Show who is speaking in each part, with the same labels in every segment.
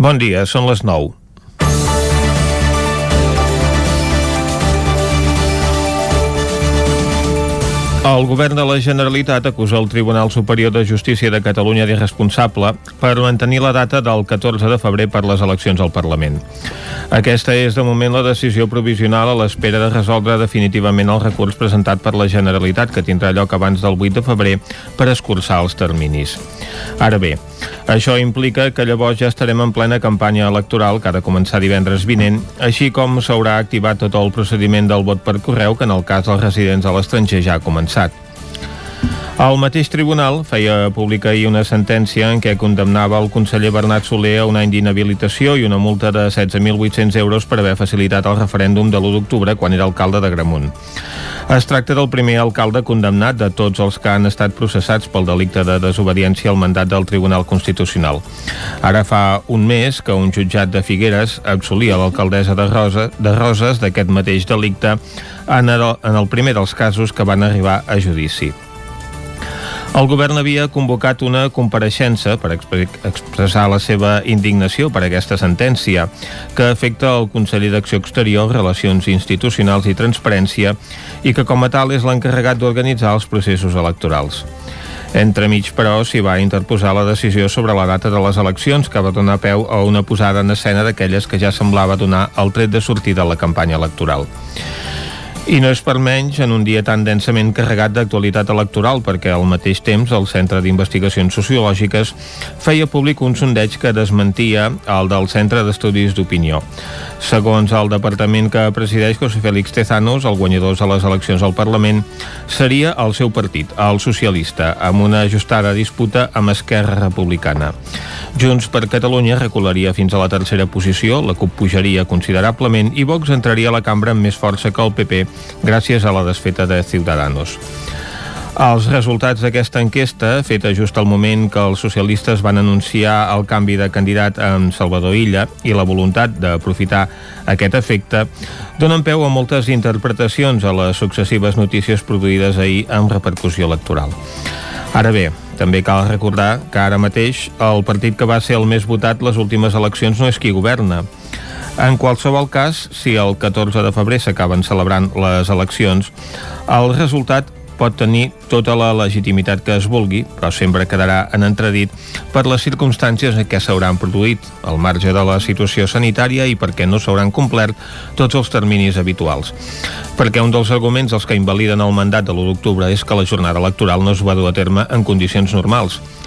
Speaker 1: Bon dia, són les 9. El govern de la Generalitat acusa el Tribunal Superior de Justícia de Catalunya d'irresponsable per mantenir la data del 14 de febrer per les eleccions al Parlament. Aquesta és, de moment, la decisió provisional a l'espera de resoldre definitivament el recurs presentat per la Generalitat, que tindrà lloc abans del 8 de febrer per escurçar els terminis. Ara bé, això implica que llavors ja estarem en plena campanya electoral que ha de començar divendres vinent, així com s'haurà activat tot el procediment del vot per correu que en el cas dels residents a l'estranger ja ha començat avançat. El mateix tribunal feia pública ahir una sentència en què condemnava el conseller Bernat Soler a un any d'inhabilitació i una multa de 16.800 euros per haver facilitat el referèndum de l'1 d'octubre quan era alcalde de Gramunt. Es tracta del primer alcalde condemnat de tots els que han estat processats pel delicte de desobediència al mandat del Tribunal Constitucional. Ara fa un mes que un jutjat de Figueres absolia l'alcaldessa de, Rosa, de Roses d'aquest mateix delicte en el, en el primer dels casos que van arribar a judici. El govern havia convocat una compareixença per expressar la seva indignació per aquesta sentència, que afecta el conseller d'Acció Exterior, Relacions Institucionals i Transparència i que com a tal és l'encarregat d'organitzar els processos electorals. Entremig, però, s'hi va interposar la decisió sobre la data de les eleccions que va donar peu a una posada en escena d'aquelles que ja semblava donar el tret de sortida a la campanya electoral. I no és per menys en un dia tan densament carregat d'actualitat electoral perquè al mateix temps el Centre d'Investigacions Sociològiques feia públic un sondeig que desmentia el del Centre d'Estudis d'Opinió. Segons el departament que presideix José Félix Tezanos, el guanyador a les eleccions al Parlament seria el seu partit, el socialista, amb una ajustada disputa amb Esquerra Republicana. Junts per Catalunya recularia fins a la tercera posició, la CUP pujaria considerablement i Vox entraria a la cambra amb més força que el PP gràcies a la desfeta de Ciudadanos. Els resultats d'aquesta enquesta, feta just al moment que els socialistes van anunciar el canvi de candidat amb Salvador Illa i la voluntat d'aprofitar aquest efecte, donen peu a moltes interpretacions a les successives notícies produïdes ahir amb repercussió electoral. Ara bé, també cal recordar que ara mateix el partit que va ser el més votat les últimes eleccions no és qui governa. En qualsevol cas, si el 14 de febrer s'acaben celebrant les eleccions, el resultat pot tenir tota la legitimitat que es vulgui, però sempre quedarà en entredit per les circumstàncies en què s'hauran produït, al marge de la situació sanitària i perquè no s'hauran complert tots els terminis habituals. Perquè un dels arguments dels que invaliden el mandat de l'1 d'octubre és que la jornada electoral no es va dur a terme en condicions normals,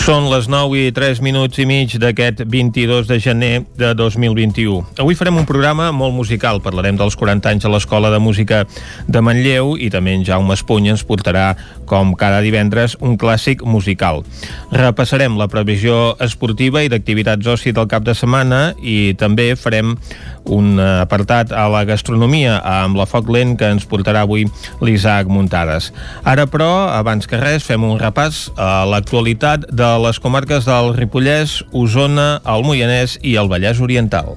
Speaker 1: Són les 9 i 3 minuts i mig d'aquest 22 de gener de 2021. Avui farem un programa molt musical. Parlarem dels 40 anys a l'Escola de Música de Manlleu i també en Jaume Espuny ens portarà, com cada divendres, un clàssic musical. Repassarem la previsió esportiva i d'activitats oci del cap de setmana i també farem un apartat a la gastronomia amb la foc lent que ens portarà avui l'Isaac Muntades. Ara, però, abans que res, fem un repàs a l'actualitat de les comarques del Ripollès, Osona, el Moianès i el Vallès Oriental.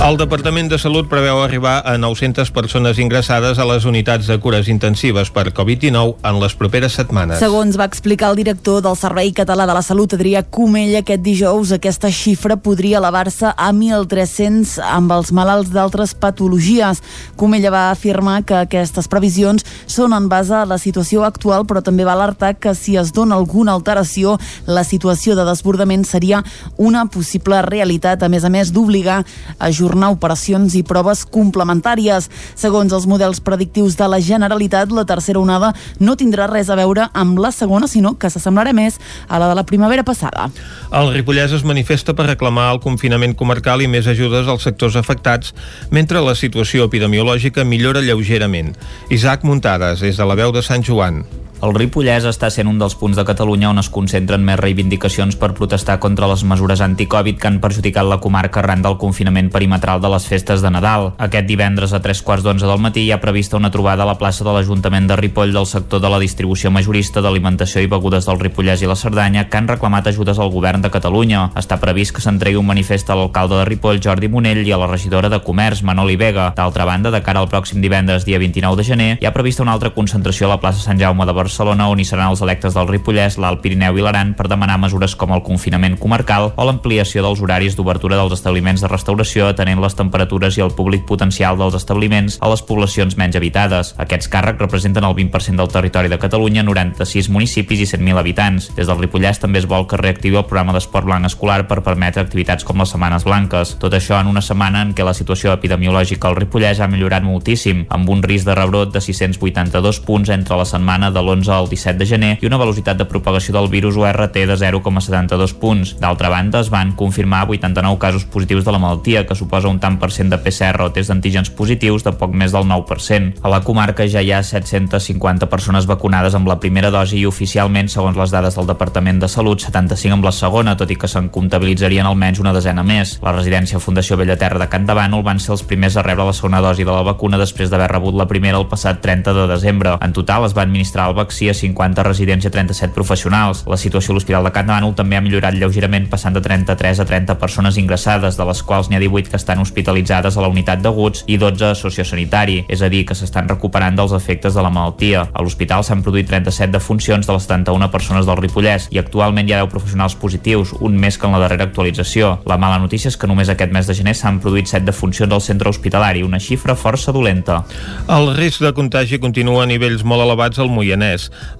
Speaker 1: El Departament de Salut preveu arribar a 900 persones ingressades a les unitats de cures intensives per Covid-19 en les properes setmanes.
Speaker 2: Segons va explicar el director del Servei Català de la Salut, Adrià Comella, aquest dijous aquesta xifra podria elevar-se a 1.300 amb els malalts d'altres patologies. Comella va afirmar que aquestes previsions són en base a la situació actual, però també va alertar que si es dona alguna alteració, la situació de desbordament seria una possible realitat, a més a més d'obligar a ajornar operacions i proves complementàries. Segons els models predictius de la Generalitat, la tercera onada no tindrà res a veure amb la segona, sinó que s'assemblarà més a la de la primavera passada.
Speaker 1: El Ripollès es manifesta per reclamar el confinament comarcal i més ajudes als sectors afectats, mentre la situació epidemiològica millora lleugerament. Isaac Muntades, des de la veu de Sant Joan.
Speaker 3: El Ripollès està sent un dels punts de Catalunya on es concentren més reivindicacions per protestar contra les mesures anticovid que han perjudicat la comarca arran del confinament perimetral de les festes de Nadal. Aquest divendres a tres quarts d'onze del matí hi ha prevista una trobada a la plaça de l'Ajuntament de Ripoll del sector de la distribució majorista d'alimentació i begudes del Ripollès i la Cerdanya que han reclamat ajudes al govern de Catalunya. Està previst que s'entregui un manifest a l'alcalde de Ripoll, Jordi Monell, i a la regidora de Comerç, Manoli Vega. D'altra banda, de cara al pròxim divendres, dia 29 de gener, hi ha prevista una altra concentració a la plaça Sant Jaume de Barcelona Barcelona on hi seran els electes del Ripollès, l'Alt Pirineu i l'Aran per demanar mesures com el confinament comarcal o l'ampliació dels horaris d'obertura dels establiments de restauració atenent les temperatures i el públic potencial dels establiments a les poblacions menys habitades. Aquests càrrecs representen el 20% del territori de Catalunya, 96 municipis i 100.000 habitants. Des del Ripollès també es vol que reactivi el programa d'esport blanc escolar per permetre activitats com les Setmanes Blanques. Tot això en una setmana en què la situació epidemiològica al Ripollès ha millorat moltíssim, amb un risc de rebrot de 682 punts entre la setmana de l'11 l'11 al 17 de gener i una velocitat de propagació del virus URT de 0,72 punts. D'altra banda, es van confirmar 89 casos positius de la malaltia, que suposa un tant per cent de PCR o test d'antígens positius de poc més del 9%. A la comarca ja hi ha 750 persones vacunades amb la primera dosi i oficialment, segons les dades del Departament de Salut, 75 amb la segona, tot i que se'n comptabilitzarien almenys una desena més. La residència Fundació Bellaterra de Can Davànol van ser els primers a rebre la segona dosi de la vacuna després d'haver rebut la primera el passat 30 de desembre. En total es va administrar el vaccí a 50 residents i a 37 professionals. La situació a l'Hospital de Can Bànol també ha millorat lleugerament passant de 33 a 30 persones ingressades, de les quals n'hi ha 18 que estan hospitalitzades a la unitat d'aguts i 12 a sociosanitari, és a dir, que s'estan recuperant dels efectes de la malaltia. A l'hospital s'han produït 37 defuncions de les 71 persones del Ripollès i actualment hi ha 10 professionals positius, un més que en la darrera actualització. La mala notícia és que només aquest mes de gener s'han produït 7 defuncions al centre hospitalari, una xifra força dolenta.
Speaker 1: El risc de contagi continua a nivells molt elevats al Moianès.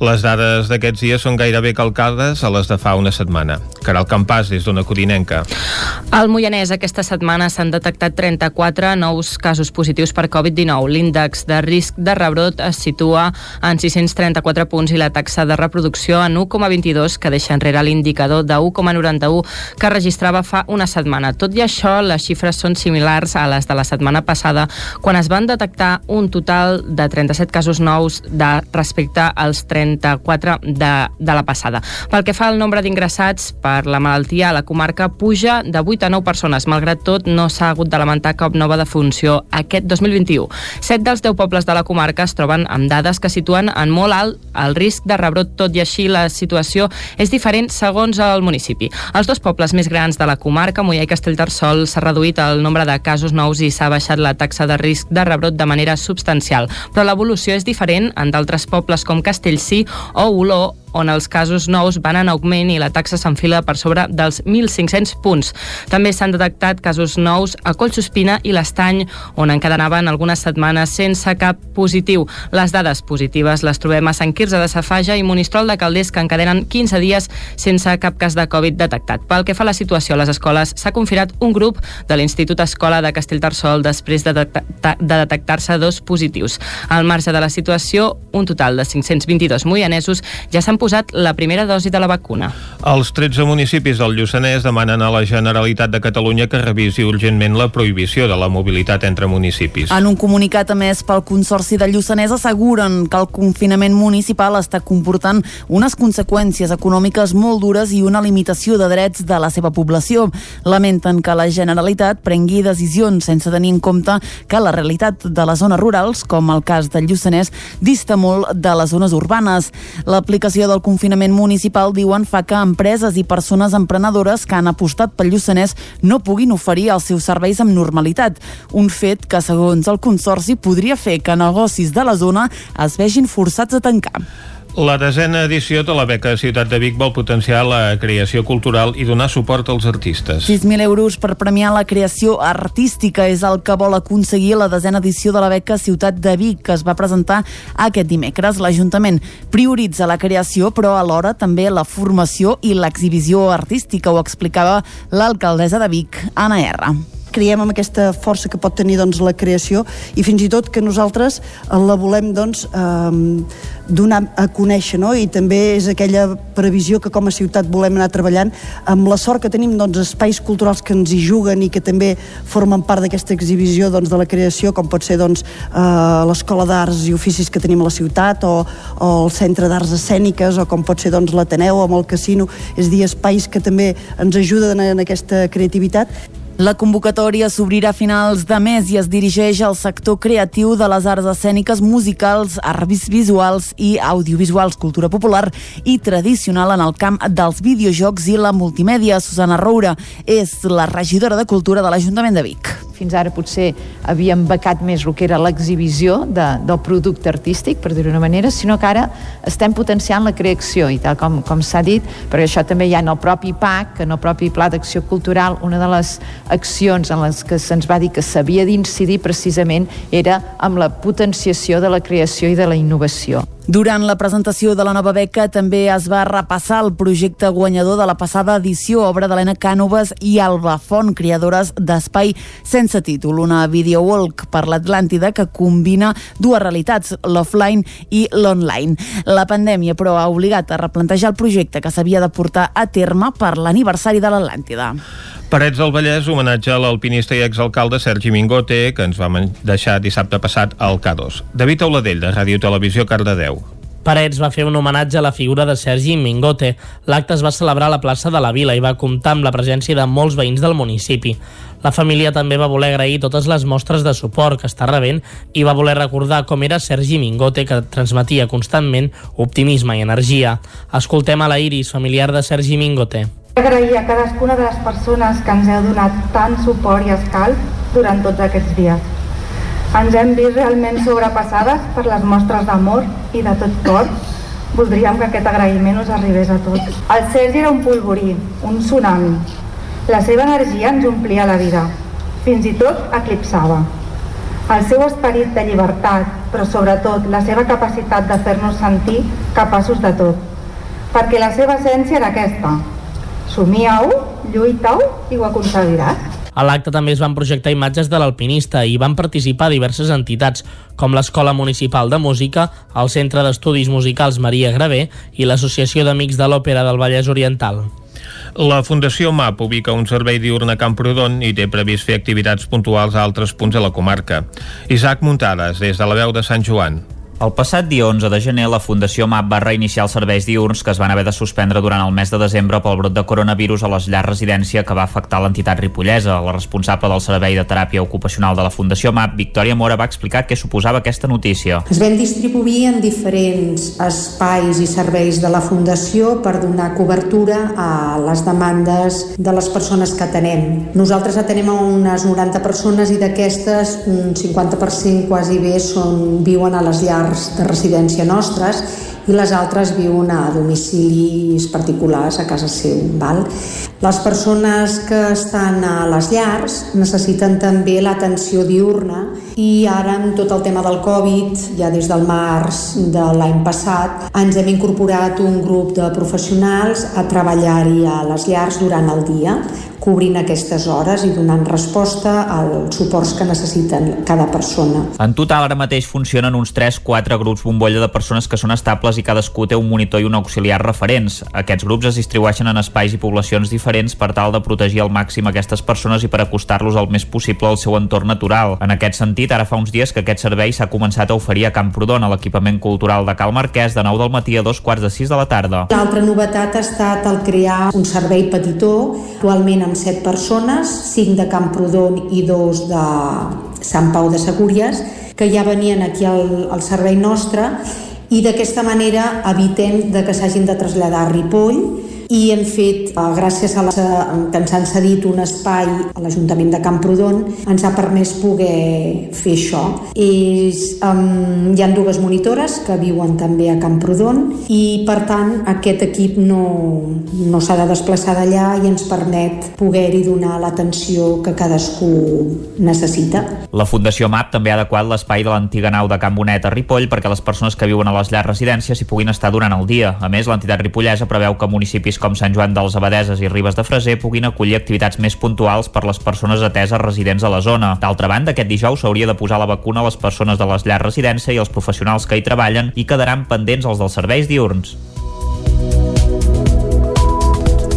Speaker 1: Les dades d'aquests dies són gairebé calcades a les de fa una setmana. Caral Campàs, des d'una Codinenca.
Speaker 4: Al Moianès aquesta setmana s'han detectat 34 nous casos positius per Covid-19. L'índex de risc de rebrot es situa en 634 punts i la taxa de reproducció en 1,22 que deixa enrere l'indicador de 1,91 que registrava fa una setmana. Tot i això, les xifres són similars a les de la setmana passada quan es van detectar un total de 37 casos nous de respecte als 34 de, de la passada. Pel que fa al nombre d'ingressats per la malaltia a la comarca puja de 8 a 9 persones. Malgrat tot, no s'ha hagut de lamentar cap nova defunció aquest 2021. Set dels 10 pobles de la comarca es troben amb dades que situen en molt alt el risc de rebrot, tot i així la situació és diferent segons el municipi. Els dos pobles més grans de la comarca, Mollà i Castellterçol, s'ha reduït el nombre de casos nous i s'ha baixat la taxa de risc de rebrot de manera substancial, però l'evolució és diferent en d'altres pobles com Castell Castellcí o Olor on els casos nous van en augment i la taxa s'enfila per sobre dels 1.500 punts. També s'han detectat casos nous a Collsospina i l'Estany, on encadenaven algunes setmanes sense cap positiu. Les dades positives les trobem a Sant Quirze de Safaja i Monistrol de Calders, que encadenen 15 dies sense cap cas de Covid detectat. Pel que fa a la situació a les escoles, s'ha confinat un grup de l'Institut Escola de Castellterçol després de, de, de detectar-se dos positius. Al marge de la situació, un total de 522 moianesos ja s'han posat la primera dosi de la vacuna.
Speaker 1: Els 13 municipis del Lluçanès demanen a la Generalitat de Catalunya que revisi urgentment la prohibició de la mobilitat entre municipis.
Speaker 2: En un comunicat emès pel Consorci del Lluçanès asseguren que el confinament municipal està comportant unes conseqüències econòmiques molt dures i una limitació de drets de la seva població. Lamenten que la Generalitat prengui decisions sense tenir en compte que la realitat de les zones rurals, com el cas del Lluçanès, dista molt de les zones urbanes. L'aplicació del confinament municipal, diuen, fa que empreses i persones emprenedores que han apostat pel Lluçanès no puguin oferir els seus serveis amb normalitat. Un fet que, segons el Consorci, podria fer que negocis de la zona es vegin forçats a tancar.
Speaker 1: La desena edició de la beca Ciutat de Vic vol potenciar la creació cultural i donar suport als artistes.
Speaker 2: 6.000 euros per premiar la creació artística és el que vol aconseguir la desena edició de la beca Ciutat de Vic, que es va presentar aquest dimecres. L'Ajuntament prioritza la creació, però alhora també la formació i l'exhibició artística, ho explicava l'alcaldessa de Vic, Anna R.
Speaker 5: creiem en aquesta força que pot tenir doncs, la creació i fins i tot que nosaltres la volem doncs, eh, donar a conèixer no? i també és aquella previsió que com a ciutat volem anar treballant amb la sort que tenim doncs, espais culturals que ens hi juguen i que també formen part d'aquesta exhibició doncs, de la creació com pot ser doncs, eh, l'Escola d'Arts i Oficis que tenim a la ciutat o, o el Centre d'Arts Escèniques o com pot ser doncs, l'Ateneu amb el casino és dir, espais que també ens ajuden en aquesta creativitat
Speaker 2: la convocatòria s'obrirà a finals de mes i es dirigeix al sector creatiu de les arts escèniques, musicals, arts visuals i audiovisuals, cultura popular i tradicional en el camp dels videojocs i la multimèdia. Susana Roura és la regidora de Cultura de l'Ajuntament de Vic
Speaker 6: fins ara potser havíem becat més el que era l'exhibició de, del producte artístic, per dir-ho d'una manera, sinó que ara estem potenciant la creació i tal com, com s'ha dit, perquè això també hi ha en el propi PAC, en el propi Pla d'Acció Cultural, una de les accions en les que se'ns va dir que s'havia d'incidir precisament era amb la potenciació de la creació i de la innovació.
Speaker 2: Durant la presentació de la nova beca també es va repassar el projecte guanyador de la passada edició, obra d'Helena Cànoves i Alba Font, creadores d'Espai sense títol, una videowalk per l'Atlàntida que combina dues realitats, l'offline i l'online. La pandèmia, però, ha obligat a replantejar el projecte que s'havia de portar a terme per l'aniversari de l'Atlàntida.
Speaker 1: Parets del Vallès homenatge a l'alpinista i exalcalde Sergi Mingote, que ens va deixar dissabte passat al K2. David Auladell, de Ràdio Televisió, Cardedeu.
Speaker 7: Parets va fer un homenatge a la figura de Sergi Mingote. L'acte es va celebrar a la plaça de la Vila i va comptar amb la presència de molts veïns del municipi. La família també va voler agrair totes les mostres de suport que està rebent i va voler recordar com era Sergi Mingote, que transmetia constantment optimisme i energia. Escoltem a la Iris, familiar de Sergi Mingote
Speaker 8: agrair a cadascuna de les persones que ens heu donat tant suport i escalf durant tots aquests dies. Ens hem vist realment sobrepassades per les mostres d'amor i de tot cor. Voldríem que aquest agraïment us arribés a tots. El Sergi era un polvorí, un tsunami. La seva energia ens omplia la vida, fins i tot eclipsava. El seu esperit de llibertat, però sobretot la seva capacitat de fer-nos sentir capaços de tot. Perquè la seva essència era aquesta, somiau, lluitau i ho aconseguiràs.
Speaker 7: A l'acte també es van projectar imatges de l'alpinista i van participar diverses entitats, com l'Escola Municipal de Música, el Centre d'Estudis Musicals Maria Gravé i l'Associació d'Amics de l'Òpera del Vallès Oriental.
Speaker 1: La Fundació MAP ubica un servei diurn a Camprodon i té previst fer activitats puntuals a altres punts de la comarca. Isaac Muntades, des de la veu de Sant Joan.
Speaker 3: El passat dia 11 de gener, la Fundació MAP va reiniciar els serveis diurns que es van haver de suspendre durant el mes de desembre pel brot de coronavirus a les llars residència que va afectar l'entitat ripollesa. La responsable del Servei de Teràpia Ocupacional de la Fundació MAP, Victòria Mora, va explicar què suposava aquesta notícia.
Speaker 9: Es vam distribuir en diferents espais i serveis de la Fundació per donar cobertura a les demandes de les persones que atenem. Nosaltres atenem a unes 90 persones i d'aquestes un 50% quasi bé són, viuen a les llars llars de residència nostres i les altres viuen a domicilis particulars a casa seu. Val? Les persones que estan a les llars necessiten també l'atenció diurna i ara amb tot el tema del Covid, ja des del març de l'any passat, ens hem incorporat un grup de professionals a treballar-hi a les llars durant el dia cobrint aquestes hores i donant resposta als suports que necessiten cada persona.
Speaker 3: En total, ara mateix funcionen uns 3-4 grups bombolla de persones que són estables i cadascú té un monitor i un auxiliar referents. Aquests grups es distribueixen en espais i poblacions diferents per tal de protegir al màxim aquestes persones i per acostar-los el més possible al seu entorn natural. En aquest sentit, ara fa uns dies que aquest servei s'ha començat a oferir a Camprodon, a l'equipament cultural de Cal Marquès, de 9 del matí a dos quarts de 6 de la tarda.
Speaker 9: L'altra novetat ha estat el crear un servei petitó, actualment amb 7 persones, 5 de Camprodon i 2 de Sant Pau de Segúries, que ja venien aquí al, al servei nostre. I d'aquesta manera evitem de que s'hagin de traslladar a Ripoll i hem fet, eh, gràcies a la, que ens han cedit un espai a l'Ajuntament de Camprodon, ens ha permès poder fer això. És, um, hi han dues monitores que viuen també a Camprodon i, per tant, aquest equip no, no s'ha de desplaçar d'allà i ens permet poder-hi donar l'atenció que cadascú necessita.
Speaker 3: La Fundació MAP també ha adequat l'espai de l'antiga nau de Can Bonet a Ripoll perquè les persones que viuen a les llars residències hi puguin estar durant el dia. A més, l'entitat ripollesa preveu que municipis
Speaker 10: com Sant Joan dels Abadeses i Ribes de Freser puguin acollir activitats més puntuals per les persones ateses residents a la zona. D'altra banda, aquest dijous s'hauria de posar la vacuna a les persones de les llars residència i els professionals que hi treballen i quedaran pendents els dels serveis diurns.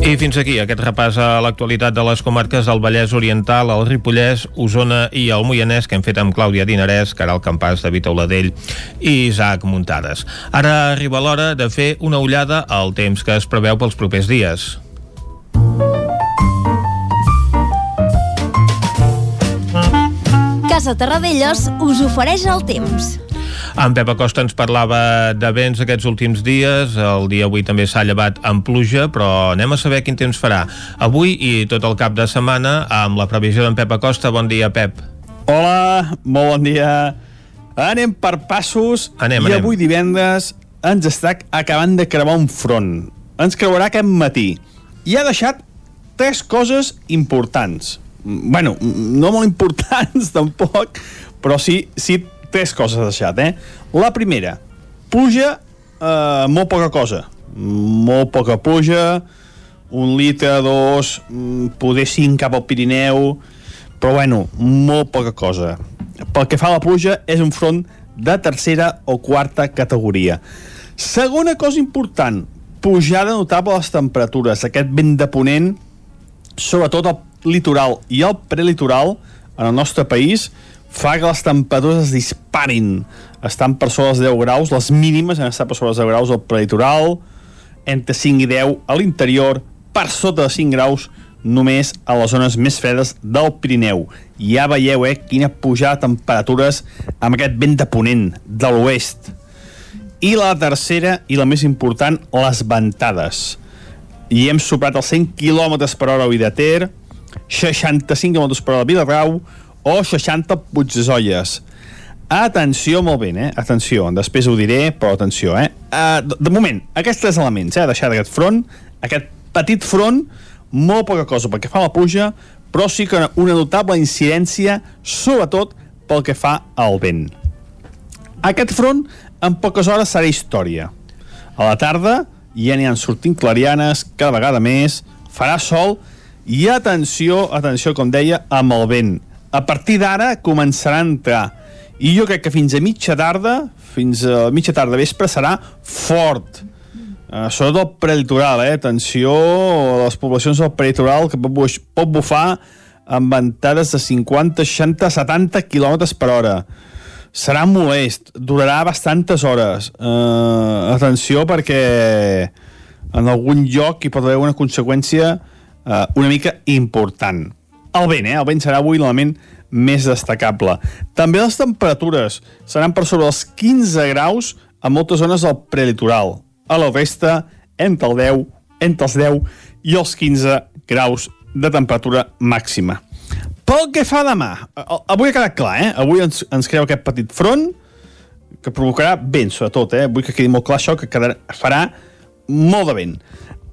Speaker 1: I fins aquí aquest repàs a l'actualitat de les comarques del Vallès Oriental, el Ripollès, Osona i el Moianès que hem fet amb Clàudia Dinarès, Caral Campàs, David Auladell i Isaac Muntades. Ara arriba l'hora de fer una ullada al temps que es preveu pels propers dies.
Speaker 11: Casa Terradellos us ofereix el temps.
Speaker 1: En Pep Acosta ens parlava de vents aquests últims dies, el dia avui també s'ha llevat amb pluja, però anem a saber quin temps farà avui i tot el cap de setmana amb la previsió d'en Pep Acosta. Bon dia, Pep.
Speaker 12: Hola, molt bon dia. Anem per passos
Speaker 1: anem,
Speaker 12: i
Speaker 1: anem.
Speaker 12: avui divendres ens està acabant de creuar un front. Ens creuarà aquest matí i ha deixat tres coses importants. Bueno, no molt importants tampoc, però sí, sí tres coses ha deixat, eh? La primera, pluja, eh, molt poca cosa. Molt poca pluja, un litre, dos, mm, poder cinc cap al Pirineu, però bueno, molt poca cosa. Pel que fa a la pluja, és un front de tercera o quarta categoria. Segona cosa important, pujada notable a les temperatures. Aquest vent de ponent, sobretot al litoral i al prelitoral, en el nostre país, fa que les temperatures es disparin. Estan per sobre els 10 graus, les mínimes han estat per sobre els 10 graus al prelitoral, entre 5 i 10 a l'interior, per sota de 5 graus només a les zones més fredes del Pirineu. Ja veieu, eh, quina pujada de temperatures amb aquest vent de ponent de l'oest. I la tercera, i la més important, les ventades. I hem superat els 100 km per hora a Vidater, 65 km per hora a Vilarrau o 60 Puigdesolles. Atenció, molt bé, eh? Atenció, després ho diré, però atenció, eh? Uh, de, de moment, aquests tres elements, eh? Deixar aquest front, aquest petit front, molt poca cosa pel que fa la pluja, però sí que una notable incidència, sobretot pel que fa al vent. Aquest front, en poques hores, serà història. A la tarda ja n'hi han sortint clarianes, cada vegada més, farà sol, i atenció, atenció, com deia, amb el vent. A partir d'ara començarà a entrar. I jo crec que fins a mitja tarda, fins a mitja tarda vespre, serà fort. Uh, sobretot el prelitoral, eh? Atenció a les poblacions del prelitoral que pot, pot bufar amb ventades de 50, 60, 70 km per hora. Serà molest, durarà bastantes hores. Uh, atenció perquè en algun lloc hi pot haver una conseqüència uh, una mica important. El vent, eh? El vent serà avui l'element més destacable. També les temperatures seran per sobre els 15 graus a moltes zones del prelitoral. A la resta, entre el 10, entre els 10 i els 15 graus de temperatura màxima. Pel que fa demà, avui ha quedat clar, eh? Avui ens, ens creu aquest petit front que provocarà vent, sobretot, eh? Vull que quedi molt clar això, que quedarà, farà molt de vent.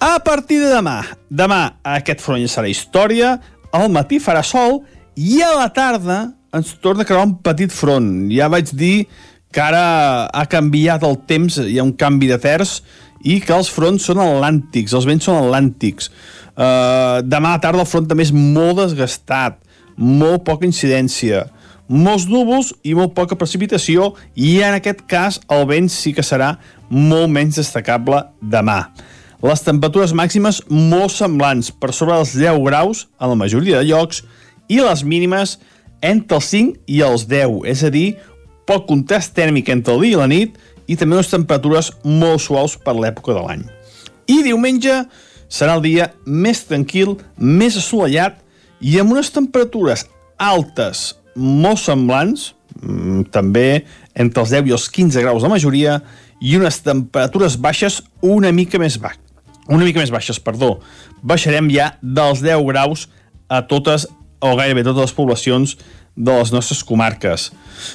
Speaker 12: A partir de demà, demà aquest front ja serà història, al matí farà sol i a la tarda ens torna a crear un petit front. Ja vaig dir que ara ha canviat el temps, hi ha un canvi de terç, i que els fronts són atlàntics, els vents són atlàntics. Uh, demà a la tarda el front també és molt desgastat, molt poca incidència, molts núvols i molt poca precipitació, i en aquest cas el vent sí que serà molt menys destacable demà. Les temperatures màximes molt semblants, per sobre dels 10 graus en la majoria de llocs, i les mínimes entre els 5 i els 10, és a dir, poc contrast tèrmic entre el dia i la nit i també unes temperatures molt suaus per l'època de l'any. I diumenge serà el dia més tranquil, més assolellat i amb unes temperatures altes molt semblants, mm, també entre els 10 i els 15 graus la majoria, i unes temperatures baixes una mica més baix. Una mica més baixes, perdó. Baixarem ja dels 10 graus a totes o gairebé totes les poblacions de les nostres comarques.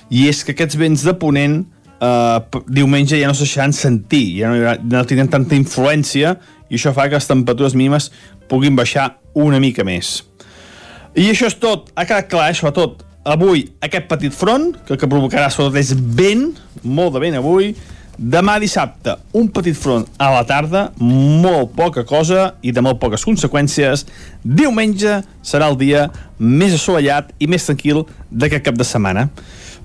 Speaker 12: I és que aquests vents de ponent eh, diumenge ja no se deixaran sentir, ja no, haurà, no tindran tanta influència i això fa que les temperatures mínimes puguin baixar una mica més. I això és tot, ha quedat clar, eh, sobretot avui aquest petit front, que el que provocarà sobretot és vent, molt de vent avui, Demà dissabte, un petit front a la tarda, molt poca cosa i de molt poques conseqüències. Diumenge serà el dia més assolellat i més tranquil d'aquest cap de setmana.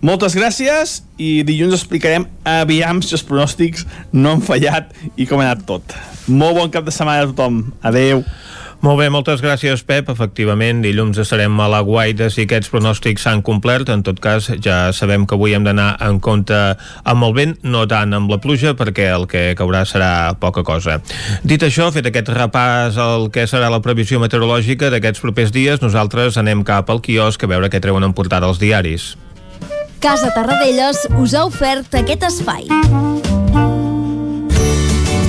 Speaker 12: Moltes gràcies i dilluns explicarem aviam si els pronòstics no han fallat i com ha anat tot. Molt bon cap de setmana a tothom. Adeu.
Speaker 1: Molt bé, moltes gràcies, Pep. Efectivament, dilluns estarem a la guaita si aquests pronòstics s'han complert. En tot cas, ja sabem que avui hem d'anar en compte amb el vent, no tant amb la pluja, perquè el que caurà serà poca cosa. Dit això, fet aquest repàs al que serà la previsió meteorològica d'aquests propers dies, nosaltres anem cap al quiosc a veure què treuen en portada els diaris.
Speaker 11: Casa Tarradellas us ha ofert aquest espai.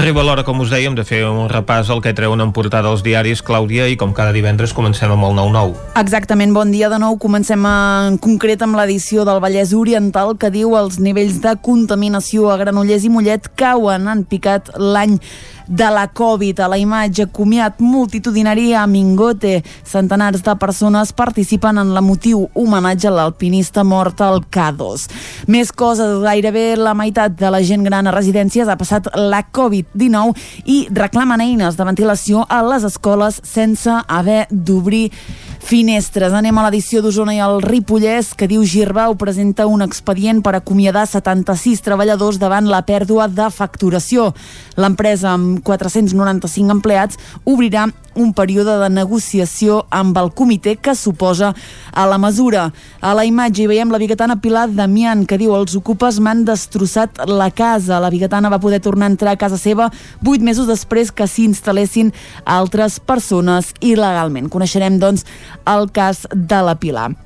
Speaker 1: Arriba l'hora, com us dèiem, de fer un repàs al que treuen en portada els diaris, Clàudia, i com cada divendres comencem amb el 9-9.
Speaker 2: Exactament, bon dia de nou. Comencem en concret amb l'edició del Vallès Oriental que diu els nivells de contaminació a Granollers i Mollet cauen, han picat l'any de la Covid. A la imatge, comiat multitudinari a Mingote. Centenars de persones participen en l'emotiu homenatge a l'alpinista mort al K2. Més coses, gairebé la meitat de la gent gran a residències ha passat la Covid-19 i reclamen eines de ventilació a les escoles sense haver d'obrir finestres. Anem a l'edició d'Osona i el Ripollès, que diu Girbau presenta un expedient per acomiadar 76 treballadors davant la pèrdua de facturació. L'empresa, amb 495 empleats, obrirà un període de negociació amb el comitè que suposa a la mesura. A la imatge hi veiem la biguetana Pilar Damián, que diu els ocupes m'han destrossat la casa. La biguetana va poder tornar a entrar a casa seva vuit mesos després que s'hi instal·lessin altres persones il·legalment. Coneixerem, doncs, el cas de la Pilar.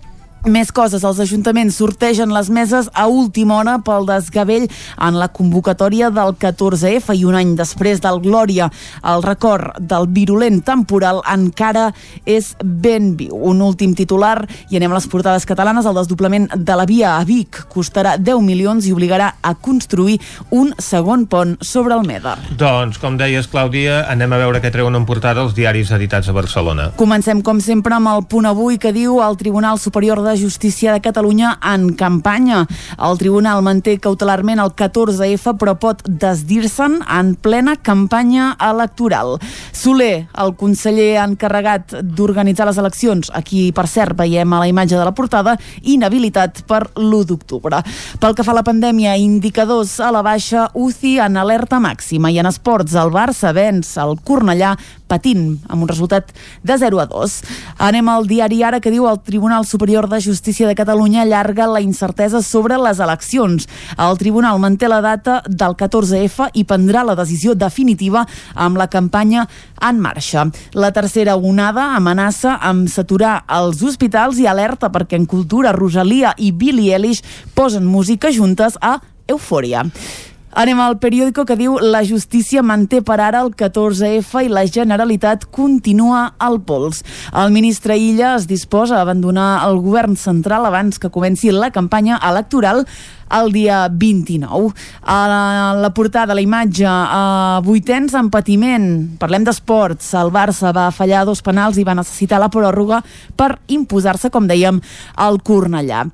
Speaker 2: Més coses, els ajuntaments sortegen les meses a última hora pel desgavell en la convocatòria del 14F i un any després del Glòria. El record del virulent temporal encara és ben viu. Un últim titular i anem a les portades catalanes. El desdoblament de la via a Vic costarà 10 milions i obligarà a construir un segon pont sobre el Meda.
Speaker 1: Doncs, com deies, Clàudia, anem a veure què treuen en portada els diaris editats a Barcelona.
Speaker 2: Comencem, com sempre, amb el punt avui que diu el Tribunal Superior de Justícia de Catalunya en campanya. El Tribunal manté cautelarment el 14F, però pot desdir-se'n en plena campanya electoral. Soler, el conseller encarregat d'organitzar les eleccions, aquí, per cert, veiem a la imatge de la portada, inhabilitat per l'1 d'octubre. Pel que fa a la pandèmia, indicadors a la baixa, UCI en alerta màxima i en esports, el Barça venç el Cornellà patint, amb un resultat de 0 a 2. Anem al diari Ara que diu el Tribunal Superior de Justícia de Catalunya allarga la incertesa sobre les eleccions. El Tribunal manté la data del 14F i prendrà la decisió definitiva amb la campanya en marxa. La tercera onada amenaça amb saturar els hospitals i alerta perquè en cultura Rosalia i Billie Eilish posen música juntes a Eufòria. Anem al periòdico que diu la justícia manté per ara el 14F i la Generalitat continua al pols. El ministre Illa es disposa a abandonar el govern central abans que comenci la campanya electoral el dia 29. A la, la portada, la imatge, a vuitens en patiment. Parlem d'esports. El Barça va fallar dos penals i va necessitar la pròrroga per imposar-se, com dèiem, al Cornellà.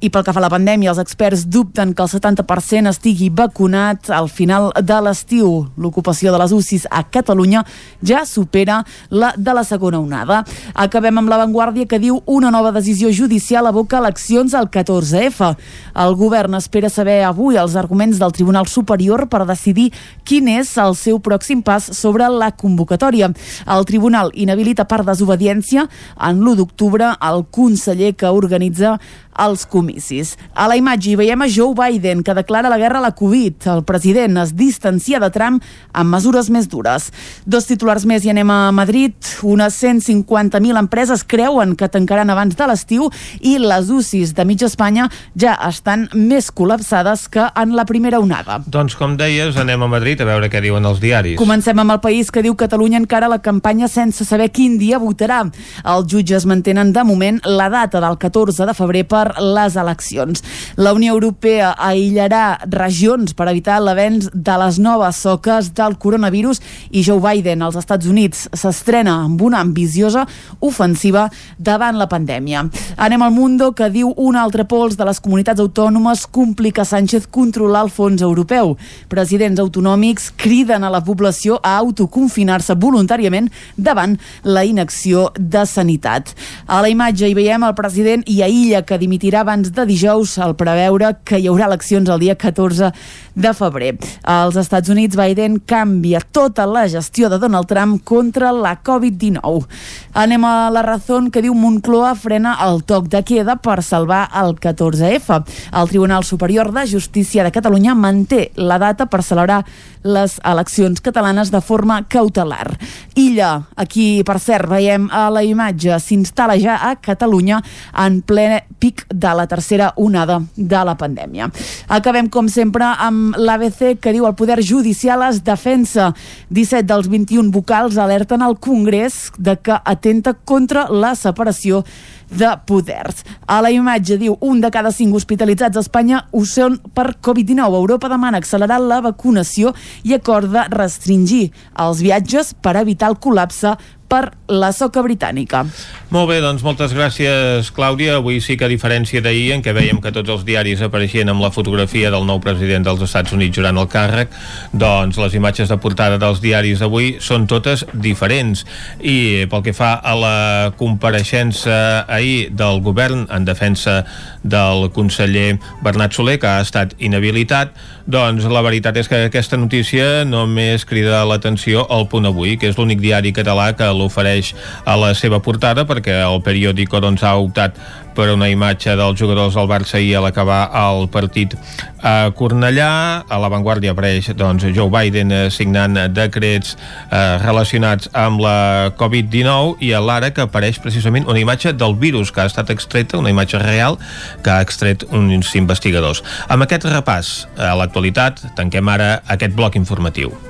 Speaker 2: I pel que fa a la pandèmia, els experts dubten que el 70% estigui vacunat al final de l'estiu. L'ocupació de les UCIs a Catalunya ja supera la de la segona onada. Acabem amb l'avantguàrdia que diu una nova decisió judicial aboca eleccions al 14F. El govern espera saber avui els arguments del Tribunal Superior per decidir quin és el seu pròxim pas sobre la convocatòria. El Tribunal inhabilita per desobediència en l'1 d'octubre el conseller que organitza comicis comicis. A la imatge hi veiem a Joe Biden, que declara la guerra a la Covid. El president es distancia de Trump amb mesures més dures. Dos titulars més i anem a Madrid. Unes 150.000 empreses creuen que tancaran abans de l'estiu i les UCIs de mitja Espanya ja estan més col·lapsades que en la primera onada.
Speaker 1: Doncs com deies, anem a Madrid a veure què diuen els diaris.
Speaker 2: Comencem amb el país que diu Catalunya encara la campanya sense saber quin dia votarà. Els jutges mantenen de moment la data del 14 de febrer per les eleccions. La Unió Europea aïllarà regions per evitar l'avenç de les noves soques del coronavirus i Joe Biden als Estats Units s'estrena amb una ambiciosa ofensiva davant la pandèmia. Anem al Mundo que diu un altre pols de les comunitats autònomes complica Sánchez controlar el fons europeu. Presidents autonòmics criden a la població a autoconfinar-se voluntàriament davant la inacció de sanitat. A la imatge hi veiem el president i Illa que dimitirà abans de dijous al preveure que hi haurà eleccions el dia 14 de febrer. Als Estats Units, Biden canvia tota la gestió de Donald Trump contra la Covid-19. Anem a la raó que diu Moncloa frena el toc de queda per salvar el 14F. El Tribunal Superior de Justícia de Catalunya manté la data per celebrar les eleccions catalanes de forma cautelar. Illa, aquí, per cert, veiem a la imatge, s'instal·la ja a Catalunya en ple pic de la tercera onada de la pandèmia. Acabem, com sempre, amb l'ABC, que diu el Poder Judicial es defensa. 17 dels 21 vocals alerten al Congrés de que atenta contra la separació de poders. A la imatge diu un de cada cinc hospitalitzats a Espanya ho són per Covid-19. Europa demana accelerar la vacunació i acorda restringir els viatges per evitar el col·lapse per la soca britànica.
Speaker 1: Molt bé, doncs moltes gràcies, Clàudia. Avui sí que a diferència d'ahir, en què veiem que tots els diaris apareixien amb la fotografia del nou president dels Estats Units jurant el càrrec, doncs les imatges de portada dels diaris d'avui són totes diferents. I pel que fa a la compareixença ahir del govern en defensa del conseller Bernat Soler, que ha estat inhabilitat, doncs la veritat és que aquesta notícia només crida l'atenció al Punt Avui, que és l'únic diari català que l'ofereix a la seva portada, perquè el periòdico doncs, ha optat per una imatge dels jugadors del Barça i a l'acabar el partit a Cornellà. A l'avantguàrdia apareix doncs, Joe Biden eh, signant decrets eh, relacionats amb la Covid-19 i a l'ara que apareix precisament una imatge del virus que ha estat extreta, una imatge real que ha extret uns investigadors. Amb aquest repàs a l'actualitat tanquem ara aquest bloc informatiu.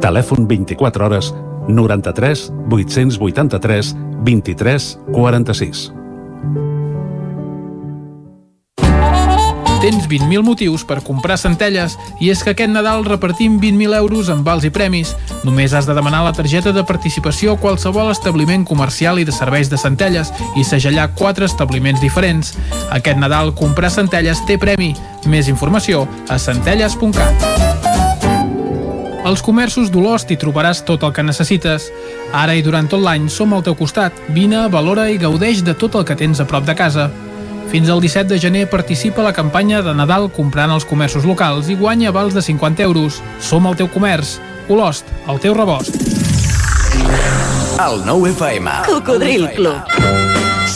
Speaker 13: Telèfon 24 hores 93 883 23 46.
Speaker 14: Tens 20.000 motius per comprar centelles i és que aquest Nadal repartim 20.000 euros en vals i premis. Només has de demanar la targeta de participació a qualsevol establiment comercial i de serveis de centelles i segellar quatre establiments diferents. Aquest Nadal comprar centelles té premi. Més informació a centelles.cat. Als comerços d'Olost hi trobaràs tot el que necessites. Ara i durant tot l'any som al teu costat. Vine, valora i gaudeix de tot el que tens a prop de casa. Fins al 17 de gener participa a la campanya de Nadal comprant als comerços locals i guanya vals de 50 euros. Som el teu comerç. Olost, el teu rebost.
Speaker 15: El nou FM.
Speaker 16: Cocodril Club.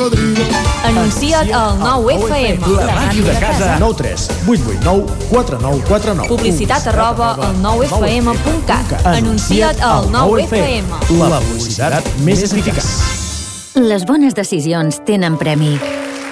Speaker 17: cocodrilo.
Speaker 11: Anuncia't al 9FM.
Speaker 17: La màquina de casa. 9 3 8 8 9 4 9 4 9.
Speaker 11: Publicitat arroba al 9FM.cat. Anuncia't al 9FM.
Speaker 17: La publicitat més eficaç.
Speaker 16: Les bones decisions tenen premi.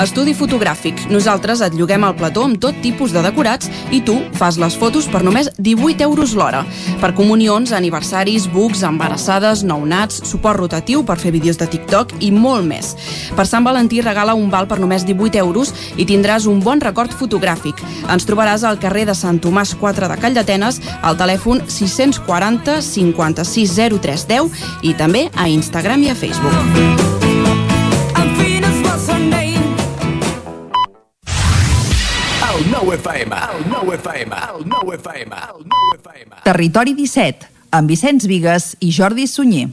Speaker 18: Estudi fotogràfic. Nosaltres et lloguem el plató amb tot tipus de decorats i tu fas les fotos per només 18 euros l'hora. Per comunions, aniversaris, bucs, embarassades, nounats, suport rotatiu per fer vídeos de TikTok i molt més. Per Sant Valentí regala un val per només 18 euros i tindràs un bon record fotogràfic. Ens trobaràs al carrer de Sant Tomàs 4 de Call d'Atenes al telèfon 640 56 0310 i també a Instagram i a Facebook.
Speaker 19: FM, FM, FM, FM.
Speaker 20: Territori 17, amb Vicenç Vigues i Jordi Sunyer.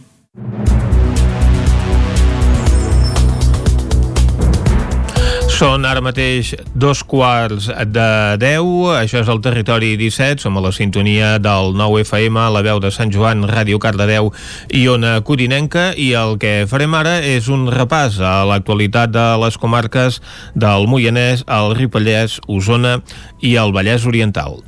Speaker 1: Són ara mateix dos quarts de 10, això és el Territori 17, som a la sintonia del 9 FM, la veu de Sant Joan, Ràdio Cardedeu i Ona Codinenca, i el que farem ara és un repàs a l'actualitat de les comarques del Moianès, el Ripollès, Osona i el Vallès Oriental.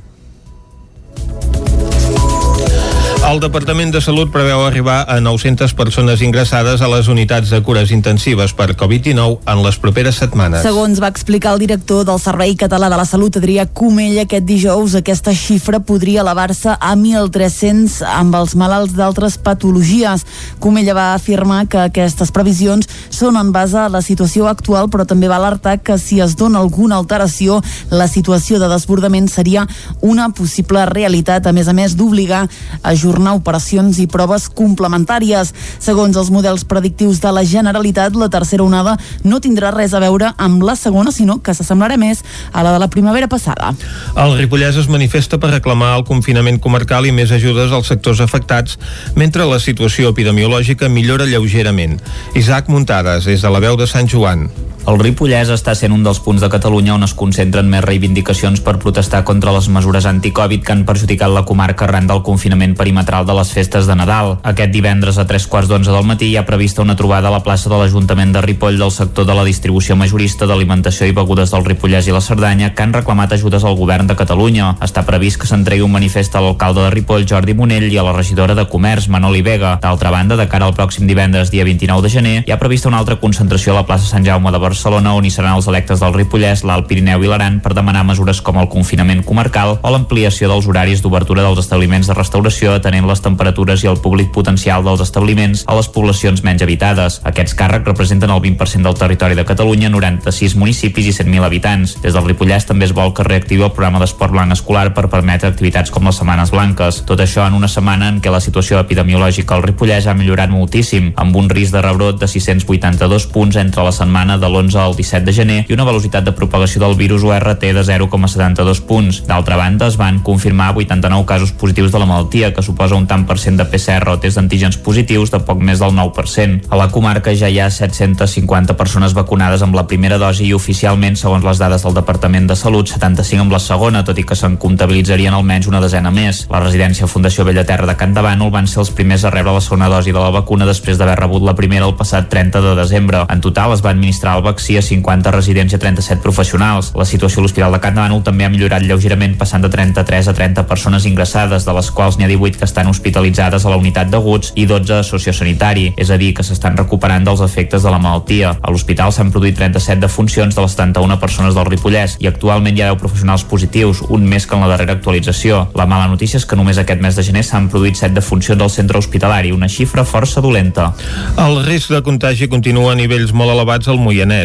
Speaker 1: El Departament de Salut preveu arribar a 900 persones ingressades a les unitats de cures intensives per Covid-19 en les properes setmanes.
Speaker 2: Segons va explicar el director del Servei Català de la Salut, Adrià Comella, aquest dijous aquesta xifra podria elevar-se a 1.300 amb els malalts d'altres patologies. Comella va afirmar que aquestes previsions són en base a la situació actual, però també va alertar que si es dona alguna alteració, la situació de desbordament seria una possible realitat, a més a més d'obligar a ajornar operacions i proves complementàries. Segons els models predictius de la Generalitat, la tercera onada no tindrà res a veure amb la segona, sinó que s'assemblarà més a la de la primavera passada.
Speaker 1: El Ripollès es manifesta per reclamar el confinament comarcal i més ajudes als sectors afectats, mentre la situació epidemiològica millora lleugerament. Isaac Muntades, des de la veu de Sant Joan.
Speaker 3: El Ripollès està sent un dels punts de Catalunya on es concentren més reivindicacions per protestar contra les mesures anticovid que han perjudicat la comarca arran del confinament perimetral de les festes de Nadal. Aquest divendres a tres quarts d'onze del matí hi ha prevista una trobada a la plaça de l'Ajuntament de Ripoll del sector de la distribució majorista d'alimentació i begudes del Ripollès i la Cerdanya que han reclamat ajudes al govern de Catalunya. Està previst que s'entregui un manifest a l'alcalde de Ripoll, Jordi Monell, i a la regidora de Comerç, Manoli Vega. D'altra banda, de cara al pròxim divendres, dia 29 de gener, hi ha prevista una altra concentració a la plaça Sant Jaume de Barcelona on hi seran els electes del Ripollès, l'Alt Pirineu i l'Aran per demanar mesures com el confinament comarcal o l'ampliació dels horaris d'obertura dels establiments de restauració atenent les temperatures i el públic potencial dels establiments a les poblacions menys habitades. Aquests càrrecs representen el 20% del territori de Catalunya, 96 municipis i 100.000 habitants. Des del Ripollès també es vol que reactivi el programa d'esport blanc escolar per permetre activitats com les Setmanes Blanques. Tot això en una setmana en què la situació epidemiològica al Ripollès ha millorat moltíssim, amb un risc de rebrot de 682 punts entre la setmana de l'11 al 17 de gener i una velocitat de propagació del virus URT de 0,72 punts. D'altra banda, es van confirmar 89 casos positius de la malaltia, que suposa un tant per cent de PCR o test d'antígens positius de poc més del 9%. A la comarca ja hi ha 750 persones vacunades amb la primera dosi i oficialment, segons les dades del Departament de Salut, 75 amb la segona, tot i que se'n comptabilitzarien almenys una desena més. La residència Fundació Bellaterra de Can Davànol van ser els primers a rebre la segona dosi de la vacuna després d'haver rebut la primera el passat 30 de desembre. En total es va administrar vaccí a 50 residents i a 37 professionals. La situació a l'Hospital de Can Davànol també ha millorat lleugerament passant de 33 a 30 persones ingressades, de les quals n'hi ha 18 que estan hospitalitzades a la unitat d'aguts i 12 a sociosanitari, és a dir, que s'estan recuperant dels efectes de la malaltia. A l'hospital s'han produït 37 defuncions de les 71 persones del Ripollès i actualment hi ha 10 professionals positius, un més que en la darrera actualització. La mala notícia és que només aquest mes de gener s'han produït 7 defuncions al centre hospitalari, una xifra força dolenta.
Speaker 1: El risc de contagi continua a nivells molt elevats al Moianès.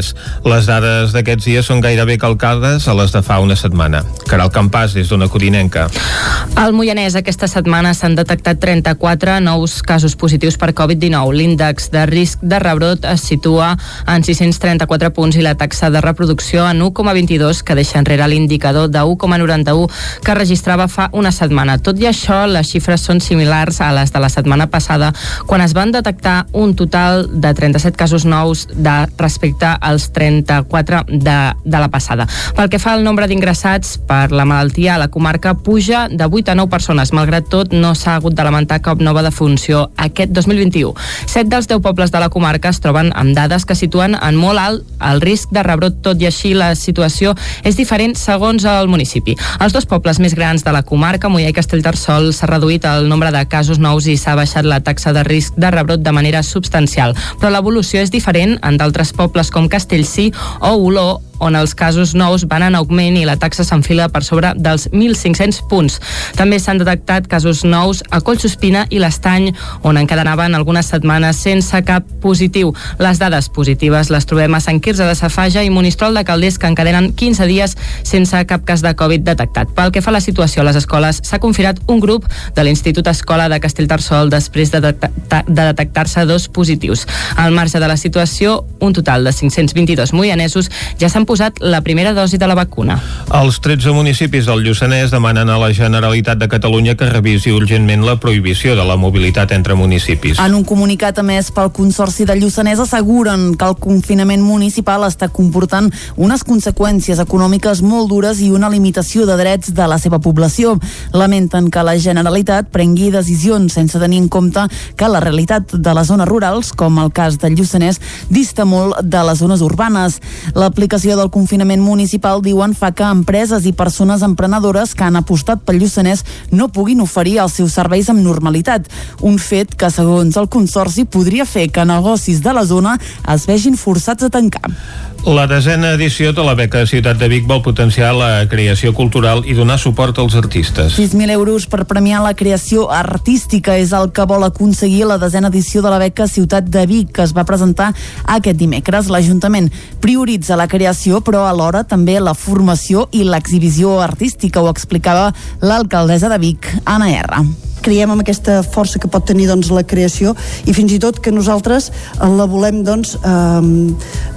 Speaker 1: Les dades d'aquests dies són gairebé calcades a les de fa una setmana. Caral Campàs, des d'una Codinenca.
Speaker 4: Al Moianès aquesta setmana s'han detectat 34 nous casos positius per Covid-19. L'índex de risc de rebrot es situa en 634 punts i la taxa de reproducció en 1,22 que deixa enrere l'indicador de 1,91 que registrava fa una setmana. Tot i això, les xifres són similars a les de la setmana passada quan es van detectar un total de 37 casos nous de respecte als 34 de, de la passada. Pel que fa al nombre d'ingressats per la malaltia a la comarca puja de 8 a 9 persones. Malgrat tot, no s'ha hagut de lamentar cap nova defunció aquest 2021. Set dels 10 pobles de la comarca es troben amb dades que situen en molt alt el risc de rebrot, tot i així la situació és diferent segons el municipi. Els dos pobles més grans de la comarca, Mollà i Castellterçol, s'ha reduït el nombre de casos nous i s'ha baixat la taxa de risc de rebrot de manera substancial, però l'evolució és diferent en d'altres pobles com Castellcí o Olor on els casos nous van en augment i la taxa s'enfila per sobre dels 1.500 punts. També s'han detectat casos nous a Collsospina i l'Estany, on encadenaven algunes setmanes sense cap positiu. Les dades positives les trobem a Sant Quirze de Safaja i Monistrol de Calders, que encadenen 15 dies sense cap cas de Covid detectat. Pel que fa a la situació a les escoles, s'ha confinat un grup de l'Institut Escola de Castellterçol després de, detectar, de detectar-se dos positius. Al marge de la situació, un total de 522 moianesos ja s'han posat la primera dosi de la vacuna.
Speaker 1: Els 13 municipis del Lluçanès demanen a la Generalitat de Catalunya que revisi urgentment la prohibició de la mobilitat entre municipis.
Speaker 2: En un comunicat emès pel Consorci del Lluçanès asseguren que el confinament municipal està comportant unes conseqüències econòmiques molt dures i una limitació de drets de la seva població. Lamenten que la Generalitat prengui decisions sense tenir en compte que la realitat de les zones rurals, com el cas del Lluçanès, dista molt de les zones urbanes. L'aplicació del confinament municipal, diuen, fa que empreses i persones emprenedores que han apostat pel Lluçanès no puguin oferir els seus serveis amb normalitat. Un fet que, segons el Consorci, podria fer que negocis de la zona es vegin forçats a tancar.
Speaker 1: La desena edició de la beca Ciutat de Vic vol potenciar la creació cultural i donar suport als artistes.
Speaker 2: 6.000 euros per premiar la creació artística és el que vol aconseguir la desena edició de la beca Ciutat de Vic, que es va presentar aquest dimecres. L'Ajuntament prioritza la creació, però alhora també la formació i l'exhibició artística, ho explicava l'alcaldessa de Vic, Anna R
Speaker 5: creiem en aquesta força que pot tenir doncs, la creació i fins i tot que nosaltres la volem doncs, eh,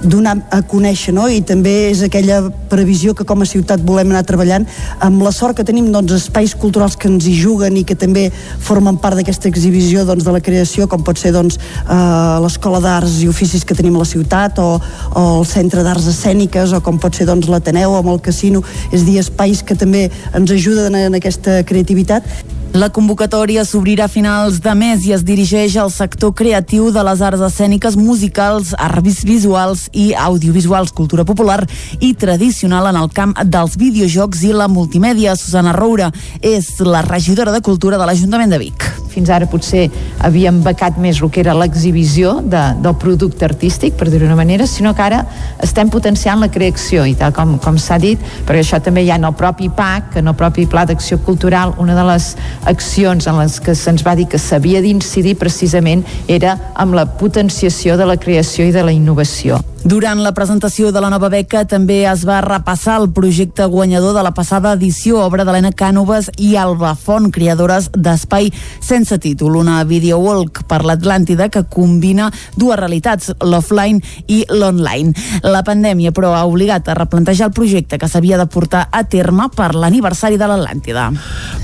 Speaker 5: donar a conèixer no? i també és aquella previsió que com a ciutat volem anar treballant amb la sort que tenim doncs, espais culturals que ens hi juguen i que també formen part d'aquesta exhibició doncs, de la creació com pot ser doncs, eh, l'Escola d'Arts i Oficis que tenim a la ciutat o, o el Centre d'Arts Escèniques o com pot ser doncs, l'Ateneu amb el Casino és dir, espais que també ens ajuden en aquesta creativitat
Speaker 2: la convocatòria s'obrirà a finals de mes i es dirigeix al sector creatiu de les arts escèniques, musicals, arts visuals i audiovisuals, cultura popular i tradicional en el camp dels videojocs i la multimèdia. Susana Roura és la regidora de Cultura de l'Ajuntament de Vic.
Speaker 6: Fins ara potser havíem becat més el que era l'exhibició de, del producte artístic, per dir-ho d'una manera, sinó que ara estem potenciant la creació i tal com, com s'ha dit, perquè això també hi ha en el propi PAC, en el propi Pla d'Acció Cultural, una de les accions en les que se'ns va dir que s'havia d'incidir precisament era amb la potenciació de la creació i de la innovació.
Speaker 2: Durant la presentació de la nova beca també es va repassar el projecte guanyador de la passada edició, obra d'Helena Cànoves i Alba Font, creadores d'Espai sense títol, una videowalk per l'Atlàntida que combina dues realitats, l'offline i l'online. La pandèmia, però, ha obligat a replantejar el projecte que s'havia de portar a terme per l'aniversari de l'Atlàntida.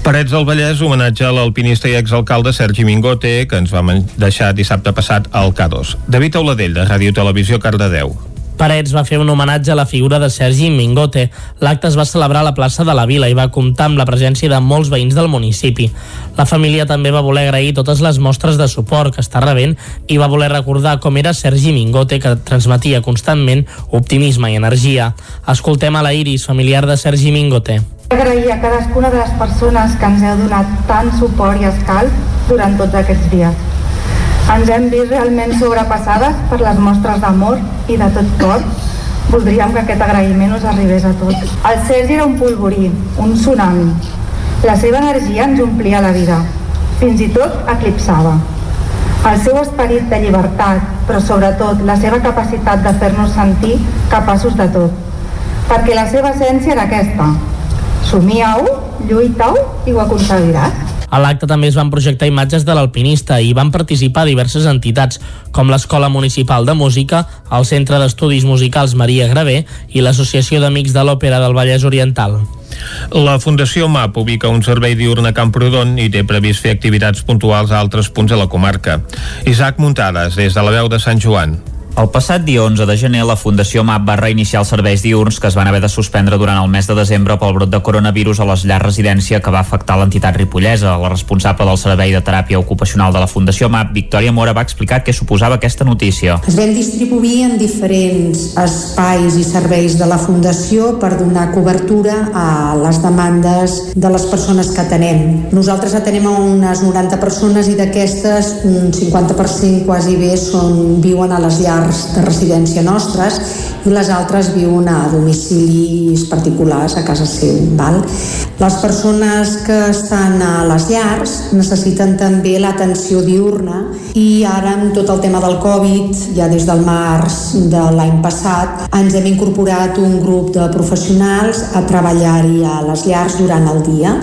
Speaker 1: Parets del Vallès, homenatge a l'alpinista i exalcalde Sergi Mingote, que ens va deixar dissabte passat al K2. David Auladell, de Ràdio Televisió, Cardedeu.
Speaker 21: Parets va fer un homenatge a la figura de Sergi Mingote. L'acte es va celebrar a la plaça de la Vila i va comptar amb la presència de molts veïns del municipi. La família també va voler agrair totes les mostres de suport que està rebent i va voler recordar com era Sergi Mingote, que transmetia constantment optimisme i energia. Escoltem a la Iris, familiar de Sergi Mingote.
Speaker 8: Agrair a cadascuna de les persones que ens heu donat tant suport i escalf durant tots aquests dies ens hem vist realment sobrepassades per les mostres d'amor i de tot cor. Voldríem que aquest agraïment us arribés a tots. El Sergi era un polvorí, un tsunami. La seva energia ens omplia la vida, fins i tot eclipsava. El seu esperit de llibertat, però sobretot la seva capacitat de fer-nos sentir capaços de tot. Perquè la seva essència era aquesta. Somiau, lluitau i ho aconseguiràs.
Speaker 21: A l'acte també es van projectar imatges de l'alpinista i van participar diverses entitats, com l'Escola Municipal de Música, el Centre d'Estudis Musicals Maria Gravé i l'Associació d'Amics de l'Òpera del Vallès Oriental.
Speaker 1: La Fundació MAP ubica un servei diurn a Camprodon i té previst fer activitats puntuals a altres punts de la comarca. Isaac Muntades, des de la veu de Sant Joan.
Speaker 3: El passat dia 11 de gener, la Fundació MAP va reiniciar els serveis diurns que es van haver de suspendre durant el mes de desembre pel brot de coronavirus a les llars residència que va afectar l'entitat ripollesa. La responsable del Servei de Teràpia Ocupacional de la Fundació MAP, Victòria Mora, va explicar què suposava aquesta notícia.
Speaker 9: Es vam distribuir en diferents espais i serveis de la Fundació per donar cobertura a les demandes de les persones que atenem. Nosaltres atenem a unes 90 persones i d'aquestes un 50% quasi bé són, viuen a les llars llars de residència nostres i les altres viuen a domicilis particulars a casa seu. Val? Les persones que estan a les llars necessiten també l'atenció diurna i ara amb tot el tema del Covid, ja des del març de l'any passat, ens hem incorporat un grup de professionals a treballar-hi a les llars durant el dia,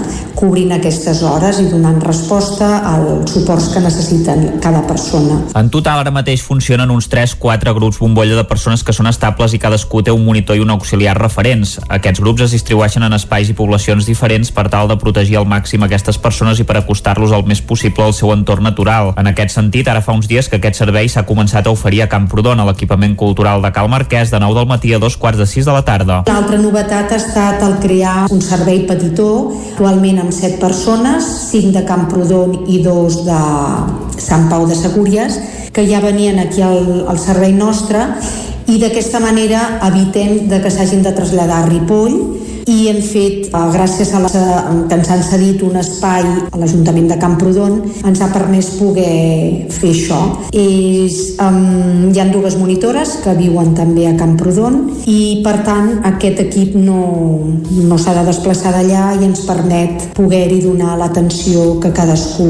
Speaker 9: cobrint aquestes hores i donant resposta als suports que necessiten cada persona.
Speaker 3: En total, ara mateix funcionen uns 3-4 grups bombolla de persones que són estables i cadascú té un monitor i un auxiliar referents. Aquests grups es distribueixen en espais i poblacions diferents per tal de protegir al màxim aquestes persones i per acostar-los el més possible al seu entorn natural. En aquest sentit, ara fa uns dies que aquest servei s'ha començat a oferir a Camprodon, a l'equipament cultural de Cal Marquès, de 9 del matí a dos quarts de 6 de la tarda.
Speaker 9: L'altra novetat ha estat el crear un servei petitó, actualment amb 7 persones, 5 de Camprodon i 2 de Sant Pau de Segúries, que ja venien aquí al, al servei nostre i d'aquesta manera evitem de que s'hagin de traslladar a Ripoll i hem fet, eh, gràcies a la, que ens han cedit un espai a l'Ajuntament de Camprodon, ens ha permès poder fer això. És, um, hi han dues monitores que viuen també a Camprodon i, per tant, aquest equip no, no s'ha de desplaçar d'allà i ens permet poder-hi donar l'atenció que cadascú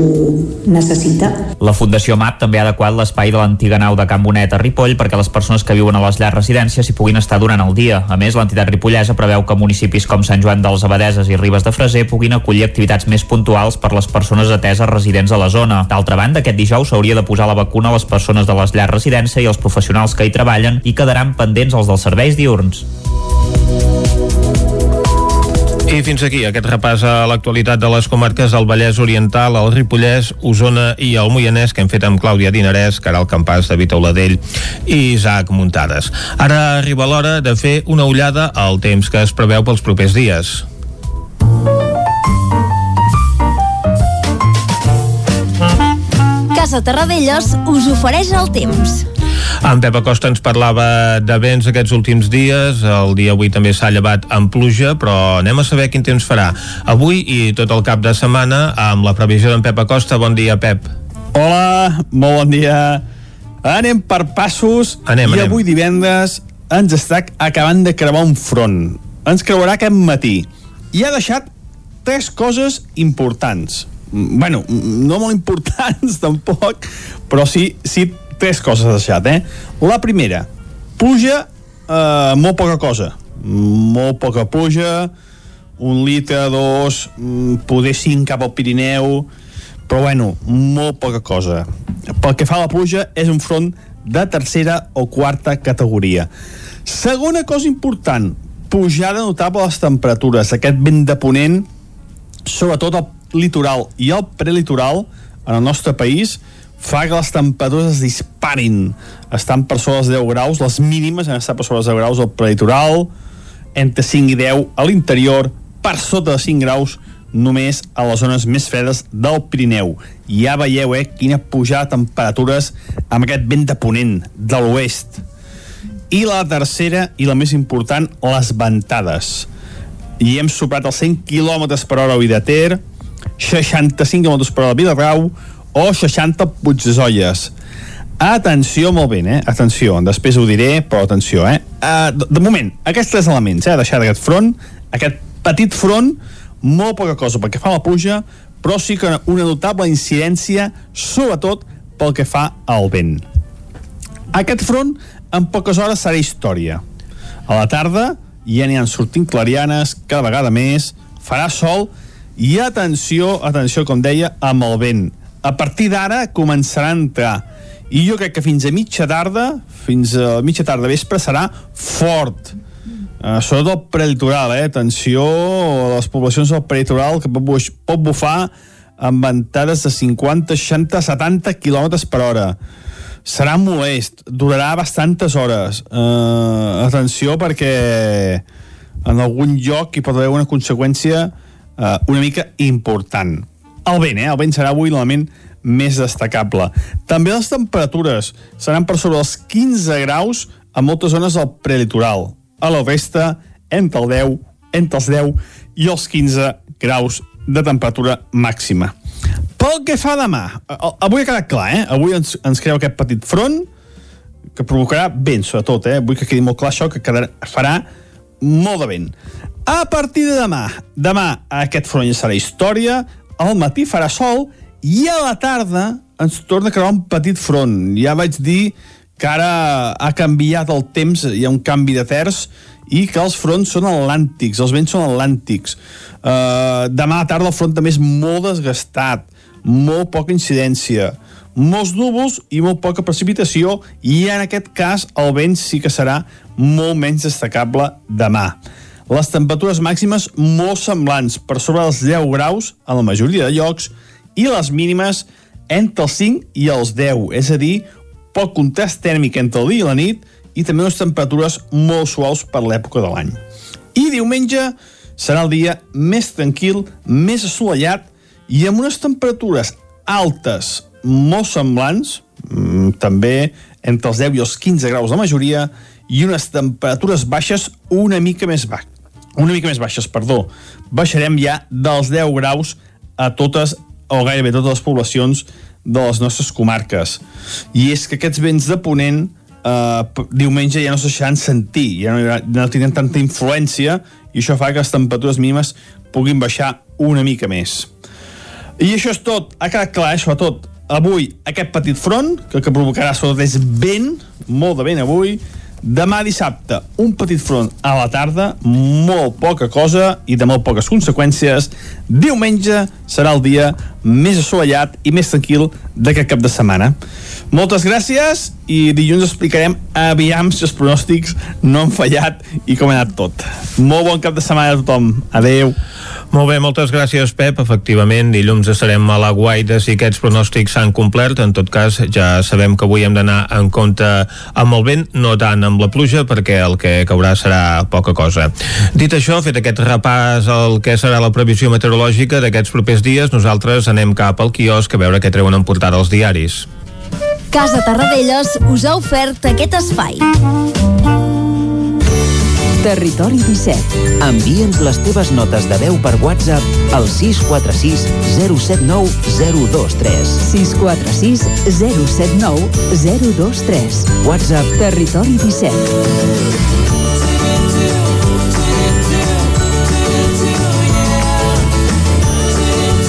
Speaker 9: necessita.
Speaker 3: La Fundació MAP també ha adequat l'espai de l'antiga nau de Can Bonet a Ripoll perquè les persones que viuen a les llars residències hi puguin estar durant el dia. A més, l'entitat ripollesa preveu que municipis com Sant Joan dels Abadeses i Ribes de Freser puguin acollir activitats més puntuals per les persones ateses residents a la zona. D'altra banda, aquest dijous s'hauria de posar la vacuna a les persones de les llars residència i els professionals que hi treballen i quedaran pendents els dels serveis diurns.
Speaker 1: I fins aquí aquest repàs a l'actualitat de les comarques del Vallès Oriental, el Ripollès, Osona i el Moianès que hem fet amb Clàudia Dinarès, Caral Campàs, David Auladell i Isaac Muntades. Ara arriba l'hora de fer una ullada al temps que es preveu pels propers dies.
Speaker 11: Casa Terradellos us ofereix el temps.
Speaker 1: En Pep Acosta ens parlava de vents aquests últims dies, el dia avui també s'ha llevat amb pluja, però anem a saber quin temps farà avui i tot el cap de setmana amb la previsió d'en Pep Acosta. Bon dia, Pep.
Speaker 12: Hola, molt bon dia. Anem per passos
Speaker 1: anem,
Speaker 12: i
Speaker 1: anem.
Speaker 12: avui divendres ens està acabant de creuar un front. Ens creuarà aquest matí i ha deixat tres coses importants. Bueno, no molt importants tampoc, però sí, sí tres coses ha deixat, eh? La primera, pluja, eh, molt poca cosa. Molt poca pluja, un litre, dos, mm, poder cinc cap al Pirineu, però bueno, molt poca cosa. Pel que fa a la pluja, és un front de tercera o quarta categoria. Segona cosa important, pujada notable a les temperatures. Aquest vent de ponent, sobretot al litoral i al prelitoral, en el nostre país, fa que les temperatures es disparin. Estan per sobre els 10 graus, les mínimes han estat per sobre els 10 graus al prelitoral, entre 5 i 10 a l'interior, per sota de 5 graus només a les zones més fredes del Pirineu. Ja veieu, eh, quina pujada de temperatures amb aquest vent de ponent de l'oest. I la tercera, i la més important, les ventades. I hem superat els 100 km per hora a Vidater, 65 km per hora a Vilarrau o 60 a Puigdesolles. Atenció, molt bé, eh? Atenció, després ho diré, però atenció, eh? Uh, de, de moment, aquests tres elements, eh? Deixar aquest front, aquest petit front, molt poca cosa pel que fa la pluja, però sí que una notable incidència, sobretot pel que fa al vent. Aquest front, en poques hores, serà història. A la tarda ja n'hi han sortint clarianes, cada vegada més, farà sol, i atenció, atenció, com deia, amb el vent. A partir d'ara començarà a entrar. I jo crec que fins a mitja tarda, fins a mitja tarda vespre, serà fort. Uh, sobretot el prelitoral, eh? Atenció a les poblacions del prelitoral que pot, pot bufar amb ventades de 50, 60, 70 km per hora. serà molest, durarà bastantes hores. Uh, atenció perquè en algun lloc hi pot haver una conseqüència uh, una mica important. El vent, eh? El vent serà avui l'element més destacable. També les temperatures seran per sobre els 15 graus a moltes zones del prelitoral. A la resta, entre el 10, entre els 10 i els 15 graus de temperatura màxima. Pel que fa demà, avui ha quedat clar, eh? Avui ens, ens creu aquest petit front que provocarà vent, sobretot, eh? Vull que quedi molt clar això, que quedarà, farà molt de vent. A partir de demà, demà aquest front ja serà història, al matí farà sol i a la tarda ens torna a crear un petit front. Ja vaig dir que ara ha canviat el temps, hi ha un canvi de terç, i que els fronts són atlàntics, els vents són atlàntics. Uh, demà a la tarda el front també és molt desgastat, molt poca incidència, molts núvols i molt poca precipitació, i en aquest cas el vent sí que serà molt menys destacable demà. Les temperatures màximes molt semblants, per sobre dels 10 graus a la majoria de llocs, i les mínimes entre els 5 i els 10, és a dir, poc contrast tèrmic entre el dia i la nit i també unes temperatures molt suaus per l'època de l'any. I diumenge serà el dia més tranquil, més assolellat i amb unes temperatures altes molt semblants, mm, també entre els 10 i els 15 graus la majoria, i unes temperatures baixes una mica més baixes. Una mica més baixes, perdó. Baixarem ja dels 10 graus a totes o gairebé totes les poblacions de les nostres comarques. I és que aquests vents de Ponent eh, diumenge ja no se deixaran sentir, ja no, no tindran tanta influència i això fa que les temperatures mínimes puguin baixar una mica més. I això és tot, ha quedat clar, eh, sobretot avui aquest petit front, que el que provocarà sobretot és vent, molt de vent avui, Demà dissabte, un petit front a la tarda, molt poca cosa i de molt poques conseqüències. Diumenge serà el dia més assolellat i més tranquil d'aquest cap de setmana. Moltes gràcies i dilluns explicarem aviam si els pronòstics no han fallat i com ha anat tot. Molt bon cap de setmana a tothom. Adeu.
Speaker 1: Molt bé, moltes gràcies, Pep. Efectivament, dilluns estarem a la guaita si aquests pronòstics s'han complert. En tot cas, ja sabem que avui hem d'anar en compte amb el vent, no tant amb la pluja, perquè el que caurà serà poca cosa. Dit això, fet aquest repàs al que serà la previsió meteorològica d'aquests propers dies, nosaltres anem cap al quiosc a veure què treuen en portada els diaris.
Speaker 11: Casa Tarradellas us ha ofert aquest espai.
Speaker 20: Territori 17.
Speaker 22: Envia'ns les teves notes de veu per WhatsApp al 646 079 023.
Speaker 20: 646 079 023.
Speaker 22: WhatsApp
Speaker 20: Territori 17.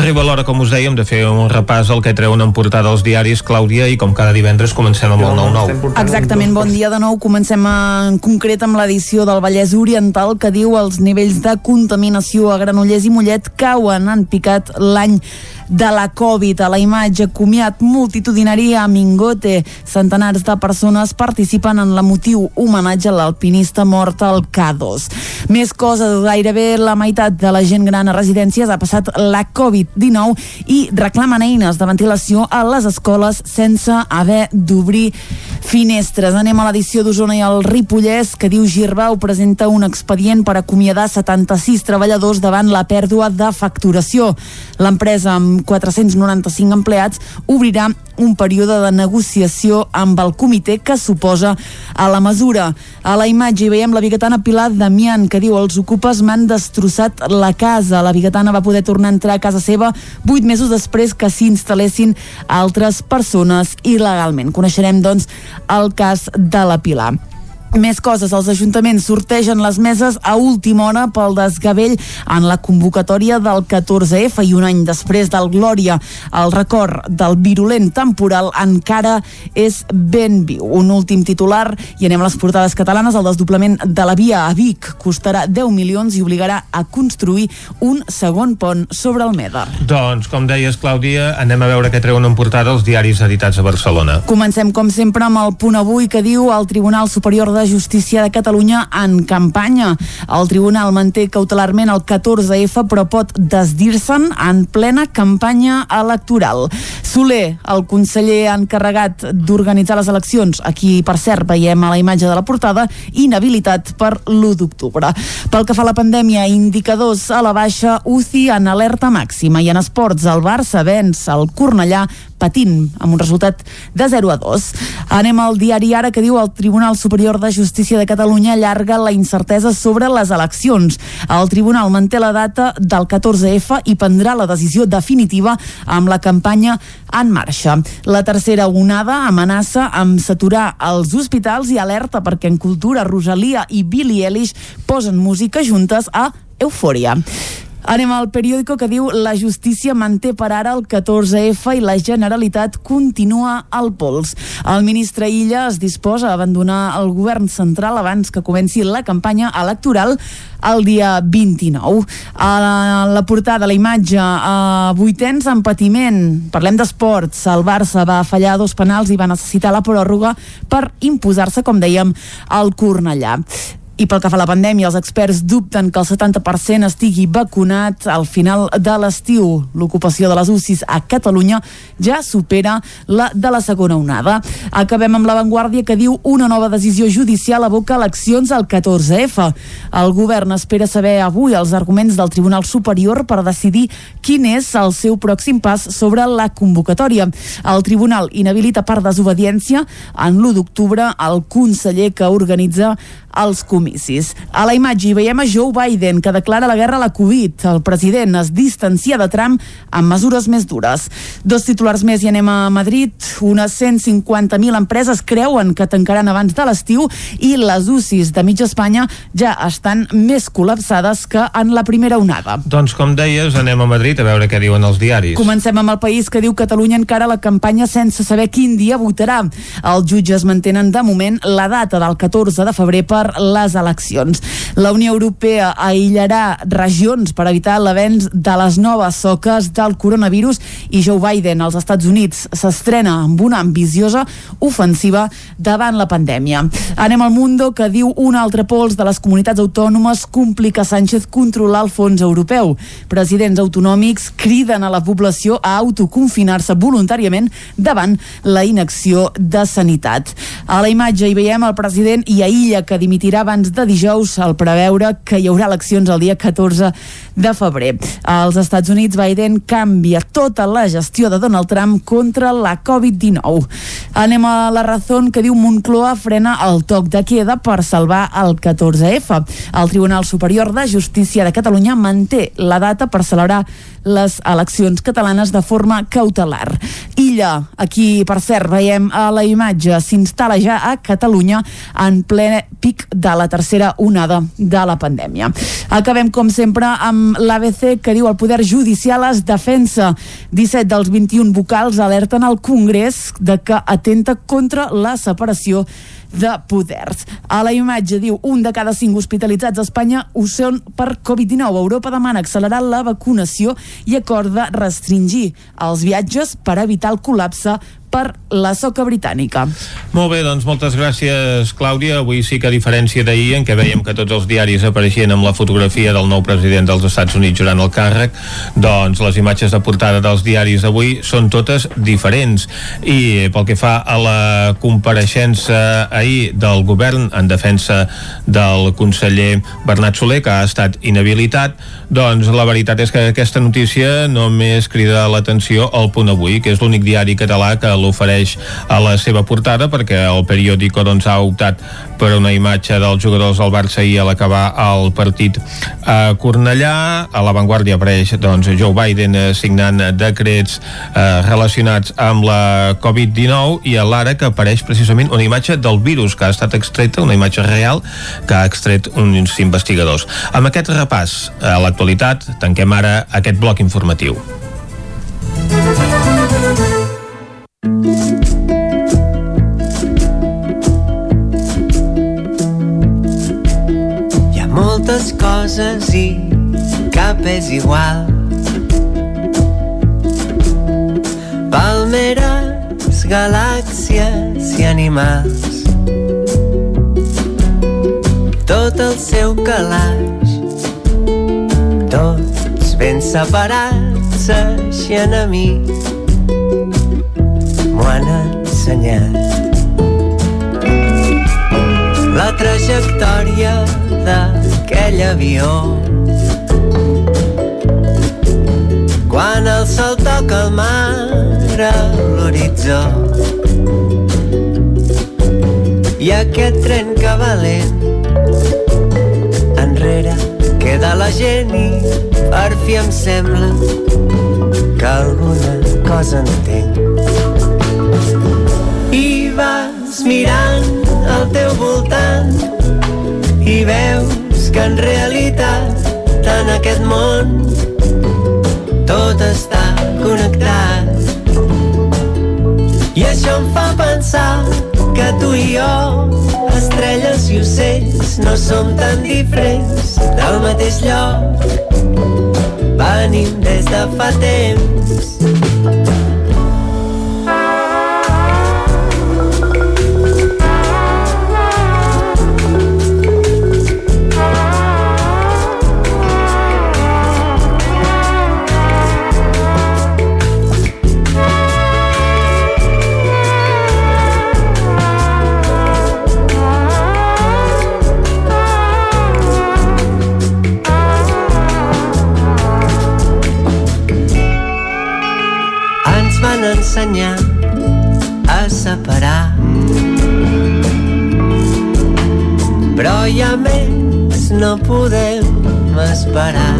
Speaker 1: Arriba l'hora, com us dèiem, de fer un repàs al que treuen en portada els diaris, Clàudia, i com cada divendres comencem amb el 9-9.
Speaker 2: Exactament, bon dia de nou. Comencem en concret amb l'edició del Vallès Oriental que diu els nivells de contaminació a Granollers i Mollet cauen, han picat l'any de la Covid. A la imatge, comiat multitudinari a Mingote. Centenars de persones participen en l'emotiu homenatge a l'alpinista mort al K2. Més coses, gairebé la meitat de la gent gran a residències ha passat la Covid-19 i reclamen eines de ventilació a les escoles sense haver d'obrir finestres. Anem a l'edició d'Osona i el Ripollès, que diu Girbau presenta un expedient per acomiadar 76 treballadors davant la pèrdua de facturació. L'empresa, amb 495 empleats, obrirà un període de negociació amb el comitè que suposa a la mesura. A la imatge hi veiem la biguetana Pilar Damián, que diu els ocupes m'han destrossat la casa. La biguetana va poder tornar a entrar a casa seva vuit mesos després que s'hi instal·lessin altres persones il·legalment. Coneixerem, doncs, el cas de la Pilar. Més coses, els ajuntaments sortegen les meses a última hora pel desgavell en la convocatòria del 14F i un any després del Glòria. El record del virulent temporal encara és ben viu. Un últim titular i anem a les portades catalanes. El desdoblament de la via a Vic costarà 10 milions i obligarà a construir un segon pont sobre el Meder.
Speaker 1: Doncs, com deies, Clàudia, anem a veure què treuen en portada els diaris editats a Barcelona.
Speaker 2: Comencem, com sempre, amb el punt avui que diu el Tribunal Superior de Justícia de Catalunya en campanya. El Tribunal manté cautelarment el 14F, però pot desdir-se'n en plena campanya electoral. Soler, el conseller encarregat d'organitzar les eleccions, aquí, per cert, veiem a la imatge de la portada, inhabilitat per l'1 d'octubre. Pel que fa a la pandèmia, indicadors a la baixa, UCI en alerta màxima i en esports el Barça venç el Cornellà patint amb un resultat de 0 a 2. Anem al diari Ara que diu el Tribunal Superior de Justícia de Catalunya allarga la incertesa sobre les eleccions. El Tribunal manté la data del 14F i prendrà la decisió definitiva amb la campanya en marxa. La tercera onada amenaça amb saturar els hospitals i alerta perquè en cultura Rosalia i Billie Eilish posen música juntes a Eufòria. Anem al periòdico que diu la justícia manté per ara el 14F i la Generalitat continua al pols. El ministre Illa es disposa a abandonar el govern central abans que comenci la campanya electoral el dia 29. A la portada, la imatge, a vuitens en patiment. Parlem d'esports. El Barça va fallar dos penals i va necessitar la pròrroga per imposar-se, com dèiem, al Cornellà. I pel que fa a la pandèmia, els experts dubten que el 70% estigui vacunat al final de l'estiu. L'ocupació de les UCIs a Catalunya ja supera la de la segona onada. Acabem amb l'avantguàrdia que diu una nova decisió judicial aboca eleccions al 14F. El govern espera saber avui els arguments del Tribunal Superior per decidir quin és el seu pròxim pas sobre la convocatòria. El Tribunal inhabilita per desobediència en l'1 d'octubre el conseller que organitza els comicis. A la imatge hi veiem a Joe Biden, que declara la guerra a la Covid. El president es distancia de Trump amb mesures més dures. Dos titulars més i anem a Madrid. Unes 150.000 empreses creuen que tancaran abans de l'estiu i les UCIs de mitja Espanya ja estan més col·lapsades que en la primera onada.
Speaker 1: Doncs, com deies, anem a Madrid a veure què diuen els diaris.
Speaker 2: Comencem amb el país que diu Catalunya encara la campanya sense saber quin dia votarà. Els jutges mantenen de moment la data del 14 de febrer per les eleccions. La Unió Europea aïllarà regions per evitar l'avenç de les noves soques del coronavirus i Joe Biden als Estats Units s'estrena amb una ambiciosa ofensiva davant la pandèmia. Anem al Mundo que diu un altre pols de les comunitats autònomes complica Sánchez controlar el fons europeu. Presidents autonòmics criden a la població a autoconfinar-se voluntàriament davant la inacció de sanitat. A la imatge hi veiem el president i aïlla que dimitirà abans de dijous al preveure que hi haurà eleccions el dia 14 de febrer. Als Estats Units, Biden canvia tota la gestió de Donald Trump contra la Covid-19. Anem a la raó que diu Moncloa frena el toc de queda per salvar el 14F. El Tribunal Superior de Justícia de Catalunya manté la data per celebrar les eleccions catalanes de forma cautelar. Illa, aquí, per cert, veiem a la imatge, s'instal·la ja a Catalunya en ple pic de la tercera onada de la pandèmia. Acabem, com sempre, amb l'ABC que diu el Poder Judicial es defensa. 17 dels 21 vocals alerten al Congrés de que atenta contra la separació de poders. A la imatge diu un de cada cinc hospitalitzats a Espanya ho són per Covid-19. Europa demana accelerar la vacunació i acorda restringir els viatges per evitar el col·lapse per la soca britànica.
Speaker 1: Molt bé, doncs moltes gràcies, Clàudia. Avui sí que a diferència d'ahir, en què veiem que tots els diaris apareixien amb la fotografia del nou president dels Estats Units jurant el càrrec, doncs les imatges de portada dels diaris d'avui són totes diferents. I pel que fa a la compareixença ahir del govern en defensa del conseller Bernat Soler, que ha estat inhabilitat, doncs la veritat és que aquesta notícia només crida l'atenció al punt avui, que és l'únic diari català que l'ofereix a la seva portada perquè el periòdico doncs, ha optat per una imatge dels jugadors del Barça i a l'acabar el partit a Cornellà. A l'avantguàrdia apareix doncs, Joe Biden eh, signant decrets eh, relacionats amb la Covid-19 i a l'ara que apareix precisament una imatge del virus que ha estat extreta, una imatge real que ha extret uns investigadors. Amb aquest repàs a l'actualitat tanquem ara aquest bloc informatiu.
Speaker 23: Moltes coses i cap és igual. Palmeres, galàxies i animals. Tot el seu calaix. Tots ben separats, així a mi m'ho han ensenyat. La trajectòria d'aquell avió. Quan el sol toca el mar a l'horitzó. I aquest tren que va lent enrere queda la gent i per fi em sembla que alguna cosa entenc. I vas mirant al teu voltant i veus que en realitat en aquest món tot està connectat. I això em fa pensar que tu i jo estrelles i ocells no som tan diferents del mateix lloc. Venim des de fa temps ensenyar a separar. Però ja més no podem esperar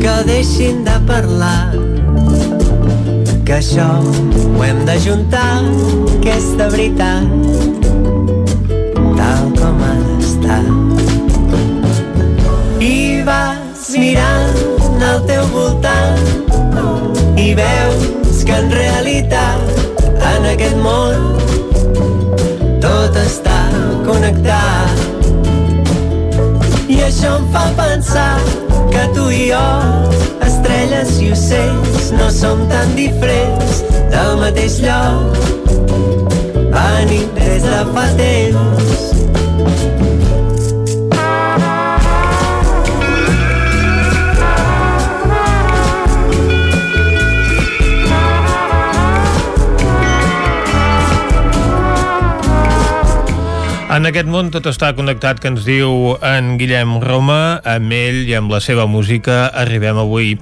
Speaker 23: que deixin de parlar que això ho hem de juntar que és de veritat tal com ha d'estar i vas mirant al teu voltant i veus que en realitat en aquest món tot està connectat. I això em fa pensar que tu i jo estrelles i ocells no som tan diferents del mateix lloc. Venim des de fa temps
Speaker 1: En aquest món tot està connectat que ens diu en Guillem Roma, amb ell i amb la seva música arribem avui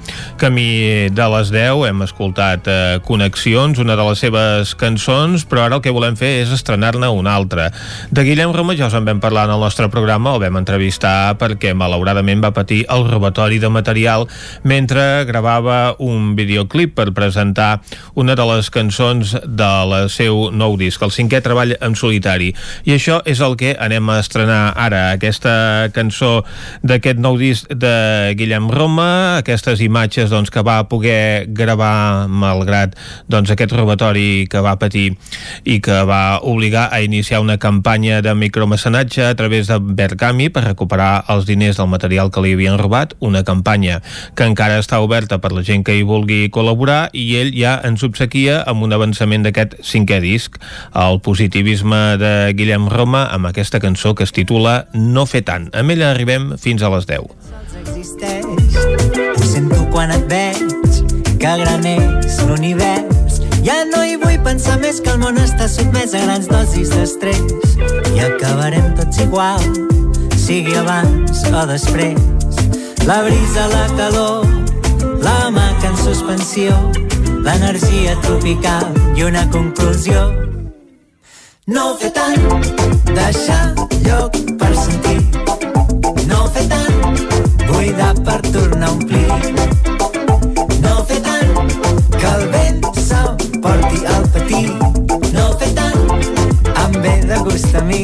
Speaker 1: camí de les 10, hem escoltat eh, Connexions, una de les seves cançons, però ara el que volem fer és estrenar-ne una altra. De Guillem Roma ja us en vam parlar en el nostre programa, el vam entrevistar perquè malauradament va patir el robatori de material mentre gravava un videoclip per presentar una de les cançons del seu nou disc, el cinquè treball en solitari. I això és el que anem a estrenar ara, aquesta cançó d'aquest nou disc de Guillem Roma, aquestes imatges doncs, que va poder gravar malgrat doncs, aquest robatori que va patir i que va obligar a iniciar una campanya de micromecenatge a través de Bergami per recuperar els diners del material que li havien robat, una campanya que encara està oberta per la gent que hi vulgui col·laborar i ell ja ens obsequia amb un avançament d'aquest cinquè disc, el positivisme de Guillem Roma amb aquesta cançó que es titula No fer tant. Amb ella arribem fins a les 10.
Speaker 23: existeix. Ho sento quan et veig, que gran és l'univers. Ja no hi vull pensar més que el món està sotmès a grans dosis d'estrès. I acabarem tots igual, sigui abans o després. La brisa, la calor, la mà que en suspensió l'energia tropical i una conclusió. No fer tant, deixar lloc per sentir. No fer tant, buidar per tornar a omplir. No fer tant, que el vent s'emporti al patí. No fer tant, em ve de gust a mi.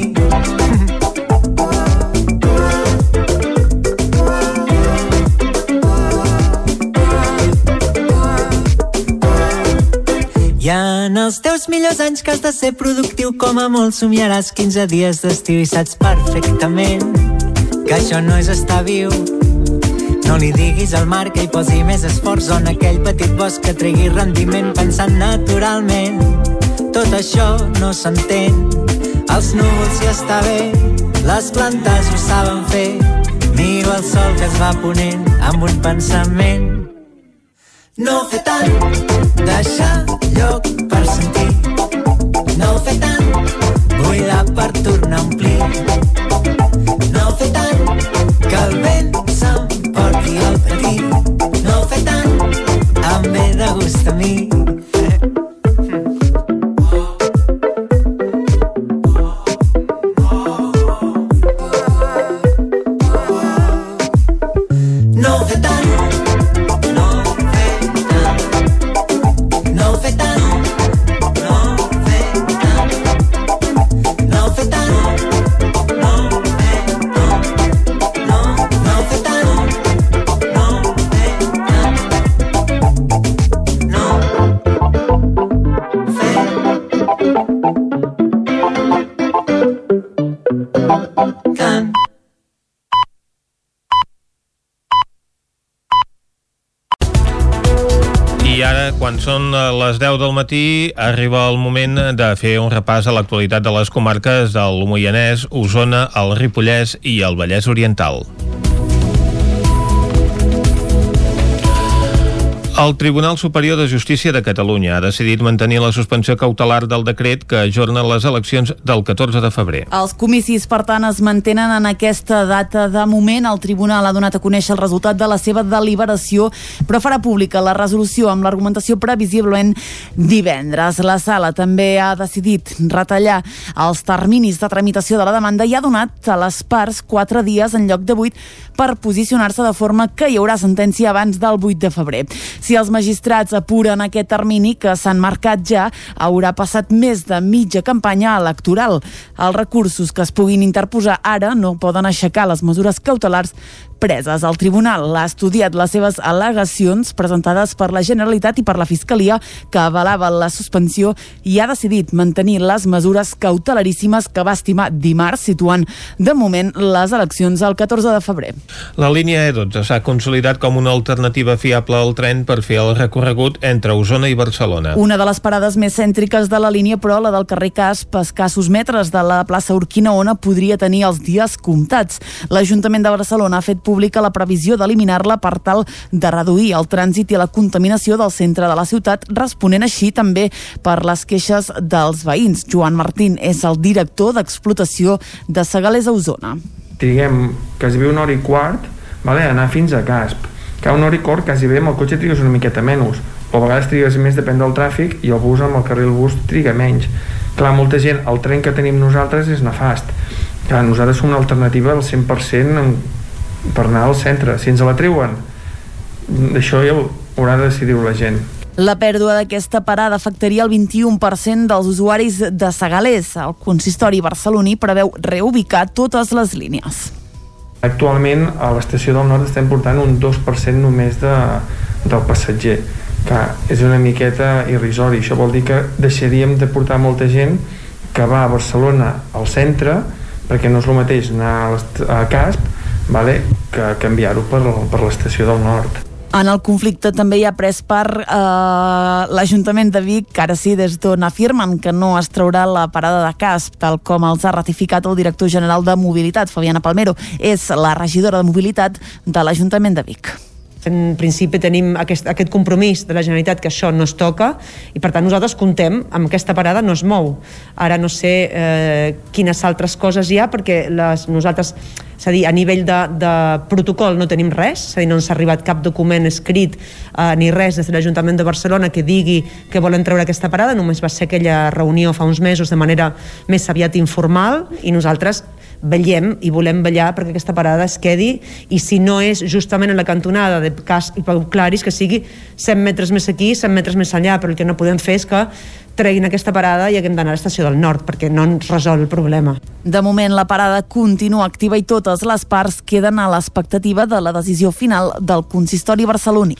Speaker 23: I en els teus millors anys que has de ser productiu com a molt somiaràs 15 dies d'estiu i saps perfectament que això no és estar viu. No li diguis al mar que hi posi més esforç on aquell petit bosc que tregui rendiment pensant naturalment. Tot això no s'entén. Els núvols ja està bé, les plantes ho saben fer. Miro el sol que es va ponent amb un pensament. No fer tant, deixar lloc per sentir. No fer tant, buidar per tornar a omplir. No fer tant,
Speaker 1: són eh, les 10 del matí, arriba el moment de fer un repàs a l'actualitat de les comarques del Moianès, Osona, el Ripollès i el Vallès Oriental. El Tribunal Superior de Justícia de Catalunya ha decidit mantenir la suspensió cautelar del decret que ajorna les eleccions del 14 de febrer.
Speaker 2: Els comicis, per tant, es mantenen en aquesta data. De moment, el Tribunal ha donat a conèixer el resultat de la seva deliberació, però farà pública la resolució amb l'argumentació previsiblement divendres. La sala també ha decidit retallar els terminis de tramitació de la demanda i ha donat a les parts quatre dies en lloc de vuit per posicionar-se de forma que hi haurà sentència abans del 8 de febrer. Si els magistrats apuren aquest termini que s'han marcat ja, haurà passat més de mitja campanya electoral. Els recursos que es puguin interposar ara no poden aixecar les mesures cautelars preses. El tribunal ha estudiat les seves al·legacions presentades per la Generalitat i per la Fiscalia que avalava la suspensió i ha decidit mantenir les mesures cautelaríssimes que va estimar dimarts, situant de moment les eleccions el 14 de febrer.
Speaker 1: La línia E12 s'ha consolidat com una alternativa fiable al tren per fer el recorregut entre Osona i Barcelona.
Speaker 2: Una de les parades més cèntriques de la línia, però, la del carrer Casp, a escassos metres de la plaça Urquinaona, podria tenir els dies comptats. L'Ajuntament de Barcelona ha fet pública la previsió d'eliminar-la per tal de reduir el trànsit i la contaminació del centre de la ciutat, responent així també per les queixes dels veïns. Joan Martín és el director d'explotació de Segalés a Osona.
Speaker 24: Triguem quasi una hora i quart vale, anar fins a Casp. Que una hora i quart quasi bé amb el cotxe trigues una miqueta menys o a vegades trigues més depèn del tràfic i el bus amb el carril bus triga menys clar, molta gent, el tren que tenim nosaltres és nefast clar, nosaltres som una alternativa al 100% en, per anar al centre si ens la treuen això ja ho haurà de decidir la gent
Speaker 2: La pèrdua d'aquesta parada afectaria el 21% dels usuaris de Segalés. El consistori barceloní preveu reubicar totes les línies.
Speaker 24: Actualment a l'estació del nord estem portant un 2% només de, del passatger que és una miqueta irrisori això vol dir que deixaríem de portar molta gent que va a Barcelona al centre perquè no és el mateix anar a, Casp vale, que canviar-ho per, per l'estació del nord
Speaker 2: En el conflicte també hi ha pres part eh, l'Ajuntament de Vic, que ara sí, des d'on afirmen que no es traurà la parada de casp, tal com els ha ratificat el director general de Mobilitat, Fabiana Palmero. És la regidora de Mobilitat de l'Ajuntament de Vic.
Speaker 25: en principi tenim aquest, aquest compromís de la Generalitat que això no es toca i per tant nosaltres contem amb aquesta parada no es mou. Ara no sé eh, quines altres coses hi ha perquè les, nosaltres és a dir, a nivell de, de protocol no tenim res, és a dir, no ens ha arribat cap document escrit eh, ni res des de l'Ajuntament de Barcelona que digui que volen treure aquesta parada, només va ser aquella reunió fa uns mesos de manera més aviat informal i nosaltres vetllem i volem vetllar perquè aquesta parada es quedi i si no és justament en la cantonada de Cas i Pau Claris que sigui 100 metres més aquí, 100 metres més allà però el que no podem fer és que treguin aquesta parada i haguem d'anar a l'estació del nord perquè no ens resol el problema.
Speaker 2: De moment la parada continua activa i totes les parts queden a l'expectativa de la decisió final del consistori barceloní.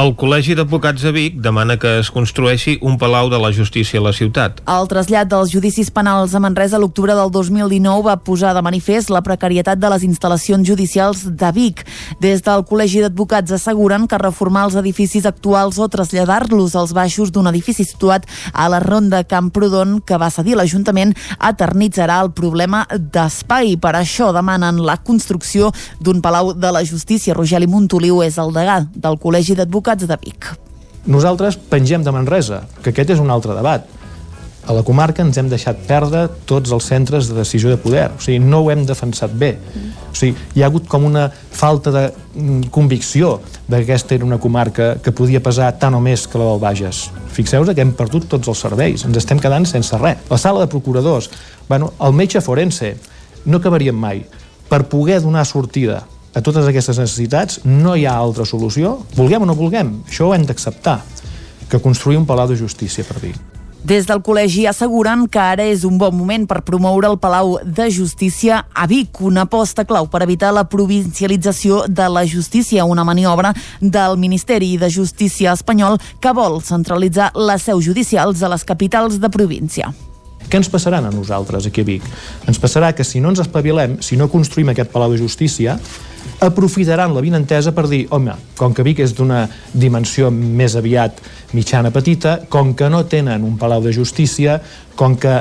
Speaker 1: El Col·legi d'Advocats de Vic demana que es construeixi un palau de la justícia a la ciutat.
Speaker 2: El trasllat dels judicis penals a Manresa a l'octubre del 2019 va posar de manifest la precarietat de les instal·lacions judicials de Vic. Des del Col·legi d'Advocats asseguren que reformar els edificis actuals o traslladar-los als baixos d'un edifici situat a la ronda Camprodon que va cedir l'Ajuntament eternitzarà el problema d'espai. Per això demanen la construcció d'un Palau de la Justícia. Rogeli Montoliu és el degà del Col·legi d'Advocats de Vic.
Speaker 26: Nosaltres pengem de Manresa, que aquest és un altre debat. A la comarca ens hem deixat perdre tots els centres de decisió de poder. O sigui, no ho hem defensat bé. O sigui, hi ha hagut com una falta de mm, convicció de que aquesta era una comarca que podia pesar tant o més que la del Bages. Fixeu-vos que hem perdut tots els serveis, ens estem quedant sense res. La sala de procuradors, bueno, el metge forense, no acabaríem mai. Per poder donar sortida a totes aquestes necessitats no hi ha altra solució, vulguem o no vulguem, això ho hem d'acceptar, que construir un palau de justícia per dir.
Speaker 2: Des del col·legi asseguren que ara és un bon moment per promoure el Palau de Justícia a Vic, una aposta clau per evitar la provincialització de la justícia, una maniobra del Ministeri de Justícia espanyol que vol centralitzar les seus judicials a les capitals de província.
Speaker 26: Què ens passaran a nosaltres aquí a Vic? Ens passarà que si no ens espavilem, si no construïm aquest Palau de Justícia, aprofitaran la vinentesa per dir, home, com que Vic és d'una dimensió més aviat mitjana petita, com que no tenen un palau de justícia, com que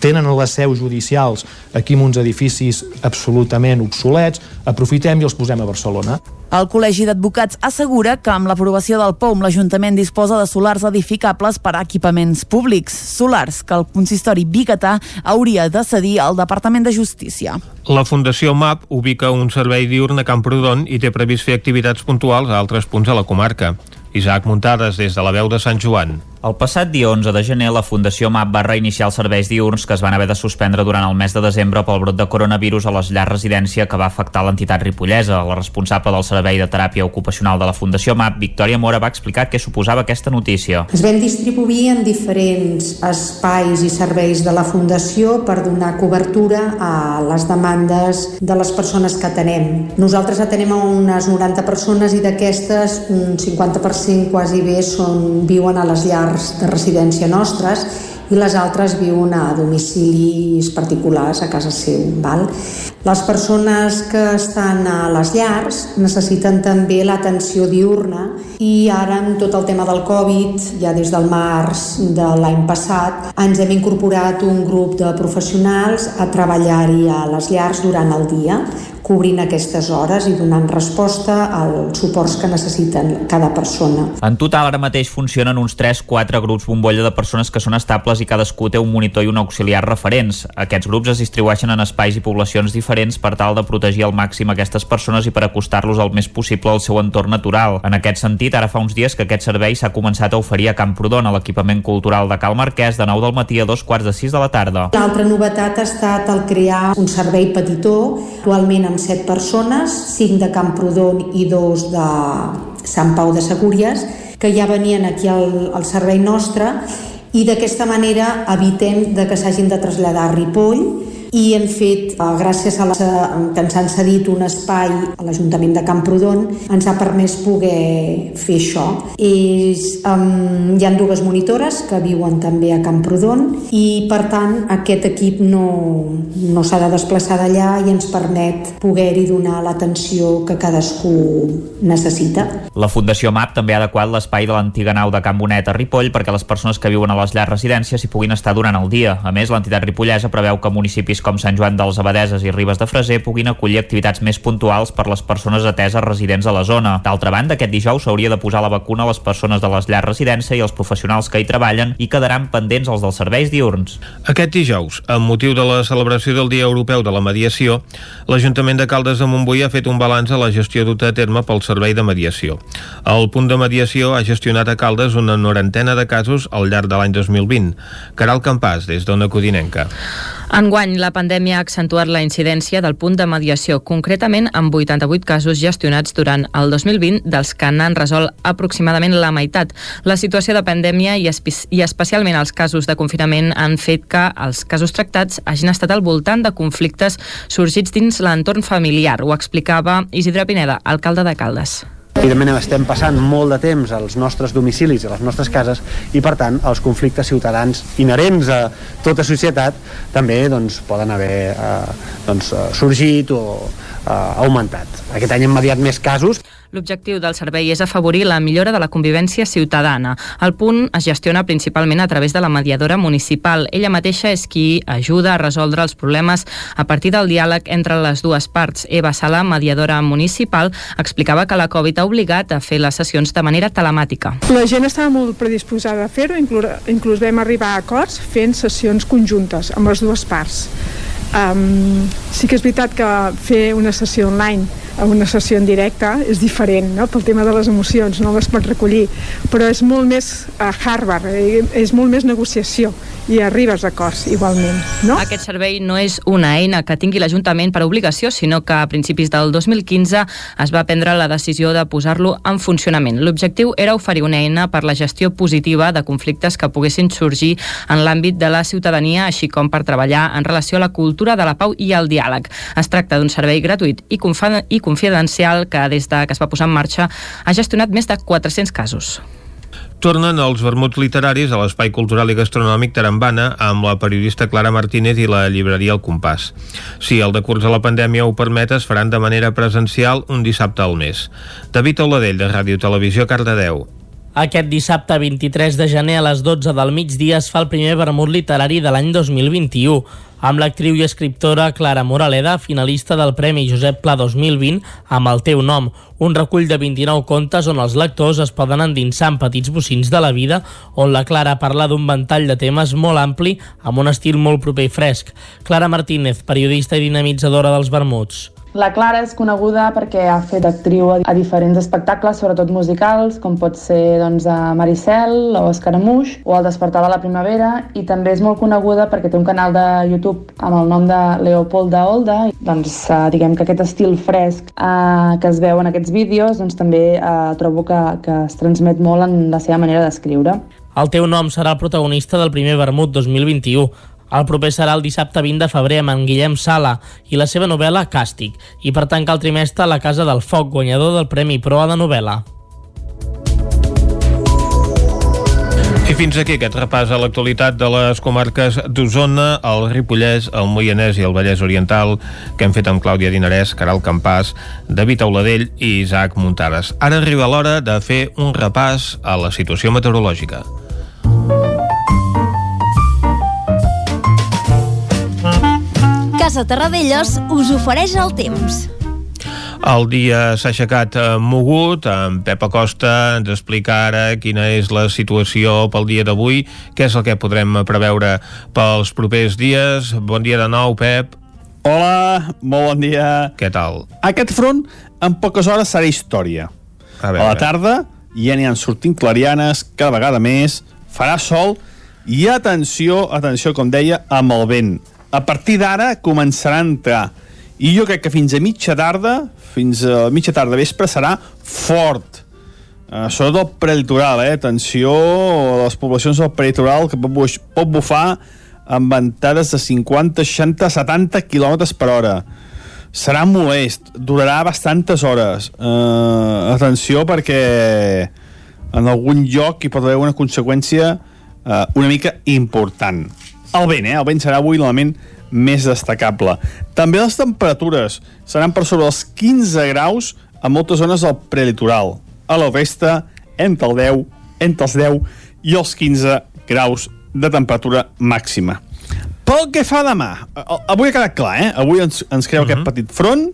Speaker 26: tenen les seus judicials aquí en uns edificis absolutament obsolets, aprofitem i els posem a Barcelona.
Speaker 2: El Col·legi d'Advocats assegura que amb l'aprovació del POUM l'Ajuntament disposa de solars edificables per a equipaments públics, solars que el consistori biguetà hauria de cedir al Departament de Justícia.
Speaker 1: La Fundació MAP ubica un servei diurn a Camprodon i té previst fer activitats puntuals a altres punts de la comarca. Isaac Muntades, des de la veu de Sant Joan.
Speaker 10: El passat dia 11 de gener, la Fundació MAP va reiniciar els serveis diurns que es van haver de suspendre durant el mes de desembre pel brot de coronavirus a les llars residència que va afectar l'entitat ripollesa. La responsable del Servei de Teràpia Ocupacional de la Fundació MAP, Victòria Mora, va explicar què suposava aquesta notícia.
Speaker 9: Es vam distribuir en diferents espais i serveis de la Fundació per donar cobertura a les demandes de les persones que atenem. Nosaltres atenem a unes 90 persones i d'aquestes un 50% quasi bé són, viuen a les llars de residència nostres i les altres viuen a domicilis particulars a casa seu. Val? Les persones que estan a les llars necessiten també l'atenció diurna i ara amb tot el tema del Covid, ja des del març de l'any passat, ens hem incorporat un grup de professionals a treballar-hi a les llars durant el dia, cobrint aquestes hores i donant resposta als suports que necessiten cada persona.
Speaker 10: En total, ara mateix funcionen uns 3-4 grups bombolla de persones que són estables i cadascú té un monitor i un auxiliar referents. Aquests grups es distribueixen en espais i poblacions diferents per tal de protegir al màxim aquestes persones i per acostar-los el més possible al seu entorn natural. En aquest sentit, ara fa uns dies que aquest servei s'ha començat a oferir a Camprodon, a l'equipament cultural de Cal Marquès, de 9 del matí a dos quarts de 6 de la tarda.
Speaker 9: L'altra novetat ha estat el crear un servei petitó, actualment amb set persones, cinc de Camprodon i dos de Sant Pau de Segúries, que ja venien aquí al, al servei nostre i d'aquesta manera evitem de que s'hagin de traslladar a Ripoll i hem fet, eh, gràcies a la, que ens han cedit un espai a l'Ajuntament de Camprodon, ens ha permès poder fer això. És, um, hi han dues monitores que viuen també a Camprodon i, per tant, aquest equip no, no s'ha de desplaçar d'allà i ens permet poder-hi donar l'atenció que cadascú necessita.
Speaker 10: La Fundació MAP també ha adequat l'espai de l'antiga nau de Can Bonet a Ripoll perquè les persones que viuen a les llars residències hi puguin estar durant el dia. A més, l'entitat ripollesa preveu que municipis
Speaker 3: com Sant Joan dels Abadeses i Ribes de Freser puguin acollir activitats més puntuals per les persones ateses residents a la zona. D'altra banda, aquest dijous s'hauria de posar la vacuna a les persones de les llars residència i els professionals que hi treballen i quedaran pendents els dels serveis diurns.
Speaker 1: Aquest dijous, amb motiu de la celebració del Dia Europeu de la Mediació, l'Ajuntament de Caldes de Montbui ha fet un balanç a la gestió duta a terme pel Servei de Mediació. El punt de mediació ha gestionat a Caldes una norantena de casos al llarg de l'any 2020. Caral Campàs, des d'Ona Codinenca.
Speaker 4: Enguany, la pandèmia ha accentuat la incidència del punt de mediació, concretament amb 88 casos gestionats durant el 2020, dels que n'han resolt aproximadament la meitat. La situació de pandèmia i, espe i especialment els casos de confinament han fet que els casos tractats hagin estat al voltant de conflictes sorgits dins l'entorn familiar. Ho explicava Isidre Pineda, alcalde de Caldes.
Speaker 27: Evidentment estem passant molt de temps als nostres domicilis i a les nostres cases i per tant els conflictes ciutadans inherents a tota societat també doncs, poden haver eh, doncs, sorgit o eh, augmentat. Aquest any hem mediat més casos
Speaker 4: L'objectiu del servei és afavorir la millora de la convivència ciutadana. El punt es gestiona principalment a través de la mediadora municipal. Ella mateixa és qui ajuda a resoldre els problemes a partir del diàleg entre les dues parts. Eva Sala, mediadora municipal, explicava que la Covid ha obligat a fer les sessions de manera telemàtica.
Speaker 28: La gent estava molt predisposada a fer-ho, inclús, vam arribar a acords fent sessions conjuntes amb les dues parts. Um, sí que és veritat que fer una sessió online a una sessió en directe és diferent no? pel tema de les emocions, no les pot recollir però és molt més a Harvard eh, és molt més negociació i arribes a acords igualment no?
Speaker 4: Aquest servei no és una eina que tingui l'Ajuntament per obligació sinó que a principis del 2015 es va prendre la decisió de posar-lo en funcionament. L'objectiu era oferir una eina per la gestió positiva de conflictes que poguessin sorgir en l'àmbit de la ciutadania així com per treballar en relació a la cultura de la pau i el diàleg. Es tracta d'un servei gratuït i, i confidencial que des de que es va posar en marxa ha gestionat més de 400 casos.
Speaker 1: Tornen els vermuts literaris a l'Espai Cultural i Gastronòmic Tarambana amb la periodista Clara Martínez i la llibreria El Compàs. Si el decurs de la pandèmia ho permet, es faran de manera presencial un dissabte al mes. David Oladell, de Ràdio Televisió, Cardedeu.
Speaker 7: Aquest dissabte 23 de gener a les 12 del migdia es fa el primer vermut literari de l'any 2021 amb l'actriu i escriptora Clara Moraleda, finalista del Premi Josep Pla 2020 amb el teu nom, un recull de 29 contes on els lectors es poden endinsar en petits bocins de la vida, on la Clara parla d'un ventall de temes molt ampli amb un estil molt proper i fresc. Clara Martínez, periodista i dinamitzadora dels vermuts.
Speaker 29: La Clara és coneguda perquè ha fet actriu a diferents espectacles, sobretot musicals, com pot ser doncs, a Maricel o Escaramuix o El despertar de la primavera, i també és molt coneguda perquè té un canal de YouTube amb el nom de Leopolda Olda. Doncs eh, diguem que aquest estil fresc eh, que es veu en aquests vídeos doncs, també eh, trobo que, que es transmet molt en la seva manera d'escriure.
Speaker 7: El teu nom serà el protagonista del primer Vermut 2021. El proper serà el dissabte 20 de febrer amb en Guillem Sala i la seva novel·la Càstig, i per tancar el trimestre la Casa del Foc, guanyador del Premi Proa de novel·la.
Speaker 1: I fins aquí aquest repàs a l'actualitat de les comarques d'Osona, el Ripollès, el Moianès i el Vallès Oriental que hem fet amb Clàudia Dinarès, Caral Campàs, David Auladell i Isaac Muntades. Ara arriba l'hora de fer un repàs a la situació meteorològica.
Speaker 11: Casa Terradellos us ofereix el temps.
Speaker 1: El dia s'ha aixecat eh, mogut, en Pep Acosta ens explica ara quina és la situació pel dia d'avui, què és el que podrem preveure pels propers dies. Bon dia de nou, Pep.
Speaker 12: Hola, molt bon dia.
Speaker 1: Què tal?
Speaker 12: Aquest front en poques hores serà història.
Speaker 1: A,
Speaker 12: veure. a la tarda ja n'hi han sortint clarianes, cada vegada més, farà sol i atenció, atenció, com deia, amb el vent. A partir d'ara començarà a entrar. I jo crec que fins a mitja tarda fins a mitja tarda vespre serà fort. Uh, sobretot el prelitoral eh? atenció a les poblacions del prelitoral que pot, buf pot bufar amb ventades de 50, 60, 70 km per hora. Serà molest, durarà bastantes hores. Uh, atenció perquè en algun lloc hi pot haver una conseqüència uh, una mica important el vent, eh? el vent serà avui l'element més destacable. També les temperatures seran per sobre els 15 graus a moltes zones del prelitoral. A la resta, entre, el 10, entre els 10 i els 15 graus de temperatura màxima. Pel que fa demà, avui ha quedat clar, eh? Avui ens, ens creu uh -huh. aquest petit front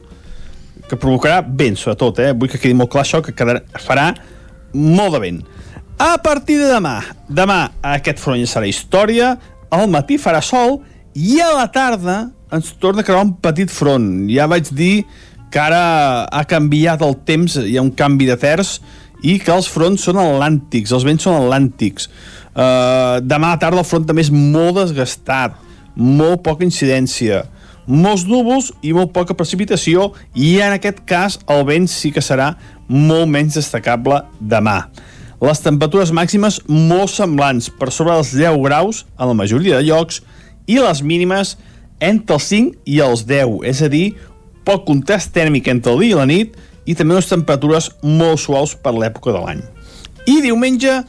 Speaker 12: que provocarà vent, sobretot, eh? Vull que quedi molt clar això, que quedarà, farà molt de vent. A partir de demà, demà aquest front ja serà història, al matí farà sol i a la tarda ens torna a crear un petit front. Ja vaig dir que ara ha canviat el temps, hi ha un canvi de terç i que els fronts són atlàntics, els vents són atlàntics. Uh, demà a la tarda el front també és molt desgastat, molt poca incidència, molts núvols i molt poca precipitació i en aquest cas el vent sí que serà molt menys destacable demà. Les temperatures màximes molt semblants, per sobre dels 10 graus a la majoria de llocs i les mínimes entre els 5 i els 10, és a dir, poc contrast tèrmic entre el dia i la nit i també unes temperatures molt suaus per l'època de l'any. I diumenge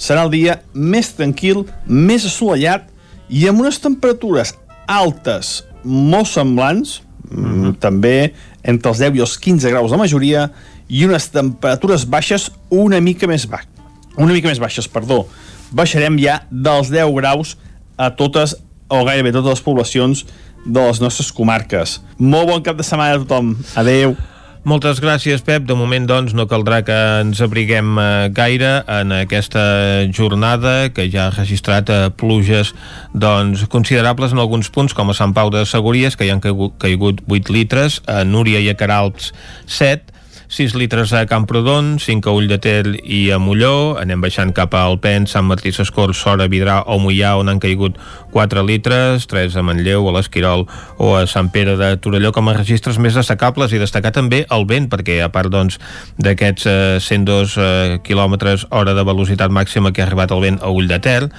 Speaker 12: serà el dia més tranquil, més assolellat i amb unes temperatures altes molt semblants, mm -hmm. també entre els 10 i els 15 graus la majoria, i unes temperatures baixes una mica més baixes. Una mica més baixes, perdó. Baixarem ja dels 10 graus a totes o gairebé totes les poblacions de les nostres comarques. Molt bon cap de setmana a tothom. Adeu.
Speaker 1: Moltes gràcies, Pep. De moment, doncs, no caldrà que ens abriguem eh, gaire en aquesta jornada que ja ha registrat eh, pluges doncs, considerables en alguns punts, com a Sant Pau de Segúries, que hi han caigut, caigut 8 litres, a Núria i a Caralps 7, 6 litres a Camprodon, 5 a Ulldeter i a Molló, anem baixant cap a Alpens, Sant Martí Sescors, Sora, Vidrà o Mollà, on han caigut 4 litres, 3 a Manlleu, a l'Esquirol o a Sant Pere de Torelló, com a registres més destacables i destacar també el vent, perquè a part doncs, d'aquests eh, 102 eh, km hora de velocitat màxima que ha arribat el vent a Ulldeter,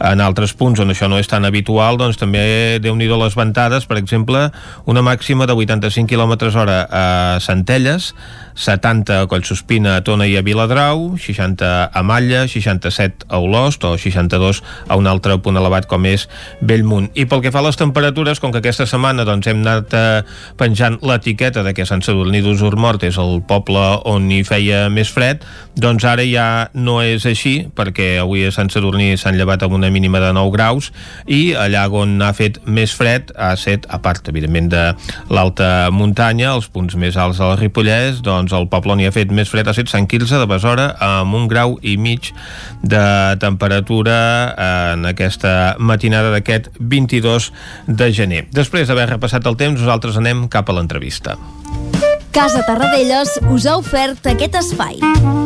Speaker 1: en altres punts on això no és tan habitual, doncs també déu nhi les ventades, per exemple, una màxima de 85 km hora a Centelles, 70 a Collsospina, a Tona i a Viladrau, 60 a Malla, 67 a Olost o 62 a un altre punt elevat com és Bellmunt. I pel que fa a les temperatures, com que aquesta setmana doncs, hem anat eh, penjant l'etiqueta de que Sant Sadurní d'Usurmort és el poble on hi feia més fred, doncs ara ja no és així, perquè avui a Sant Sadurní s'han llevat amb una mínima de 9 graus i allà on ha fet més fred ha set, a part, evidentment, de l'alta muntanya, els punts més alts del Ripollès, doncs el poble on hi ha fet més fred ha set Sant Quirze de Besora amb un grau i mig de temperatura en aquesta matinada d'aquest 22 de gener. Després d'haver repassat el temps, nosaltres anem cap a l'entrevista.
Speaker 11: Casa Tarradellas us ha ofert aquest espai.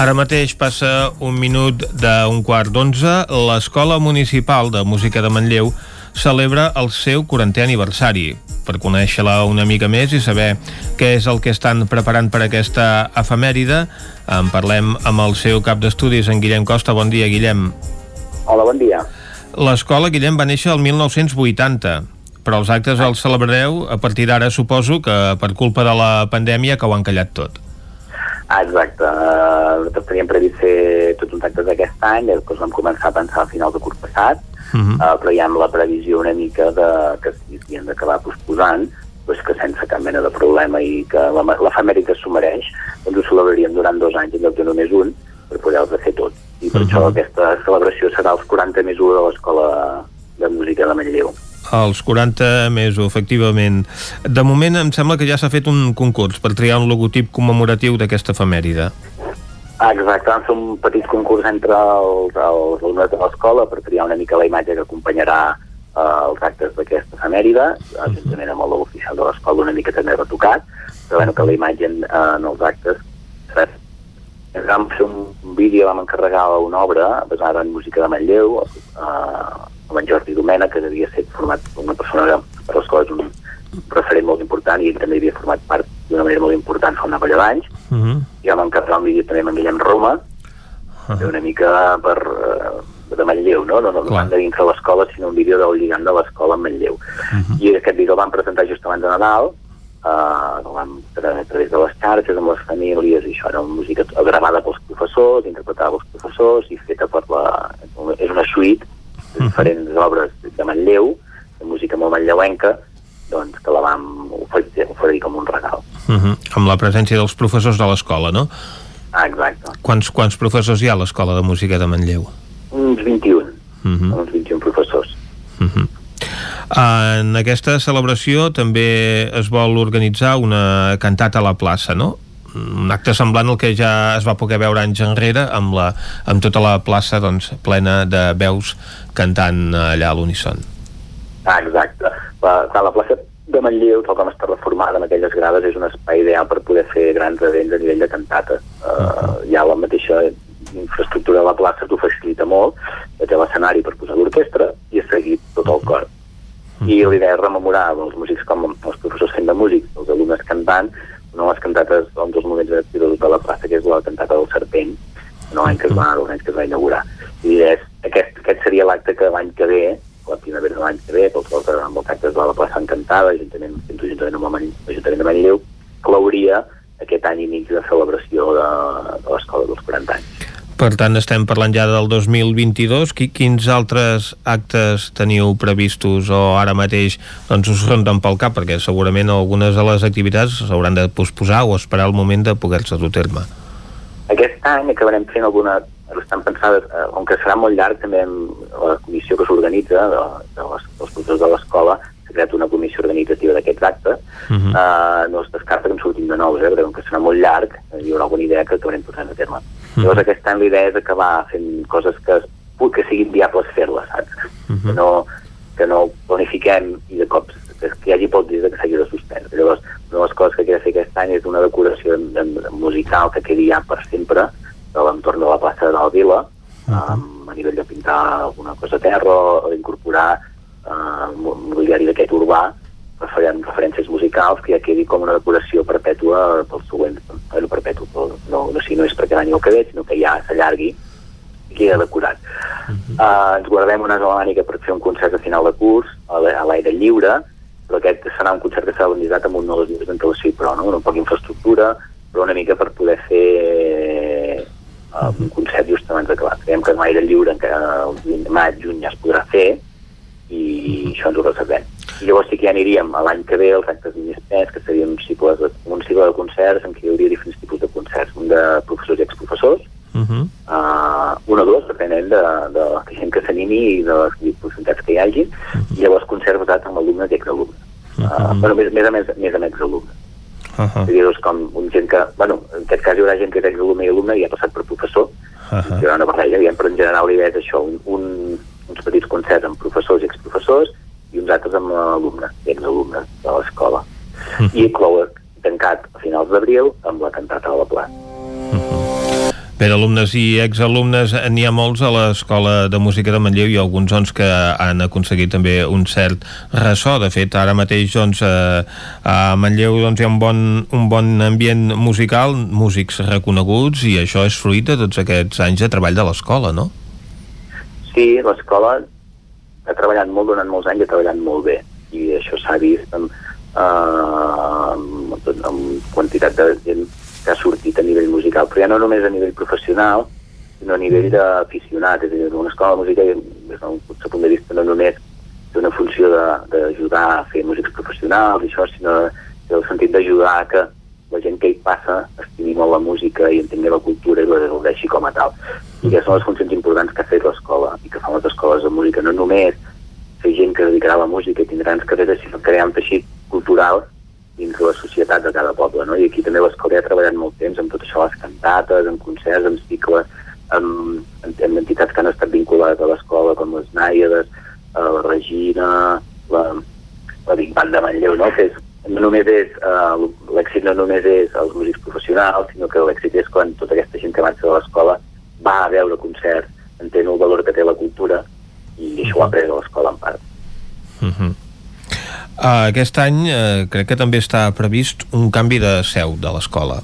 Speaker 1: Ara mateix passa un minut d'un quart d'onze. L'Escola Municipal de Música de Manlleu celebra el seu 40è aniversari. Per conèixer-la una mica més i saber què és el que estan preparant per aquesta efemèride, en parlem amb el seu cap d'estudis, en Guillem Costa. Bon dia, Guillem.
Speaker 30: Hola, bon dia.
Speaker 1: L'escola, Guillem, va néixer el 1980, però els actes els celebrareu a partir d'ara, suposo, que per culpa de la pandèmia que ho han callat tot.
Speaker 30: Ah, exacte. Uh, nosaltres teníem previst fer tots uns actes aquest any, després vam començar a pensar a final de curs passat, uh -huh. uh, però ja amb la previsió una mica de que si havien d'acabar posposant, doncs que sense cap mena de problema i que la, l'efemèride s'ho mereix, doncs ho celebraríem durant dos anys en lloc de només un, per poder-los fer tot. I per uh -huh. això aquesta celebració serà els 40 més 1 de l'Escola de Música de Manlleu.
Speaker 1: Els 40 més 1, efectivament. De moment em sembla que ja s'ha fet un concurs per triar un logotip commemoratiu d'aquesta efemèride.
Speaker 30: Exacte, vam fer un petit concurs entre els, els alumnes de l'escola per triar una mica la imatge que acompanyarà eh, els actes d'aquesta efemèride, juntament amb el logo oficial de l'escola una mica també retocat, però bueno, que la imatge en, en els actes serà vam fer un vídeo, vam encarregar una obra basada en música de Manlleu, eh, amb en Jordi Domena, que havia estat format una persona per l'escola és un referent molt important i ell també havia format part d'una manera molt important fa una colla d'anys,
Speaker 1: Uh -huh.
Speaker 30: ja vam encarregar un vídeo també amb en Guillem Roma, uh -huh. una mica per, eh, de Manlleu, no? No, no, no de dintre l'escola, sinó un vídeo del lligant de l'escola en Manlleu. Uh -huh. I aquest vídeo el vam presentar just abans de Nadal, eh, el vam a través de les xarxes, amb les famílies, i això era una música gravada pels professors, interpretada pels professors, i feta per la... És una suite de diferents obres de Manlleu, de música molt manlleuenca, doncs que la vam oferir, oferir com un regal.
Speaker 1: Uh -huh. Amb la presència dels professors de l'escola, no?
Speaker 30: Ah, exacte.
Speaker 1: Quants, quants professors hi ha a l'Escola de Música de Manlleu?
Speaker 30: Uns 21.
Speaker 1: Uh -huh.
Speaker 30: Uns 21 professors.
Speaker 1: Uh -huh. En aquesta celebració també es vol organitzar una cantata a la plaça, no? Un acte semblant al que ja es va poder veure anys enrere amb, la, amb tota la plaça doncs, plena de veus cantant allà a l'unisson.
Speaker 30: Ah, exacte. La, clar, la plaça de Manlleu, tal com està reformada amb aquelles grades, és un espai ideal per poder fer grans events a nivell de cantata. Uh, ja la mateixa infraestructura de la plaça t'ho facilita molt, té l'escenari per posar l'orquestra i a seguir tot el cor. I l'idea és rememorar els músics com els professors fent de músics, els alumnes cantant, una de les cantates, un dels moments de de la plaça, que és la cantata del Serpent, no l'any que es va, l'any que es va inaugurar. I és, aquest, aquest seria l'acte que l'any que ve, la primavera de l'any que ve, tots els, amb els actes de la plaça encantada, juntament, juntament amb l'Ajuntament de Manlleu, clouria aquest any i mig de celebració de, de l'Escola dels 40 anys.
Speaker 1: Per tant, estem parlant ja del 2022. Quins altres actes teniu previstos o ara mateix doncs, us ronden pel cap? Perquè segurament algunes de les activitats s'hauran de posposar o esperar el moment de poder-se dur a terme.
Speaker 30: Aquest any acabarem fent alguna... Estan pensades, eh, com que serà molt llarg, també amb la comissió que s'organitza de, de les, dels professors de l'escola s'ha creat una comissió organitzativa d'aquests actes. Uh -huh. uh, no es descarta que en sortim de nous, eh, perquè com que serà molt llarg, eh, hi haurà alguna idea que acabarem posant a terme. Uh -huh. Llavors aquest any la és acabar fent coses que, que siguin viables fer-les, saps? Uh -huh. que, no, que no planifiquem i de cop que, que hi hagi poc dia que s'hagi de suspendre. Llavors, una de les coses que queda fer aquest any és una decoració en, en, en musical que quedi ja per sempre de l'entorn de la plaça de l'Alvila, uh -huh. um, a nivell de pintar alguna cosa a terra o d'incorporar uh, mobiliari d'aquest urbà referent referències musicals que ja quedi com una decoració perpètua pels següents, bueno, perpètua, però no, no, si no és perquè l'any el que ve, sinó que ja s'allargui i queda decorat. Uh -huh. uh, ens guardem una zona mànica per fer un concert a final de curs a l'aire lliure, però aquest serà un concert que s'ha organitzat amb un dos dies d'antelació, però no? una poca infraestructura, però una mica per poder fer uh, un concert just abans d'acabar. Creiem que amb l'aire lliure encara el maig, juny ja es podrà fer i això ens ho reservem. I llavors sí que ja aniríem l'any que ve els més pes, que serien uns cicles de, un cicle de concerts en què hi hauria diferents tipus de concerts, un de professors i exprofessors,
Speaker 1: Uh -huh.
Speaker 30: uh, un o dos, depenent de, de la gent que s'animi i de les possibilitats que hi hagi, uh -huh. i llavors concerts basats en alumnes i exalumnes. Uh uh, bueno, més, més a més, més amb exalumnes.
Speaker 1: Uh -huh.
Speaker 30: És a dir, doncs, com un gent que, bueno, en aquest cas hi haurà gent que és exalumne i alumne i ha passat per professor, uh -huh. hi haurà una barreja, diguem, però en general la idea és això, un, un, uns petits concerts amb professors i exprofessors i uns altres amb alumnes i exalumnes de l'escola. Uh -huh. I clou tancat a finals d'abril amb la cantata de la plaça.
Speaker 1: Bé, d'alumnes i exalumnes n'hi ha molts a l'Escola de Música de Manlleu i alguns doncs, que han aconseguit també un cert ressò. De fet, ara mateix doncs, a, a Manlleu doncs, hi ha un bon, un bon ambient musical, músics reconeguts, i això és fruit de tots aquests anys de treball de l'escola, no?
Speaker 30: Sí, l'escola ha treballat molt durant molts anys, ha treballat molt bé, i això s'ha vist amb, uh, amb, amb quantitat de gent que ha sortit a nivell musical, però ja no només a nivell professional, sinó a nivell d'aficionat, és a dir, una escola de música, des d'un punt de vista, no només té una funció d'ajudar a fer músics professionals i això, sinó en el sentit d'ajudar a que la gent que hi passa estimi molt la música i entengui la cultura i la gaudeixi com a tal. I aquestes són les funcions importants que ha fet l'escola i que fan les escoles de música, no només fer gent que es dedicarà a la música i tindrà grans carreres, sinó crear un teixit cultural dins de la societat de cada poble, no? I aquí també l'escola ha treballat molt temps amb tot això, les cantates, amb concerts, amb cicles, amb, amb, amb entitats que han estat vinculades a l'escola, com les Nàiades, eh, la Regina, la, la Big Band de Manlleu, no? Que és, no només és, eh, l'èxit no només és els músics professionals, sinó que l'èxit és quan tota aquesta gent que marxa de l'escola va a veure concerts, entén el valor que té la cultura i això ho ha après a l'escola en part.
Speaker 1: Uh -huh. Uh, aquest any uh, crec que també està previst un canvi de seu de l'escola.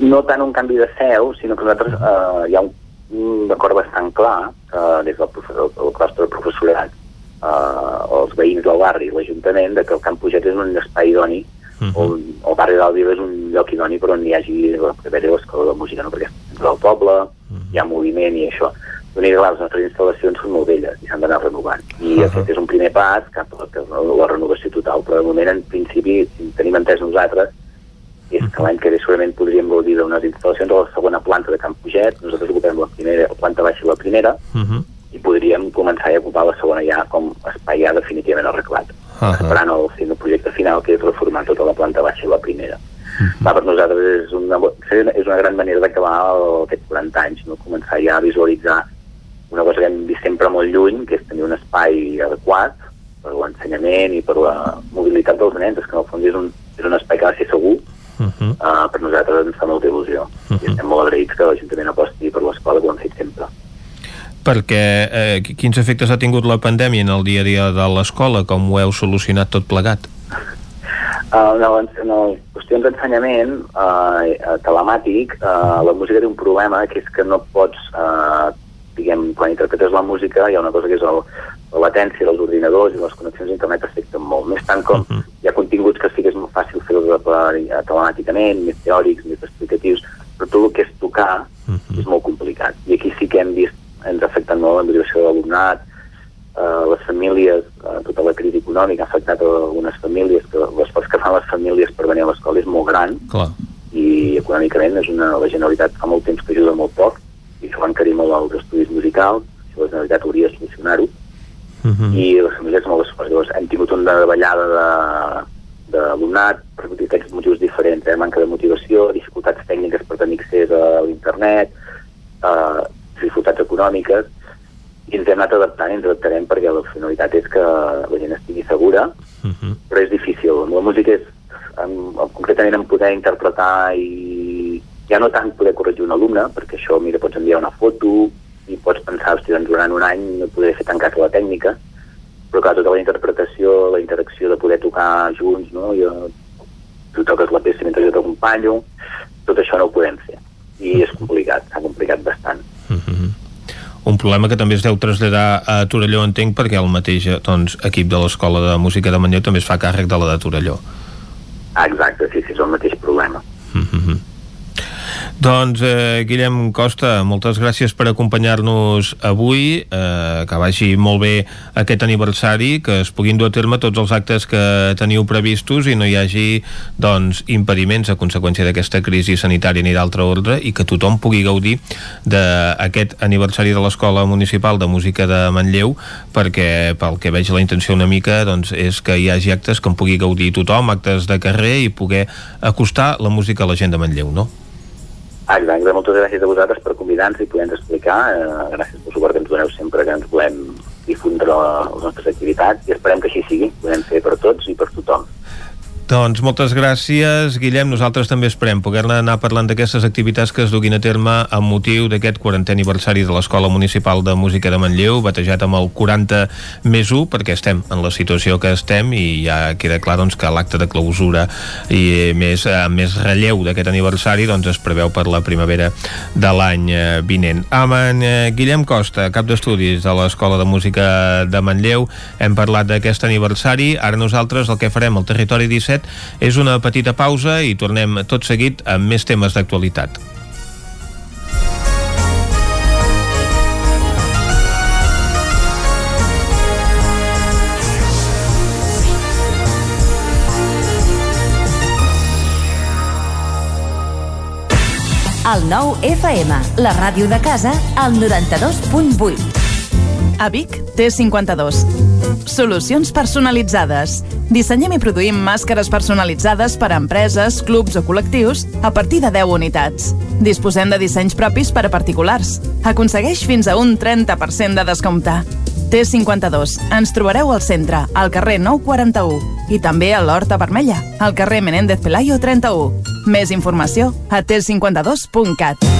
Speaker 30: no tant un canvi de seu, sinó que nosaltres eh, hi ha un, un acord bastant clar eh, des del, professor, del claustre de professorat eh, els veïns del barri i l'Ajuntament de que el Camp Puget és un espai idoni uh -huh. on el barri d'Albiol és un lloc idoni per on hi hagi la primera l'escola de música, no? perquè és del poble, uh -huh. hi ha moviment i això. L'únic que les nostres instal·lacions són molt velles i s'han d'anar renovant. I uh -huh. aquest és un primer pas cap a la, la renovació total, però de moment, en principi, si tenim entès nosaltres, és que l'any que ve segurament podríem gaudir d'unes instal·lacions a la segona planta de Camp Puget, nosaltres ocupem la primera, la planta baixa i la primera,
Speaker 1: Uh -huh.
Speaker 30: i podríem començar a ocupar la segona ja com espai ja definitivament arreglat
Speaker 1: Uh -huh.
Speaker 30: esperant el, el projecte final que és reformar tota la planta baixa i la primera Va, per nosaltres és una, bo- és una gran manera d'acabar el- aquests 40 anys, no? començar ja a visualitzar una cosa que hem vist sempre molt lluny, que és tenir un espai adequat per l'ensenyament i per la mobilitat dels nens, és que en el fons és un, és un espai que ha de ser segur,
Speaker 1: Uh -huh.
Speaker 30: uh, per nosaltres ens fa molta il·lusió. I estem molt agraïts que l'Ajuntament aposti per l'escola, que ho hem fet sempre.
Speaker 1: Perquè eh, quins efectes ha tingut la pandèmia en el dia a dia de l'escola? Com ho heu solucionat tot plegat?
Speaker 30: Uh, en, el, en les qüestions d'ensenyament uh, telemàtic, uh, la música té un problema que és que no pots, uh, diguem, quan interpretes la música hi ha una cosa que és el, la latència dels ordinadors i les a internet afecten molt. Més tant com uh -huh. hi ha continguts que sí que és molt fàcil fer-los per- eh, telemàticament, més teòrics, més explicatius, però tot el que és tocar uh -huh. és molt complicat. I aquí sí que hem vist, ens ha afectat molt la migració de l'alumnat, eh, les famílies, eh, tota la crisi econòmica ha afectat a algunes famílies, que l'esforç que fan les famílies per venir a l'escola és molt gran
Speaker 1: Clar.
Speaker 30: i econòmicament és una, la Generalitat fa molt temps que ajuda molt poc i això va encarir molt els estudis musicals, si la Generalitat hauria de solucionar-ho
Speaker 1: Uh -huh.
Speaker 30: i les famílies molt esforç. Llavors, hem tingut una davallada de, d'alumnat per aquests motius diferents, eh? manca de motivació, dificultats tècniques per tenir accés a l'internet, eh, dificultats econòmiques, i ens hem anat adaptant i ens adaptarem perquè la finalitat és que la gent estigui segura,
Speaker 1: Uh -huh.
Speaker 30: però és difícil. La música és, en, en, concretament, en poder interpretar i ja no tant poder corregir un alumne, perquè això, mira, pots enviar una foto i pots pensar, hosti, doncs durant un any no podré fer tan cas a la tècnica, però clar, tota la interpretació, la interacció de poder tocar junts, no? Jo, tu toques la peça mentre jo t'acompanyo, tot això no ho podem fer. I és complicat, s'ha complicat bastant.
Speaker 1: Un problema que també es deu traslladar a Torelló, entenc, perquè el mateix eh, doncs, equip de l'Escola de Música de Manlleu també es fa càrrec de la de Torelló.
Speaker 30: Ah, exacte, sí, sí, és el mateix problema.
Speaker 1: Doncs, eh, Guillem Costa, moltes gràcies per acompanyar-nos avui, eh, que vagi molt bé aquest aniversari, que es puguin dur a terme tots els actes que teniu previstos i no hi hagi doncs, impediments a conseqüència d'aquesta crisi sanitària ni d'altre ordre i que tothom pugui gaudir d'aquest aniversari de l'Escola Municipal de Música de Manlleu perquè pel que veig la intenció una mica doncs, és que hi hagi actes que en pugui gaudir tothom, actes de carrer i poder acostar la música a la gent de Manlleu, no?
Speaker 30: Ah, exacte, moltes gràcies a vosaltres per convidar-nos i poder-nos explicar. Eh, gràcies pel suport que ens doneu sempre que ens volem difondre les nostres activitats i esperem que així sigui. Podem fer per tots i per tothom.
Speaker 1: Doncs moltes gràcies, Guillem. Nosaltres també esperem poder-ne anar parlant d'aquestes activitats que es duguin a terme amb motiu d'aquest 40è aniversari de l'Escola Municipal de Música de Manlleu, batejat amb el 40 més 1, perquè estem en la situació que estem i ja queda clar doncs, que l'acte de clausura i més, eh, més relleu d'aquest aniversari doncs, es preveu per la primavera de l'any eh, vinent. Amb en eh, Guillem Costa, cap d'estudis de l'Escola de Música de Manlleu, hem parlat d'aquest aniversari. Ara nosaltres el que farem al Territori 17 és una petita pausa i tornem tot seguit amb més temes d'actualitat.
Speaker 20: El nou FM, la ràdio de casa, al 92.8.
Speaker 31: A Vic, T52. Solucions personalitzades. Dissenyem i produïm màscares personalitzades per a empreses, clubs o col·lectius a partir de 10 unitats. Disposem de dissenys propis per a particulars. Aconsegueix fins a un 30% de descompte. T52. Ens trobareu al centre, al carrer 941 i també a l'Horta Vermella, al carrer Menéndez Pelayo 31. Més informació a t52.cat.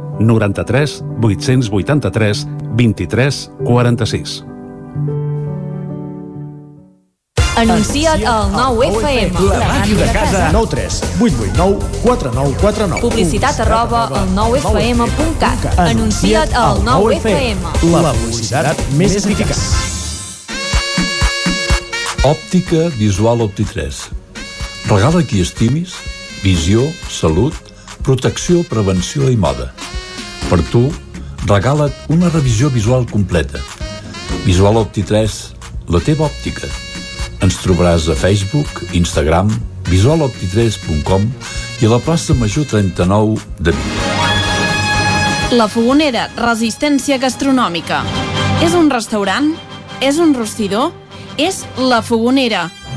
Speaker 13: 93 883 23 46.
Speaker 11: Anuncia't al 9FM.
Speaker 17: La màquina de casa. 9 3 8 8 9 4 9 4 9.
Speaker 11: Publicitat arroba al 9FM.cat. Anuncia't al 9FM.
Speaker 17: La publicitat més eficaç.
Speaker 32: Òptica Visual Opti3. Regala qui estimis, visió, salut, protecció, prevenció i moda. Per tu, regala't una revisió visual completa. Visual Opti3, la teva òptica. Ens trobaràs a Facebook, Instagram, visualopti3.com i a la plaça Major 39 de Vic.
Speaker 33: La Fogonera, resistència gastronòmica. És un restaurant? És un rostidor? És La Fogonera,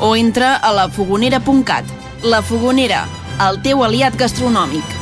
Speaker 33: o entra a lafogonera.cat. La Fogonera, el teu aliat gastronòmic.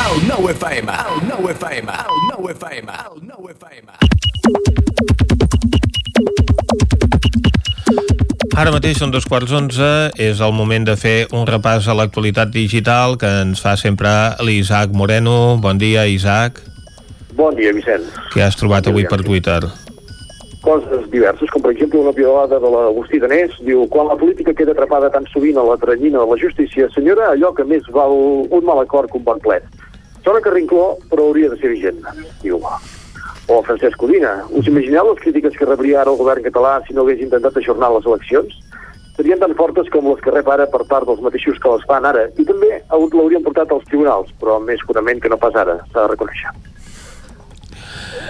Speaker 34: El nou FM, el nou FM, el nou FM, el nou FM.
Speaker 1: Ara mateix són dos quarts onze, és el moment de fer un repàs a l'actualitat digital que ens fa sempre l'Isaac Moreno. Bon dia, Isaac.
Speaker 35: Bon dia, Vicent.
Speaker 1: Què has trobat avui per Twitter?
Speaker 35: Coses diverses, com per exemple una piolada de l'Agustí Danés, diu, quan la política queda atrapada tan sovint a la tranyina de la justícia, senyora, allò que més val un mal acord que un bon plet. Sona que rincló, però hauria de ser vigent, diu. O Francesc Codina, us imagineu les crítiques que rebria ara el govern català si no hagués intentat ajornar les eleccions? Serien tan fortes com les que rep ara per part dels mateixos que les fan ara, i també l'haurien portat als tribunals, però més curament que no pas ara, s'ha de reconèixer.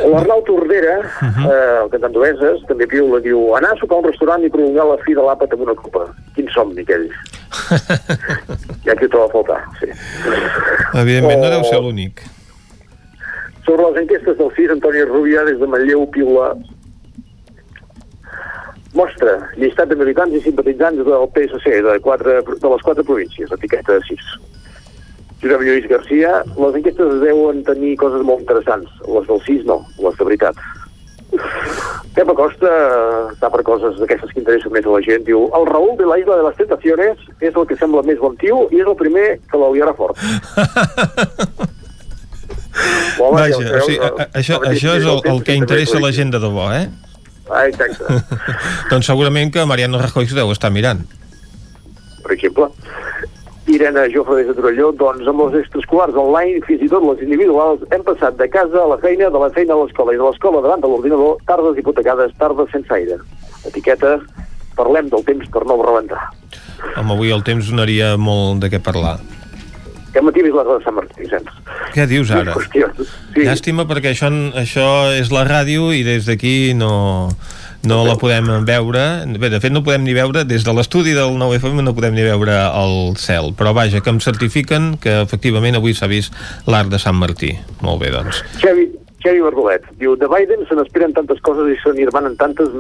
Speaker 35: L'Arnau Tordera, uh -huh. eh, el cantant d'Oeses, també piula, diu anar a sopar a un restaurant i prolongar la fi de l'àpat amb una copa. Quin somni, aquell. ja que ho troba a faltar, sí.
Speaker 1: Evidentment, no
Speaker 35: O-
Speaker 1: deu ser l'únic.
Speaker 35: Sobre les enquestes del CIS, Antoni Rubia, des de Manlleu, piula mostra llistat de militants i simpatitzants del PSC de, quatre, de les quatre províncies, etiqueta 6. Josep Lluís Garcia, les enquestes deuen tenir coses molt interessants. Les del 6 no, les de veritat. Pep Acosta està per coses d'aquestes que interessen més a la gent. Diu, el Raúl de la Isla de les Tentaciones és el que sembla més bon tio i és el primer que l'aliarà fort.
Speaker 1: Vaja,
Speaker 35: ja
Speaker 1: o sigui, a- a- això, això és el, el que interessa a la gent de debò, eh?
Speaker 35: Ah, exacte.
Speaker 1: doncs segurament que Mariano Rajoy s'ho deu estar mirant.
Speaker 35: per exemple. Irene Jofre de Torelló, doncs amb les extraescolars online, fins i tot les individuals, hem passat de casa a la feina, de la feina a l'escola i de l'escola davant de l'ordinador, tardes hipotecades, tardes sense aire. Etiqueta, parlem del temps per no rebentar.
Speaker 1: Home, avui el temps donaria molt de què parlar.
Speaker 35: He vist la de Sant Martí, Vicenç.
Speaker 1: Què dius ara? Sí. Llàstima perquè això, això és la ràdio i des d'aquí no, no la podem veure. Bé, de fet no podem ni veure, des de l'estudi del 9FM no podem ni veure el cel. Però vaja, que em certifiquen que efectivament avui s'ha vist l'arc de Sant Martí. Molt bé, doncs.
Speaker 35: Xavi, Xavi Bardolet, diu, de Biden se n'esperen tantes coses i se n'hi tantes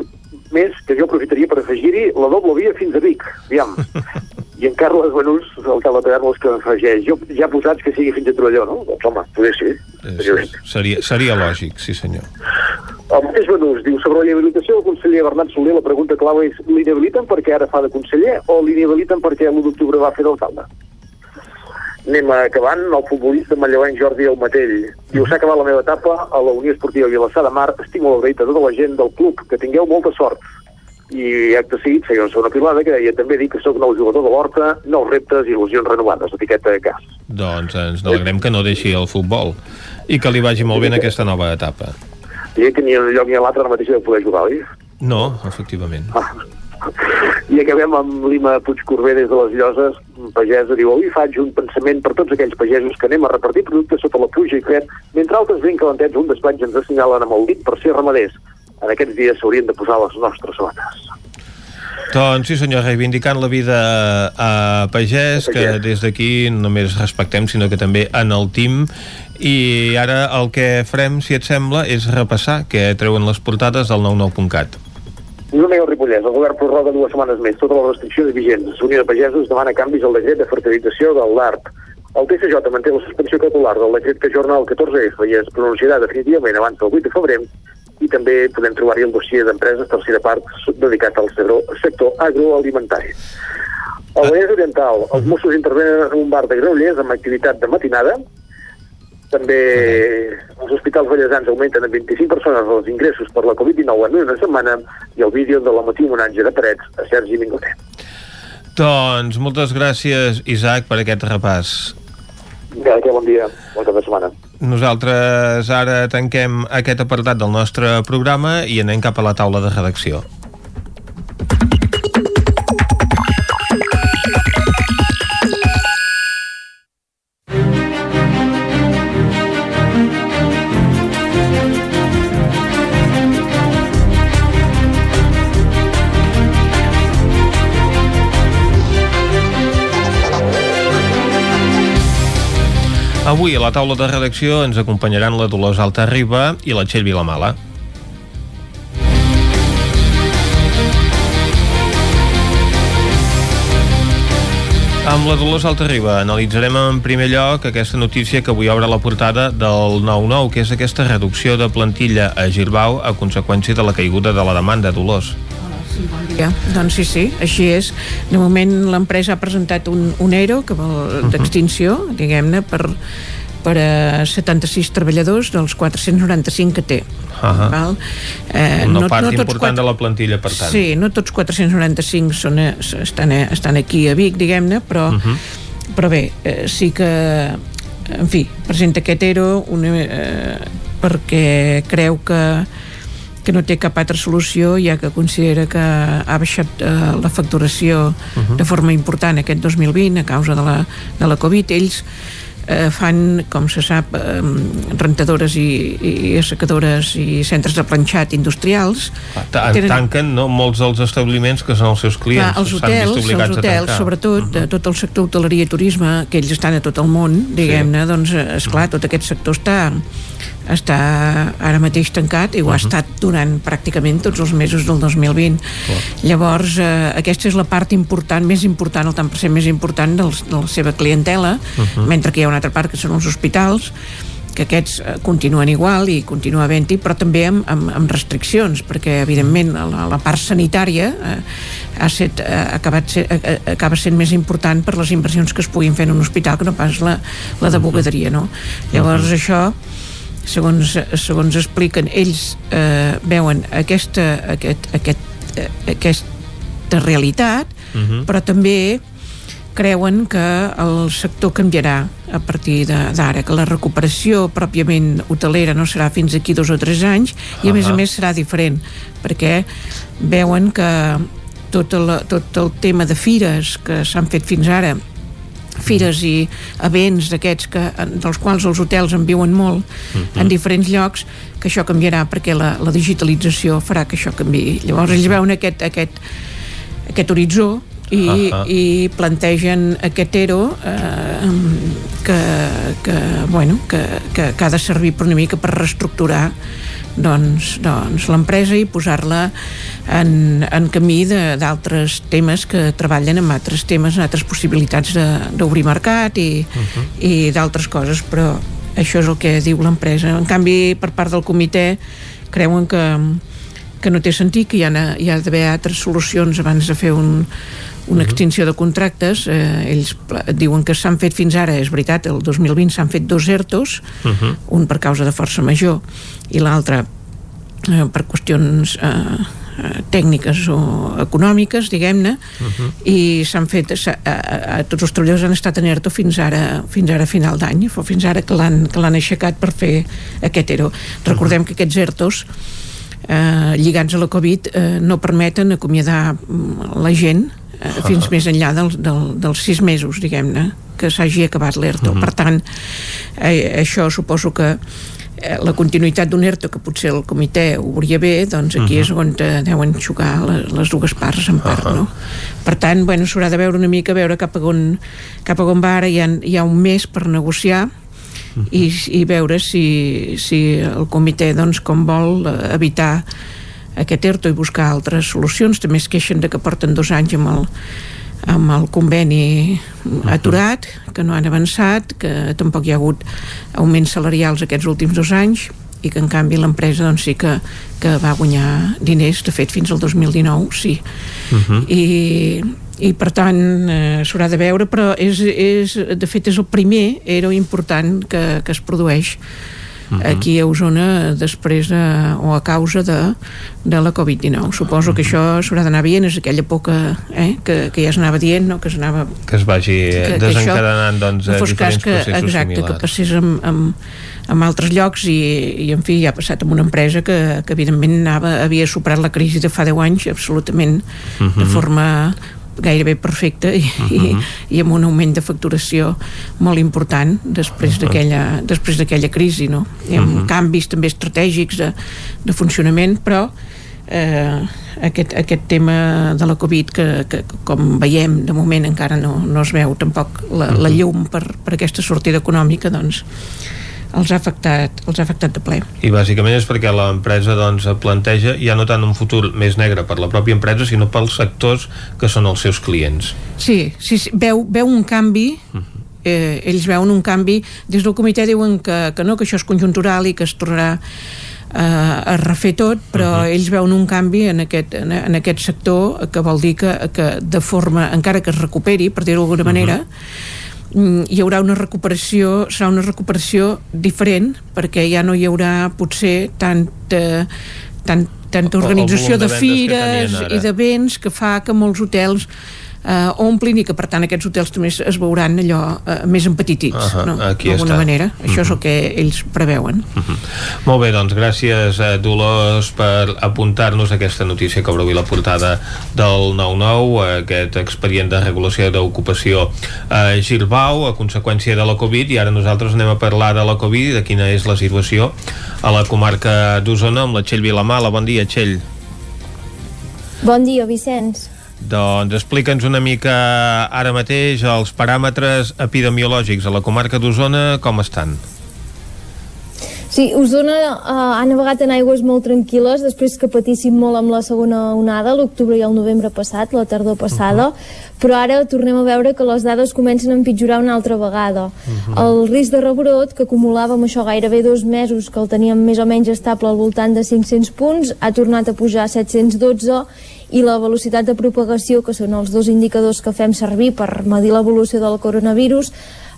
Speaker 35: més que jo aprofitaria per afegir-hi la doble via fins a Vic. Aviam. I en Carles Benús, el que la taverna, els que afegeix. Jo ja posats que sigui fins a Torelló, no? Doncs home, podria ser.
Speaker 1: Eh, Seria, seria lògic, sí senyor.
Speaker 35: El mateix Benús diu sobre la inhabilitació del conseller Bernat Soler, la pregunta clau és l'inhabiliten perquè ara fa de conseller o l'inhabiliten perquè l'1 d'octubre va fer d'alcalde? Anem acabant, el futbolista manlleuenc Jordi Almatell. Diu, s'ha acabat la meva etapa a la Unió Esportiva Vilassar de Mar. Estic molt agraït a tota la gent del club. Que tingueu molta sort. I acte seguit feia una pilada que deia també dir que sóc nou jugador de l'Horta, nous reptes i il·lusions renovades, etiqueta de cas.
Speaker 1: Doncs ens n'alegrem que no deixi el futbol i que li vagi molt bé en aquesta nova etapa.
Speaker 35: I que ni en un lloc ni a l'altre ara mateix de poder jugar, oi?
Speaker 1: No, efectivament.
Speaker 35: Ah. I acabem amb Lima Puigcorbé des de les Lloses, pagesa, diu, avui faig un pensament per tots aquells pagesos que anem a repartir productes sota la pluja i fred, mentre altres ben calentets un despatx ens assenyalen amb el dit per ser ramaders. En aquests dies s'haurien de posar les nostres sabates.
Speaker 1: Doncs sí senyor, reivindicant la vida a pagès, que des d'aquí no només respectem, sinó que també en el team i ara el que farem, si et sembla, és repassar què treuen les portades del 99.cat.
Speaker 35: L'Una i el Ripollès, el govern prorroga dues setmanes més totes les restriccions vigents. Unió de Pagesos demana canvis al decret de fertilització del LARP. El TCJ manté la suspensió cautelar del decret que ajorna el 14F i es pronunciarà definitivament abans del 8 de febrer i també podem trobar-hi el dossier d'empreses tercera part dedicat al sector agroalimentari. Al Vallès Oriental, els Mossos intervenen en un bar de Granollers amb activitat de matinada. També els hospitals ballesans augmenten en 25 persones els ingressos per la Covid-19 en una setmana i el vídeo de la matí homenatge de Parets a Sergi Mingotet.
Speaker 1: Doncs moltes gràcies, Isaac, per aquest repàs.
Speaker 35: Gràcies, bon dia, bon cap de setmana.
Speaker 1: Nosaltres ara tanquem aquest apartat del nostre programa i anem cap a la taula de redacció. Avui a la taula de redacció ens acompanyaran la Dolors Alta Riba i la Txell Vilamala. Amb la Dolors Altarriba analitzarem en primer lloc aquesta notícia que avui obre la portada del 9-9, que és aquesta reducció de plantilla a Girbau a conseqüència de la caiguda de la demanda, Dolors.
Speaker 36: Sí, bon dia. Doncs sí, sí, així és. De moment l'empresa ha presentat un, un ERO que vol d'extinció, diguem-ne, per, per a 76 treballadors dels 495 que té.
Speaker 1: -huh.
Speaker 36: Val?
Speaker 1: Eh, Una no, part no important quatre... de la plantilla, per tant.
Speaker 36: Sí, no tots 495 són, a, estan, a, estan aquí a Vic, diguem-ne, però, uh -huh. però bé, eh, sí que en fi, presenta aquest ERO una, eh, perquè creu que que no té cap altra solució ja que considera que ha baixat eh, la facturació uh -huh. de forma important aquest 2020 a causa de la, de la Covid ells eh, fan, com se sap, eh, rentadores i, i assecadores i centres de planxat industrials.
Speaker 1: Ah, Tenen... Tanquen no, molts dels establiments que són els seus clients.
Speaker 36: Clar, els hotels, els hotels sobretot, uh -huh. tot el sector hoteleria i turisme, que ells estan a tot el món, diguem-ne, sí. doncs, esclar, tot aquest sector està està ara mateix tancat i ho uh -huh. ha estat durant pràcticament tots els mesos del 2020 uh. llavors eh, aquesta és la part important, més important el tant per cent més important dels, de la seva clientela uh -huh. mentre que hi ha una altra part que són els hospitals que aquests eh, continuen igual i continua havent-hi, però també amb, amb, amb restriccions, perquè evidentment la, la part sanitària eh, ha set, eh, acabat ser, eh, acaba sent més important per les inversions que es puguin fer en un hospital que no pas la, la de bugaderia, no? Llavors això segons, segons expliquen ells eh, veuen aquesta, aquest, aquest, eh, aquesta realitat uh -huh. però també creuen que el sector canviarà a partir d'ara, que la recuperació pròpiament hotelera no serà fins aquí dos o tres anys i a més a més serà diferent perquè veuen que tot el, tot el tema de fires que s'han fet fins ara fires i events d'aquests que, dels quals els hotels en viuen molt uh -huh. en diferents llocs que això canviarà perquè la, la digitalització farà que això canvi llavors ells veuen aquest, aquest, aquest horitzó i, uh -huh. i plantegen aquest ERO eh, que, que, bueno, que, que, que ha de servir per una mica per reestructurar doncs, doncs l'empresa i posar-la en, en camí d'altres temes que treballen amb altres temes, en altres possibilitats d'obrir mercat i, uh -huh. i d'altres coses, però això és el que diu l'empresa. En canvi, per part del comitè, creuen que, que no té sentit, que hi ha, hi ha d'haver altres solucions abans de fer un, una extinció de contractes eh, ells diuen que s'han fet fins ara és veritat, el 2020 s'han fet dos ERTOs
Speaker 1: Uh -huh.
Speaker 36: un per causa de força major i l'altre eh, per qüestions eh, eh, tècniques o econòmiques, diguem-ne, i s'han fet, a, a, a, tots els treballadors han estat en ERTO fins ara, fins ara final d'any, o fins ara que l'han que l'han aixecat per fer aquest ERO. Recordem que aquests ERTOs eh, lligats a la Covid eh, no permeten acomiadar mm, la gent eh, fins més enllà del, del, dels sis mesos, diguem-ne, que s'hagi acabat l'ERTO. Per tant, eh, això suposo que la continuïtat d'un ERTO que potser el comitè ho veuria bé, doncs aquí és on eh, deuen xocar les, les dues parts en part, no? Per tant, bueno, s'haurà de veure una mica, veure cap a on, cap a on va ara, hi ha, hi ha un mes per negociar i, i veure si, si el comitè, doncs, com vol eh, evitar aquest ERTO i buscar altres solucions. També es queixen de que porten dos anys amb el, amb el conveni aturat, que no han avançat, que tampoc hi ha hagut augments salarials aquests últims dos anys i que en canvi l'empresa doncs, sí que, que va guanyar diners, de fet fins al 2019 sí. I, i per tant eh, s'haurà de veure però és, és, de fet és el primer era important que, que es produeix aquí a Osona després de, o a causa de, de la Covid-19 suposo que això s'haurà d'anar veient és aquella poca eh, que, que ja s'anava dient no? que s'anava
Speaker 1: que es vagi
Speaker 36: que, que
Speaker 1: desencadenant doncs,
Speaker 36: no
Speaker 1: eh,
Speaker 36: fos cas que, exacte, que
Speaker 1: similars.
Speaker 36: passés amb, amb, amb altres llocs i, i en fi, ja ha passat amb una empresa que, que evidentment anava, havia superat la crisi de fa 10 anys absolutament de
Speaker 1: Mhm.
Speaker 36: forma gairebé perfecta i, i, i amb un augment de facturació molt important després d'aquella després d'aquella crisi no? i amb canvis també estratègics de, de funcionament però eh, aquest, aquest tema de la Covid que, que com veiem de moment encara no, no es veu tampoc la, la llum per, per aquesta sortida econòmica doncs els ha afectat, els ha afectat de ple.
Speaker 1: I bàsicament és perquè l'empresa doncs, planteja ja no tant un futur més negre per la pròpia empresa, sinó pels sectors que són els seus clients.
Speaker 36: Sí, sí, sí veu, veu un canvi eh, ells veuen un canvi des del comitè diuen que, que no, que això és conjuntural i que es tornarà eh, a refer tot, però uh -huh. ells veuen un canvi en aquest, en, en aquest sector que vol dir que, que de forma, encara que es recuperi, per dir-ho d'alguna manera, mm, hi haurà una recuperació serà una recuperació diferent perquè ja no hi haurà potser tanta tant, tanta
Speaker 1: El- el
Speaker 36: organització
Speaker 1: de
Speaker 36: de, fires i de béns que fa que molts hotels eh, omplin i que per tant aquests hotels també es, veuran allò eh, més empetitits
Speaker 1: Ahà,
Speaker 36: no?
Speaker 1: aquí
Speaker 36: d'alguna manera això és el que ells preveuen
Speaker 1: Molt bé, doncs gràcies eh, Dolors per apuntar-nos aquesta notícia que obre avui la portada del 9-9, aquest expedient de regulació d'ocupació a Girbau a conseqüència de la Covid i ara nosaltres anem a parlar de la Covid i de quina és la situació a la comarca d'Osona amb la Txell Vilamala. Bon dia, Txell.
Speaker 37: Bon dia, Vicenç.
Speaker 1: Doncs explica'ns una mica ara mateix els paràmetres epidemiològics a la comarca d'Osona com estan.
Speaker 37: Sí, Osona eh, ha navegat en aigües molt tranquil·les després que patíssim molt amb la segona onada, l'octubre i el novembre passat, la tardor passada, però ara tornem a veure que les dades comencen a empitjorar una altra vegada. El risc de rebrot, que acumulàvem això gairebé dos mesos, que el teníem més o menys estable al voltant de 500 punts, ha tornat a pujar a 712 i la velocitat de propagació, que són els dos indicadors que fem servir per medir l'evolució del coronavirus,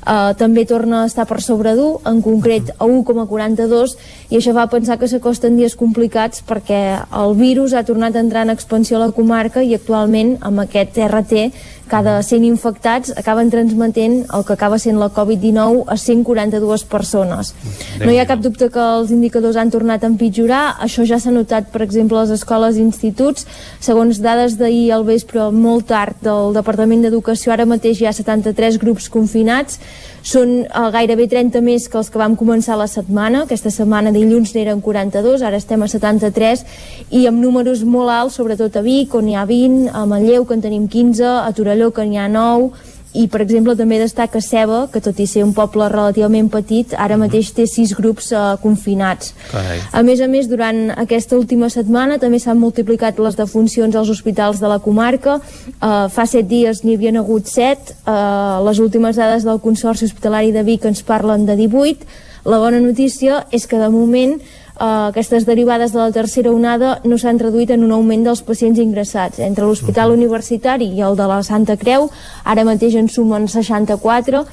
Speaker 37: Uh, també torna a estar per sobre d'1, en concret a 1,42, i això va pensar que s'acosten dies complicats perquè el virus ha tornat a entrar en expansió a la comarca i actualment amb aquest RT cada 100 infectats acaben transmetent el que acaba sent la Covid-19 a 142 persones. No hi ha cap dubte que els indicadors han tornat a empitjorar, això ja s'ha notat per exemple a les escoles i instituts, segons dades d'ahir al vespre molt tard del Departament d'Educació, ara mateix hi ha 73 grups confinats, són eh, gairebé 30 més que els que vam començar la setmana, aquesta setmana dilluns n'eren 42, ara estem a 73 i amb números molt alts, sobretot a Vic on hi ha 20, a Manlleu que en tenim 15, a Torelló que n'hi ha 9 i per exemple també destaca Ceba que tot i ser un poble relativament petit ara mateix té 6 grups eh, confinats
Speaker 1: Carai.
Speaker 37: a més a més, durant aquesta última setmana també s'han multiplicat les defuncions als hospitals de la comarca. Uh, fa set dies n'hi havien hagut set. Uh, les últimes dades del Consorci Hospitalari de Vic ens parlen de 18. La bona notícia és que de moment eh, aquestes derivades de la tercera onada no s'han traduït en un augment dels pacients ingressats. Entre l'Hospital Universitari i el de la Santa Creu, ara mateix en sumen 64,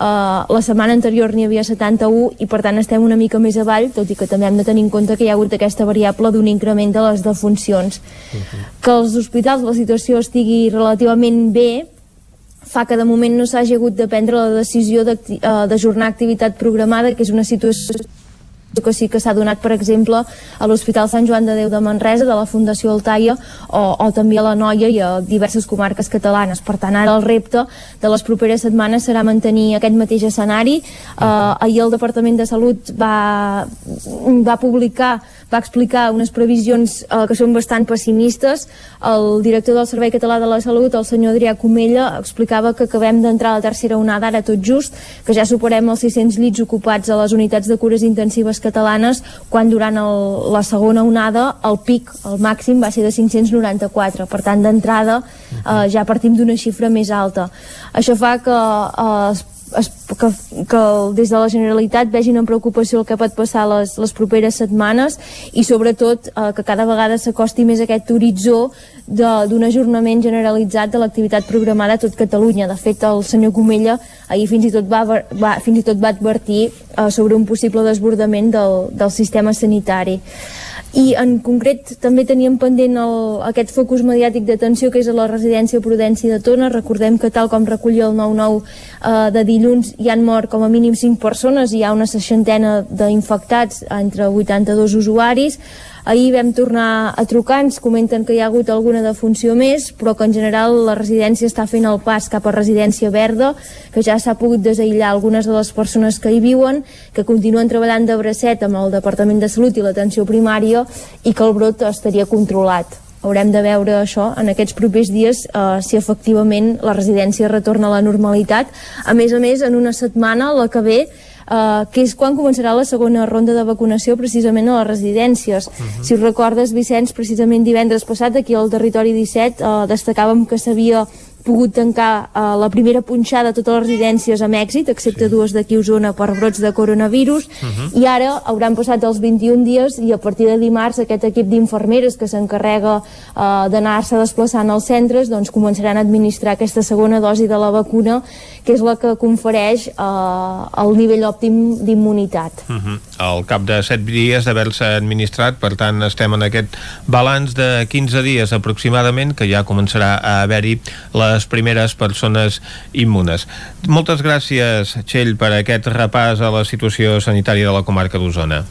Speaker 37: Uh, la setmana anterior n'hi havia 71 i per tant estem una mica més avall, tot i que també hem de tenir en compte que hi ha hagut aquesta variable d'un increment de les defuncions. Uh -huh. Que als hospitals la situació estigui relativament bé fa que de moment no s'hagi hagut de prendre la decisió d'ajornar uh, activitat programada, que és una situació que sí que s'ha donat, per exemple, a l'Hospital Sant Joan de Déu de Manresa, de la Fundació Altaia, o, o també a la Noia i a diverses comarques catalanes. Per tant, ara el repte de les properes setmanes serà mantenir aquest mateix escenari. Uh, ahir el Departament de Salut va, va publicar va explicar unes previsions uh, que són bastant pessimistes. El director del Servei Català de la Salut, el senyor Adrià Comella, explicava que acabem d'entrar a la tercera onada ara tot just, que ja superem els 600 llits ocupats a les unitats de cures intensives catalanes, quan durant el, la segona onada el pic, el màxim, va ser de 594. Per tant, d'entrada eh, ja partim d'una xifra més alta. Això fa que eh, es, que, que des de la Generalitat vegin amb preocupació el que pot passar les, les properes setmanes i sobretot eh, que cada vegada s'acosti més aquest horitzó d'un ajornament generalitzat de l'activitat programada a tot Catalunya. De fet, el senyor Comella ahir fins i tot va, va, fins i tot va advertir eh, sobre un possible desbordament del, del sistema sanitari i en concret també teníem pendent el, aquest focus mediàtic d'atenció que és a la residència Prudència de Tona. Recordem que tal com recollia el 9-9 eh, de dilluns hi han mort com a mínim 5 persones. I hi ha una seixantena d'infectats entre 82 usuaris Ahir vam tornar a trucar, ens comenten que hi ha hagut alguna defunció més, però que en general la residència està fent el pas cap a residència verda, que ja s'ha pogut desaïllar algunes de les persones que hi viuen, que continuen treballant de bracet amb el Departament de Salut i l'atenció primària i que el brot estaria controlat. Haurem de veure això en aquests propers dies eh, si efectivament la residència retorna a la normalitat. A més a més en una setmana la que ve Uh, que és quan començarà la segona ronda de vacunació precisament a les residències. Uh -huh. Si recordes, Vicenç, precisament divendres passat aquí al territori 17 uh, destacàvem que s'havia pogut tancar eh, la primera punxada a totes les residències amb èxit, excepte sí. dues d'aquí a Osona per brots de coronavirus, uh mhm. -huh. i ara hauran passat els 21 dies i a partir de dimarts aquest equip d'infermeres que s'encarrega eh, d'anar-se desplaçant als centres doncs començaran a administrar aquesta segona dosi de la vacuna, que és la que confereix eh, el nivell òptim d'immunitat.
Speaker 1: Uh mhm. -huh. Al cap de 7 dies d'haver-se administrat, per tant estem en aquest balanç de 15 dies aproximadament, que ja començarà a haver-hi la les primeres persones immunes. Moltes gràcies, Txell, per aquest repàs a la situació sanitària de la comarca d'Osona.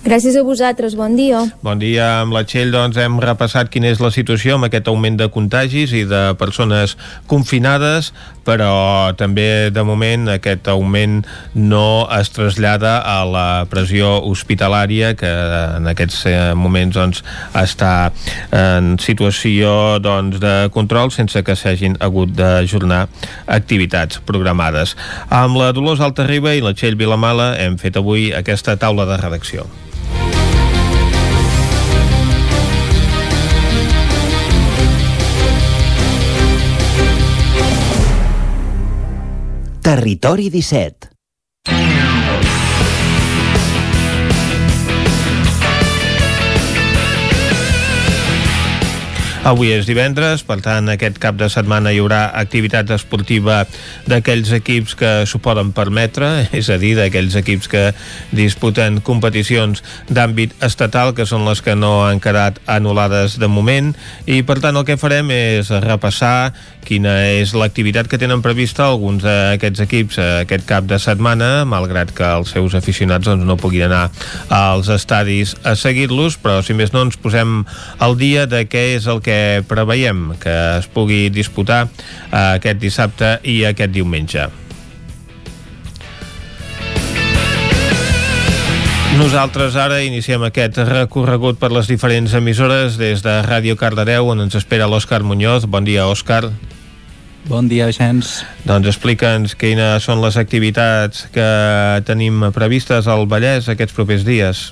Speaker 37: Gràcies a vosaltres, bon dia.
Speaker 1: Bon dia. Amb la Txell doncs, hem repassat quina és la situació amb aquest augment de contagis i de persones confinades, però també de moment aquest augment no es trasllada a la pressió hospitalària que en aquests eh, moments doncs, està en situació doncs, de control sense que s'hagin hagut d'ajornar activitats programades. Amb la Dolors Altarriba i la Txell Vilamala hem fet avui aquesta taula de redacció.
Speaker 22: Territori 17
Speaker 1: Avui és divendres, per tant aquest cap de setmana hi haurà activitat esportiva d'aquells equips que s'ho poden permetre, és a dir, d'aquells equips que disputen competicions d'àmbit estatal, que són les que no han quedat anul·lades de moment, i per tant el que farem és repassar quina és l'activitat que tenen prevista alguns d'aquests equips aquest cap de setmana, malgrat que els seus aficionats doncs, no puguin anar als estadis a seguir-los, però si més no ens posem al dia de què és el que que preveiem que es pugui disputar eh, aquest dissabte i aquest diumenge. Nosaltres ara iniciem aquest recorregut per les diferents emissores des de Ràdio Cardedeu, on ens espera l'Òscar Muñoz. Bon dia, Òscar.
Speaker 38: Bon dia, Vicenç.
Speaker 1: Doncs explica'ns quines són les activitats que tenim previstes al Vallès aquests propers dies.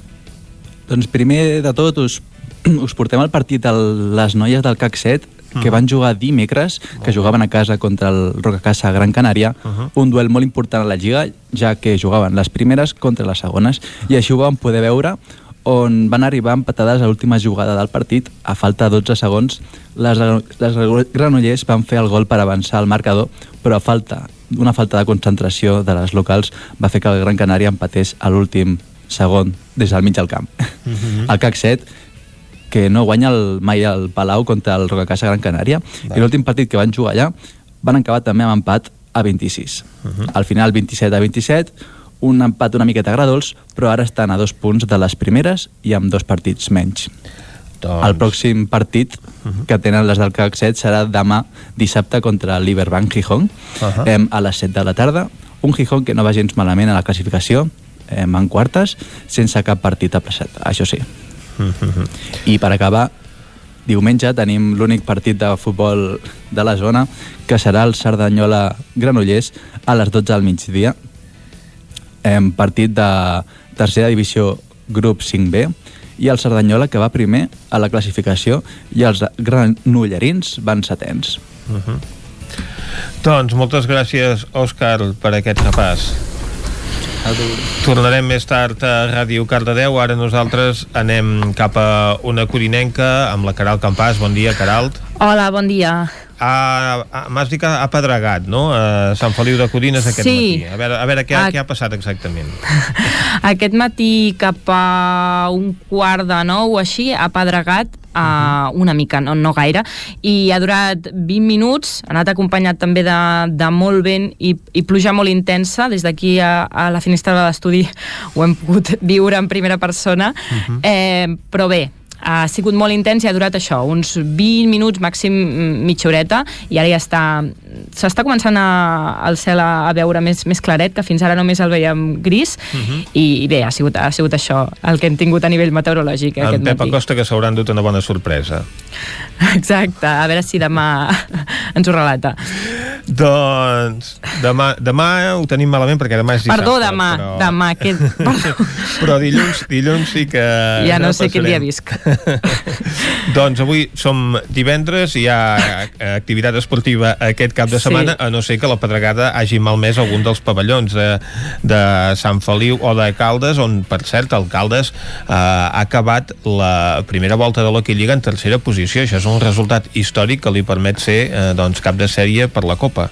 Speaker 38: Doncs primer de tot us us portem el partit de les noies del CAC 7,
Speaker 39: que van jugar dimecres, que jugaven a casa contra el Rocacasa Gran Canària, un duel molt important a la Lliga, ja que jugaven les primeres contra les segones, i així ho vam poder veure on van arribar empatades a l'última jugada del partit, a falta de 12 segons, les, les granollers van fer el gol per avançar al marcador, però a falta una falta de concentració de les locals va fer que el Gran Canària empatés a l'últim segon des del mig del camp. Mm -hmm. El CAC 7 que no guanya el, mai el Palau contra el Rocacasa Gran Canària. I l'últim partit que van jugar allà van acabar també amb empat a 26 uh -huh. al final 27 a 27 un empat una miqueta gradols però ara estan a dos punts de les primeres i amb dos partits menys.
Speaker 1: Doncs...
Speaker 39: el pròxim partit uh -huh. que tenen les del CAC 7 serà demà dissabte contra l'Iberbank Gijón. Uh -huh. eh, a les 7 de la tarda. Un Gijón que no va gens malament a la classificació. Eh, en quartes sense cap partit aplaçat, això sí I per acabar, diumenge tenim l'únic partit de futbol de la zona, que serà el Cerdanyola Granollers a les 12 del migdia. En partit de tercera divisió grup 5B i el Cerdanyola que va primer a la classificació i els granollerins van setens.
Speaker 1: Uh -huh. Doncs moltes gràcies, Òscar, per aquest repàs. Tornarem més tard a Ràdio Cardedeu. Ara nosaltres anem cap a una corinenca amb la Caral Campàs. Bon dia, Caralt.
Speaker 4: Hola, bon dia.
Speaker 1: Ah, ah, M'has dit que ha pedregat, no? A Sant Feliu de Codines aquest
Speaker 4: Sí.
Speaker 1: matí. A veure, a veure què,
Speaker 4: Ah.
Speaker 1: què ha passat exactament.
Speaker 4: Aquest matí cap a un quart de nou o així ha pedregat uh, una mica, no, no gaire, i ha durat 20 minuts, ha anat acompanyat també de, de molt vent i, i pluja molt intensa, des d'aquí a, a la finestra de l'estudi ho hem pogut viure en primera persona,
Speaker 40: Mhm.
Speaker 4: eh, però bé, ha sigut molt intens i ha durat això, uns 20 minuts, màxim mitja horeta, i ara ja està s'està començant a, el cel a, a veure més, més claret, que fins ara només el veiem gris,
Speaker 1: Mhm.
Speaker 4: i, i bé, ha sigut, ha sigut això el que hem tingut a nivell meteorològic
Speaker 1: En
Speaker 4: aquest
Speaker 1: Pep
Speaker 4: matí.
Speaker 1: Acosta que s'hauran dut una bona sorpresa.
Speaker 4: Exacte, a veure si demà ens ho relata.
Speaker 1: Doncs demà, demà ho tenim malament perquè demà és dissabte.
Speaker 4: Perdó, demà,
Speaker 1: però...
Speaker 4: demà, que...
Speaker 1: Però dilluns, dilluns sí que...
Speaker 4: Ja no sé quin dia visc.
Speaker 1: doncs avui som divendres i hi ha activitat esportiva aquest cap de
Speaker 4: Sí.
Speaker 1: Setmana, a no ser que la pedregada hagi malmès algun dels pavellons de, de Sant Feliu o de Caldes, on, per cert, el Caldes eh, ha acabat la primera volta de l'Hockey Lliga en tercera posició. Això és un resultat històric que li permet ser eh, doncs, cap de sèrie per la Copa.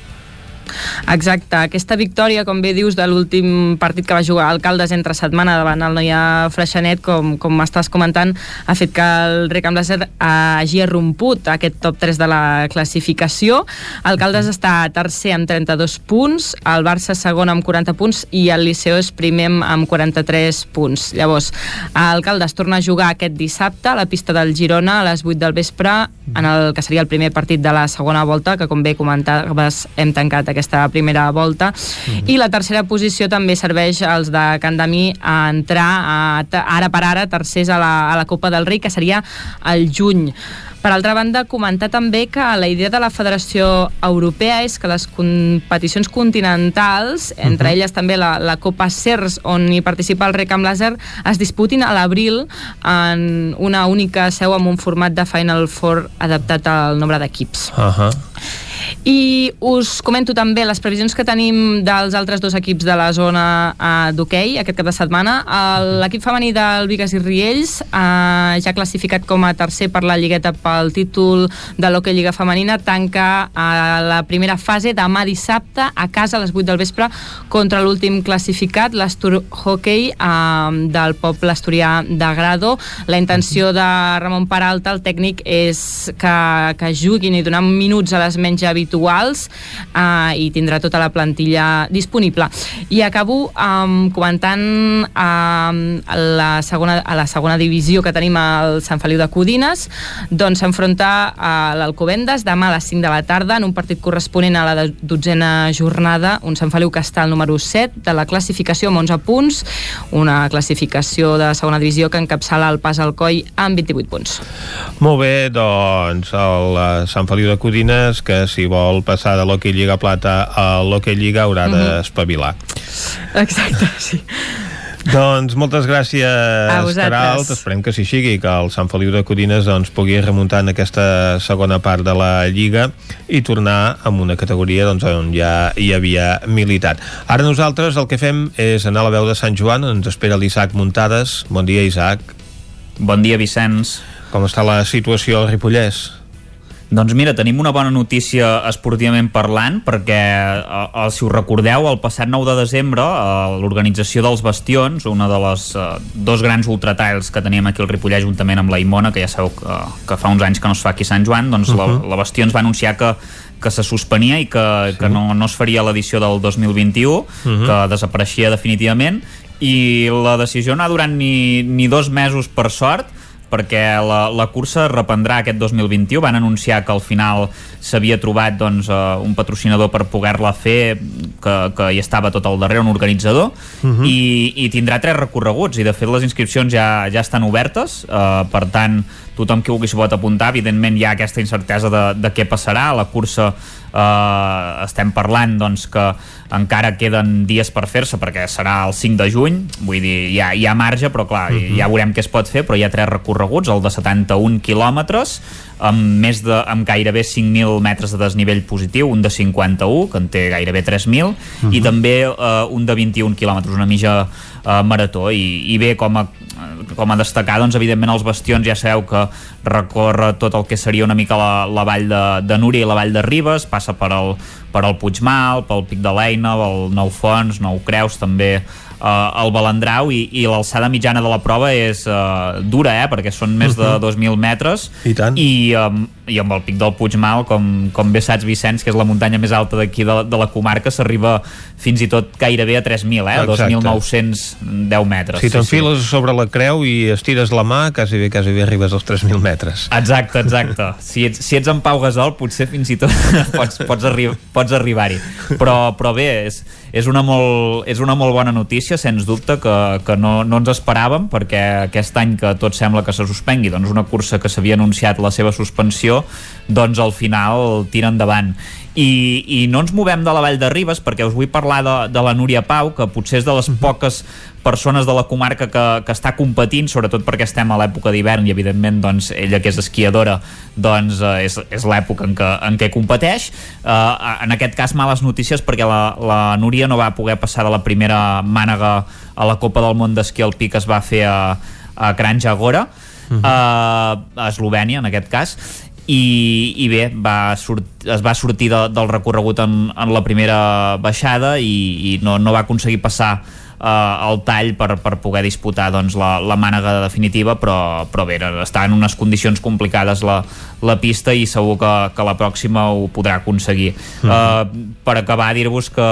Speaker 4: Exacte, aquesta victòria, com bé dius, de l'últim partit que va jugar Alcaldes entre setmana davant el Noia Freixenet, com, com m'estàs comentant, ha fet que el Recam Laser hagi romput aquest top 3 de la classificació. Alcaldes està tercer amb 32 punts, el Barça segon amb 40 punts i el Liceo és primer amb 43 punts. Llavors, Alcaldes torna a jugar aquest dissabte a la pista del Girona a les 8 del vespre en el que seria el primer partit de la segona volta, que com bé comentaves hem tancat aquesta primera volta, i la tercera posició també serveix als de Candamí a entrar a, ara per ara tercers a la, a la Copa del Rei, que seria el juny. Per altra banda, comentar també que la idea de la Federació Europea és que les competicions continentals, entre elles també la, la Copa CERS, on hi participa el Recam Laser, es disputin a l'abril en una única seu amb un format de Final Four adaptat al nombre d'equips.
Speaker 1: Uh -huh.
Speaker 4: I us comento també les previsions que tenim dels altres dos equips de la zona uh, d'hoquei aquest cap de setmana. L'equip femení del Vigas i Riells, uh, ja classificat com a tercer per la lligueta pel títol de l'hoquei Lliga Femenina, tanca uh, la primera fase demà dissabte a casa a les 8 del vespre contra l'últim classificat, l'Astur Hockey uh, del poble asturià de Grado. La intenció de Ramon Peralta, el tècnic, és que, que juguin i donar minuts a les menys habituals uh, i tindrà tota la plantilla disponible. I acabo um, comentant um, la segona, a la segona divisió que tenim al Sant Feliu de Codines, doncs s'enfronta a l'Alcobendes demà a les 5 de la tarda en un partit corresponent a la dotzena jornada, un Sant Feliu que està al número 7 de la classificació amb 11 punts, una classificació de segona divisió que encapçala el pas al coll amb 28 punts.
Speaker 1: Molt bé, doncs el eh, Sant Feliu de Codines que si vol passar de l'Hockey Lliga Plata a l'Hockey Lliga haurà
Speaker 4: Mhm.
Speaker 1: d'espavilar.
Speaker 4: Exacte, sí.
Speaker 1: Doncs moltes gràcies,
Speaker 41: A.
Speaker 1: Caralt. Esperem que així sigui, que el Sant Feliu de Codines doncs, pugui remuntar en aquesta segona part de la Lliga i tornar amb una categoria doncs, on ja hi havia militat. Ara nosaltres el que fem és anar a la veu de Sant Joan, on ens espera l'Isaac Muntades. Bon dia, Isaac.
Speaker 3: Bon dia, Vicenç.
Speaker 1: Com està la situació al Ripollès?
Speaker 3: Doncs mira, tenim una bona notícia esportivament parlant perquè, eh, eh, si us recordeu, el passat 9 de desembre eh, l'organització dels Bastions, una de les eh, dos grans ultratrails que teníem aquí al Ripollès juntament amb la Imona, que ja sabeu que, que fa uns anys que no es fa aquí a Sant Joan, doncs uh -huh. la, la Bastions va anunciar que que se suspenia i que, sí. que no, no es faria l'edició del 2021, uh -huh. que desapareixia definitivament i la decisió no ha durat ni, ni dos mesos per sort perquè la, la cursa reprendrà aquest 2021 van anunciar que al final s'havia trobat doncs, uh, un patrocinador per poder-la fer que, que hi estava tot al darrere, un organitzador uh -huh. i, i tindrà tres recorreguts i de fet les inscripcions ja, ja estan obertes. Uh, per tant tothom que vulgui s'hi pot apuntar evidentment hi ha aquesta incertesa de, de què passarà. La cursa eh, estem parlant doncs, que encara queden dies per fer-se perquè serà el 5 de juny vull dir, hi ha, hi ha marge però clar, uh -huh. ja veurem què es pot fer però hi ha tres recorreguts, el de 71 quilòmetres amb, més de, amb gairebé 5.000 metres de desnivell positiu, un de 51, que en té gairebé 3.000, uh -huh. i també eh, un de 21 quilòmetres, una mitja eh, marató. I, I bé, com a, com a destacar, doncs, evidentment, els bastions ja sabeu que recorre tot el que seria una mica la, la vall de, de Núria i la vall de Ribes, passa per el, per el Puigmal, pel Pic de l'Eina, el Nou Fons, Nou Creus, també uh, el Balandrau i, i l'alçada mitjana de la prova és uh, dura, eh, perquè són més de 2.000 metres
Speaker 1: I tant.
Speaker 3: i, um, i amb el pic del Puigmal com, com bé saps Vicenç, que és la muntanya més alta d'aquí de, de la comarca, s'arriba fins i tot gairebé a 3.000, eh,
Speaker 1: Exacte.
Speaker 3: 2.910 metres
Speaker 1: Si t'enfiles sí. sobre la creu i estires la mà, quasi bé, quasi bé arribes als 3.000 metres.
Speaker 3: Exacte, exacte. Si ets, si ets en Pau Gasol, potser fins i tot pots, pots, arri pots arribar-hi. Però, però bé, és, és, una molt, és una molt bona notícia, sens dubte, que, que no, no ens esperàvem, perquè aquest any que tot sembla que se suspengui, doncs una cursa que s'havia anunciat la seva suspensió, doncs al final tira endavant. I, i no ens movem de la Vall de Ribes perquè us vull parlar de, de la Núria Pau que potser és de les poques persones de la comarca que, que està competint sobretot perquè estem a l'època d'hivern i evidentment doncs, ella que és esquiadora doncs eh, és, és l'època en, què, en què competeix eh, en aquest cas males notícies perquè la, la Núria no va poder passar de la primera mànega a la Copa del Món d'esquí alpí que es va fer a, a Cranja Gora uh -huh. uh, a Eslovènia en aquest cas i, i bé, va sort, es va sortir de, del recorregut en, en la primera baixada i, i no, no va aconseguir passar eh, el tall per, per poder disputar doncs, la, la mànega definitiva però, però bé, està en unes condicions complicades la, la pista i segur que, que la pròxima ho podrà aconseguir uh -huh. eh, per acabar dir-vos que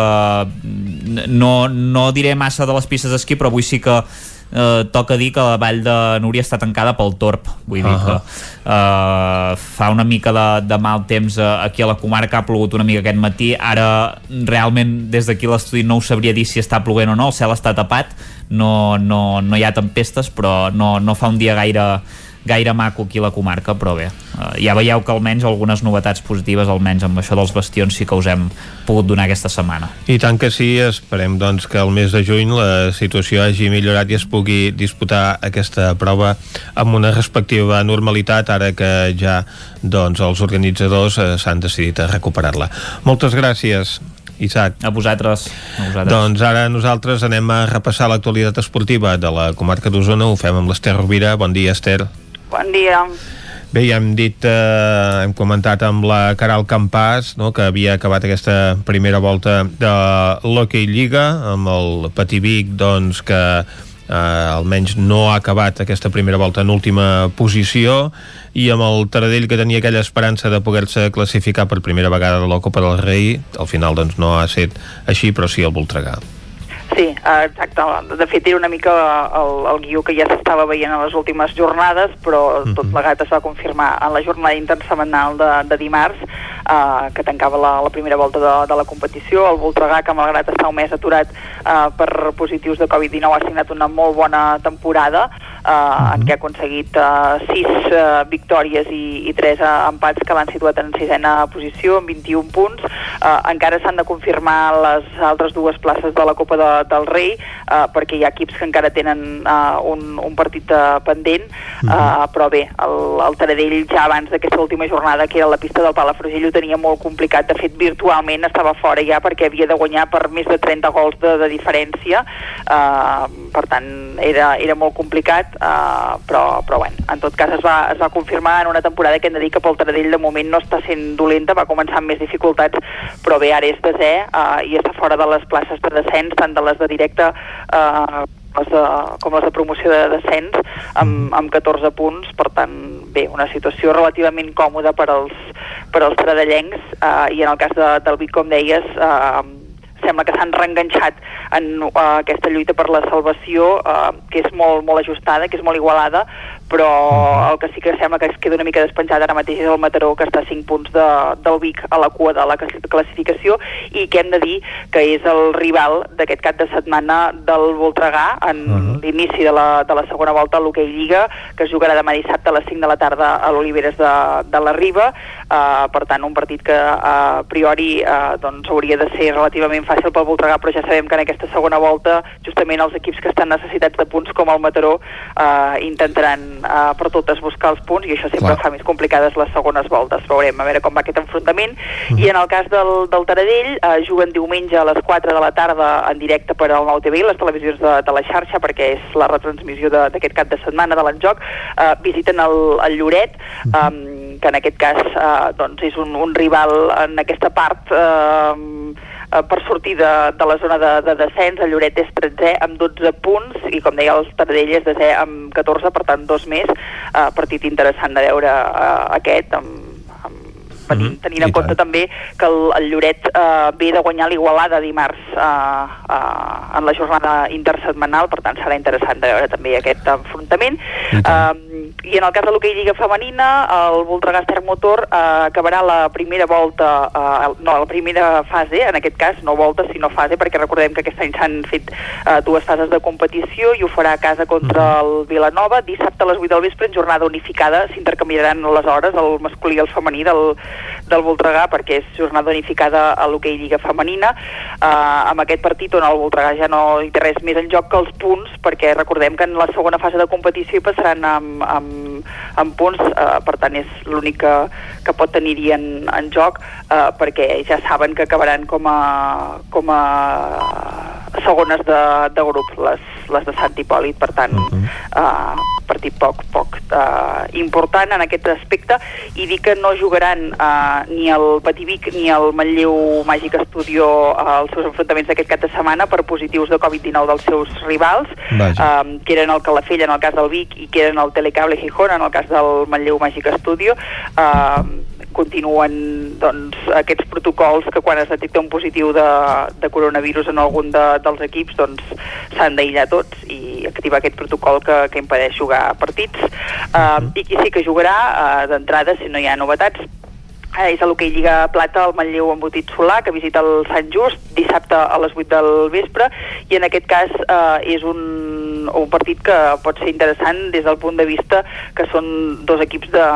Speaker 3: no, no diré massa de les pistes d'esquí però avui sí que eh, toca dir que la vall de Núria està tancada pel torb vull dir uh -huh. que eh, fa una mica de, de mal temps eh, aquí a la comarca, ha plogut una mica aquest matí ara realment des d'aquí l'estudi no us sabria dir si està ploguent o no el cel està tapat, no, no, no hi ha tempestes però no, no fa un dia gaire gaire maco aquí a la comarca, però bé, eh, ja veieu que almenys algunes novetats positives, almenys amb això dels bastions, sí que us hem pogut donar aquesta setmana.
Speaker 1: I tant que sí, esperem doncs, que el mes de juny la situació hagi millorat i es pugui disputar aquesta prova amb una respectiva normalitat, ara que ja doncs, els organitzadors eh, s'han decidit a recuperar-la. Moltes gràcies. Isaac.
Speaker 3: A vosaltres. a vosaltres.
Speaker 1: Doncs ara nosaltres anem a repassar l'actualitat esportiva de la comarca d'Osona. Ho fem amb l'Ester Rovira. Bon dia, Ester.
Speaker 42: Bon dia.
Speaker 1: Bé, ja hem dit, eh, hem comentat amb la Caral Campàs no, que havia acabat aquesta primera volta de l'Hockey Lliga amb el Pativic doncs, que eh, almenys no ha acabat aquesta primera volta en última posició i amb el Taradell que tenia aquella esperança de poder-se classificar per primera vegada de la Copa del Rei al final doncs no ha estat així però sí el Voltregà
Speaker 42: Sí, exacte. De fet, era una mica el, el guió que ja s'estava veient en les últimes jornades, però
Speaker 1: Mhm.
Speaker 42: tot plegat es va confirmar en la jornada intersemanal de, de dimarts, eh, que tancava la, la primera volta de, de la competició. El Voltregà, que malgrat estar un mes aturat eh, per positius de Covid-19, ha signat una molt bona temporada. Uh, en què ha aconseguit uh, 6 uh, victòries i, i 3 uh, empats que l'han situat en sisena posició amb 21 punts. Uh, encara s'han de confirmar les altres dues places de la Copa de, del Rei uh, perquè hi ha equips que encara tenen uh, un, un partit uh, pendent, uh, però bé, el, el Taradell ja abans d'aquesta última jornada que era la pista del Palafrugell ho tenia molt complicat, de fet virtualment estava fora ja perquè havia de guanyar per més de 30 gols de, de diferència. Uh, per tant era, era molt complicat uh, però, però bueno, en tot cas es va, es va confirmar en una temporada que hem de dir que pel Taradell de moment no està sent dolenta, va començar amb més dificultats però bé, ara és desè uh, i està fora de les places de descens tant de les de directe uh, les de, com les de promoció de descens amb, amb 14 punts, per tant bé, una situació relativament còmoda per als, per als tradellencs eh, i en el cas de, del Vic, com deies eh, sembla que s'han reenganxat en uh, aquesta lluita per la salvació, uh, que és molt, molt ajustada, que és molt igualada, però el que sí que sembla que es queda una mica despenjat ara mateix és el Mataró, que està a 5 punts de, del Vic a la cua de la classificació, i que hem de dir que és el rival d'aquest cap de setmana del Voltregà en uh -huh. l'inici de, la, de la segona volta a l'Hockey Lliga, que es jugarà demà dissabte a les 5 de la tarda a l'Oliveres de, de la Riba, uh, per tant un partit que uh, a priori uh, doncs, hauria de ser relativament fàcil pel Voltregà, però ja sabem que en aquesta segona volta justament els equips que estan necessitats de punts com el Mataró uh, intentaran uh, per totes buscar els punts i això sempre Clar. fa més complicades les segones voltes. Veurem a veure com va aquest enfrontament. Uh -huh. I en el cas del, del Taradell, uh, juguen diumenge a les 4 de la tarda en directe per al Nou TV, les televisions de, de la xarxa, perquè és la retransmissió d'aquest cap de setmana de l'enjoc. Uh, visiten el, el Lloret, um, que en aquest cas uh, doncs és un, un rival en aquesta part uh, per sortir de, de la zona de, de descens, el Lloret és 13 amb 12 punts i com deia el Taradell és 10 amb 14, per tant dos més, uh, partit interessant de veure uh, aquest amb, tenint, mm -hmm. tenint en compte també que el, el Lloret eh, ve de guanyar l'Igualada dimarts eh, eh, en la jornada intersetmanal, per tant serà interessant de veure també aquest enfrontament. I, eh, i en el cas de l'hoquei Lliga Femenina, el Voltregà Motor eh, acabarà la primera volta, eh, no, la primera fase, en aquest cas, no volta, sinó fase, perquè recordem que aquest any s'han fet eh, dues fases de competició i ho farà a casa contra mm el Vilanova. Dissabte a les 8 del vespre, en jornada unificada, s'intercanviaran les hores, el masculí i el femení del, del Voltregà perquè és jornada unificada a l'hoquei Lliga Femenina eh, amb aquest partit on el Voltregà ja no hi té res més en joc que els punts perquè recordem que en la segona fase de competició hi passaran amb, amb, amb punts eh, per tant és l'únic que, que pot tenir-hi en, en joc eh, perquè ja saben que acabaran com a, com a segones de, de grup les, les de Sant Hipòlit. Per tant uh -huh. eh, partit poc, poc eh, important en aquest aspecte. I dir que no jugaran eh, ni el Pativic ni el Manlleu Màgic Estudio eh, els seus enfrontaments d'aquest cap de setmana per positius de Covid-19 dels seus rivals eh, que eren el Calafell en el cas del Vic i que eren el Telecable Gijón en el cas del Manlleu Màgic Estudio. Eh, continuen doncs, aquests protocols que quan es detecta un positiu de, de coronavirus en algun de, dels equips doncs s'han d'aïllar tots i activar aquest protocol que, que impedeix jugar partits. Uh, i qui sí que jugarà uh, d'entrada si no hi ha novetats és a l'hoquei Lliga Plata el Manlleu embotit Solà que visita el Sant Just dissabte a les 8 del vespre i en aquest cas eh, és un, un partit que pot ser interessant des del punt de vista que són dos equips de,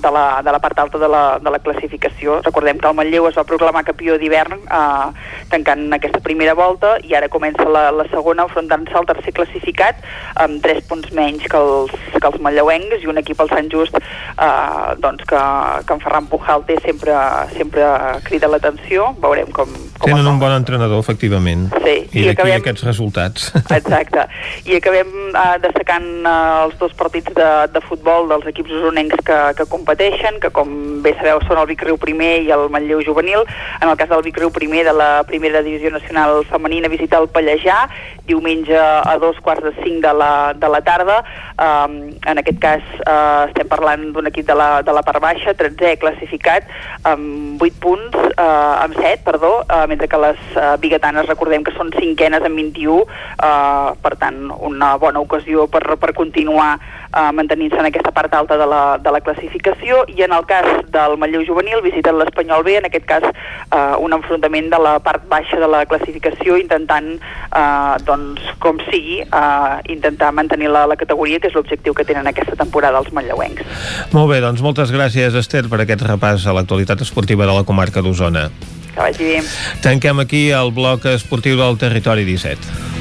Speaker 42: de, la, de la part alta de la, de la classificació. Recordem que el Manlleu es va proclamar campió d'hivern eh, tancant aquesta primera volta i ara comença la, la segona enfrontant-se al tercer classificat amb 3 punts menys que els, que els manlleuencs i un equip al Sant Just eh, doncs que, que en Ferran Pujalte sempre, sempre crida l'atenció, veurem com, com
Speaker 1: Tenen un bon entrenador, efectivament.
Speaker 42: Sí.
Speaker 1: I, I d'aquí acabem... aquests resultats.
Speaker 42: Exacte. I acabem uh, destacant uh, els dos partits de, de futbol dels equips usonencs que, que competeixen, que com bé sabeu són el Vic Riu primer i el Manlleu juvenil. En el cas del Vic Riu primer de la primera divisió nacional femenina visita el Pallejà, diumenge a dos quarts de cinc de la, de la tarda. Um, en aquest cas uh, estem parlant d'un equip de la, de la part baixa, 13è classificat, amb 8 punts, eh, amb 7, perdó, eh, mentre que les eh, biguetanes recordem que són cinquenes amb 21, eh, per tant, una bona ocasió per, per continuar eh, mantenint-se en aquesta part alta de la, de la classificació i en el cas del Matlleu Juvenil visiten l'Espanyol B, en aquest cas eh, un enfrontament de la part baixa de la classificació intentant, eh, doncs, com sigui, eh, intentar mantenir la, la categoria, que és l'objectiu que tenen aquesta temporada els manlleuencs.
Speaker 1: Molt bé, doncs moltes gràcies, Esther, per aquest repàs a l'actualitat esportiva de la comarca d'Osona.
Speaker 42: Que vagi bé.
Speaker 1: Tanquem aquí el bloc esportiu del Territori 17.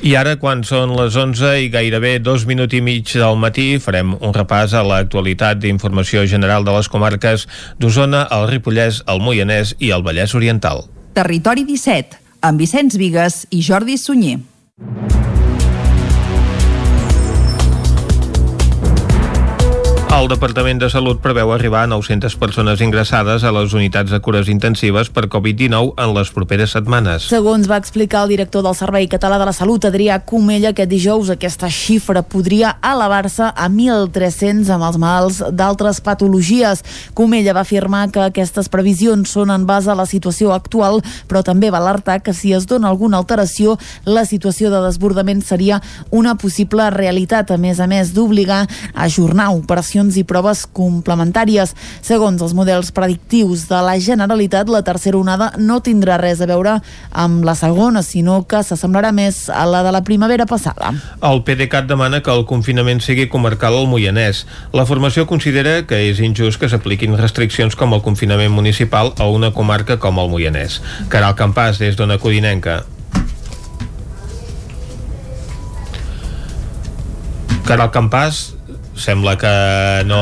Speaker 1: I ara, quan són les 11 i gairebé dos minuts i mig del matí, farem un repàs a l'actualitat d'informació general de les comarques d'Osona, el Ripollès, el Moianès i el Vallès Oriental.
Speaker 20: Territori 17, amb Vicenç Vigues i Jordi Sunyer.
Speaker 1: El Departament de Salut preveu arribar a 900 persones ingressades a les unitats de cures intensives per Covid-19 en les properes setmanes.
Speaker 2: Segons va explicar el director del Servei Català de la Salut, Adrià Comella, aquest dijous aquesta xifra podria elevar-se a 1.300 amb els malalts d'altres patologies. Comella va afirmar que aquestes previsions són en base a la situació actual, però també va alertar que si es dona alguna alteració, la situació de desbordament seria una possible realitat, a més a més d'obligar a ajornar operacions i proves complementàries. Segons els models predictius de la Generalitat, la tercera onada no tindrà res a veure amb la segona, sinó que s'assemblarà més a la de la primavera passada.
Speaker 1: El PDeCAT demana que el confinament sigui comarcal al Moianès. La formació considera que és injust que s'apliquin restriccions com el confinament municipal a una comarca com el Moianès. Caral Campàs, des d'Ona Codinenca. Caral Campàs, sembla que no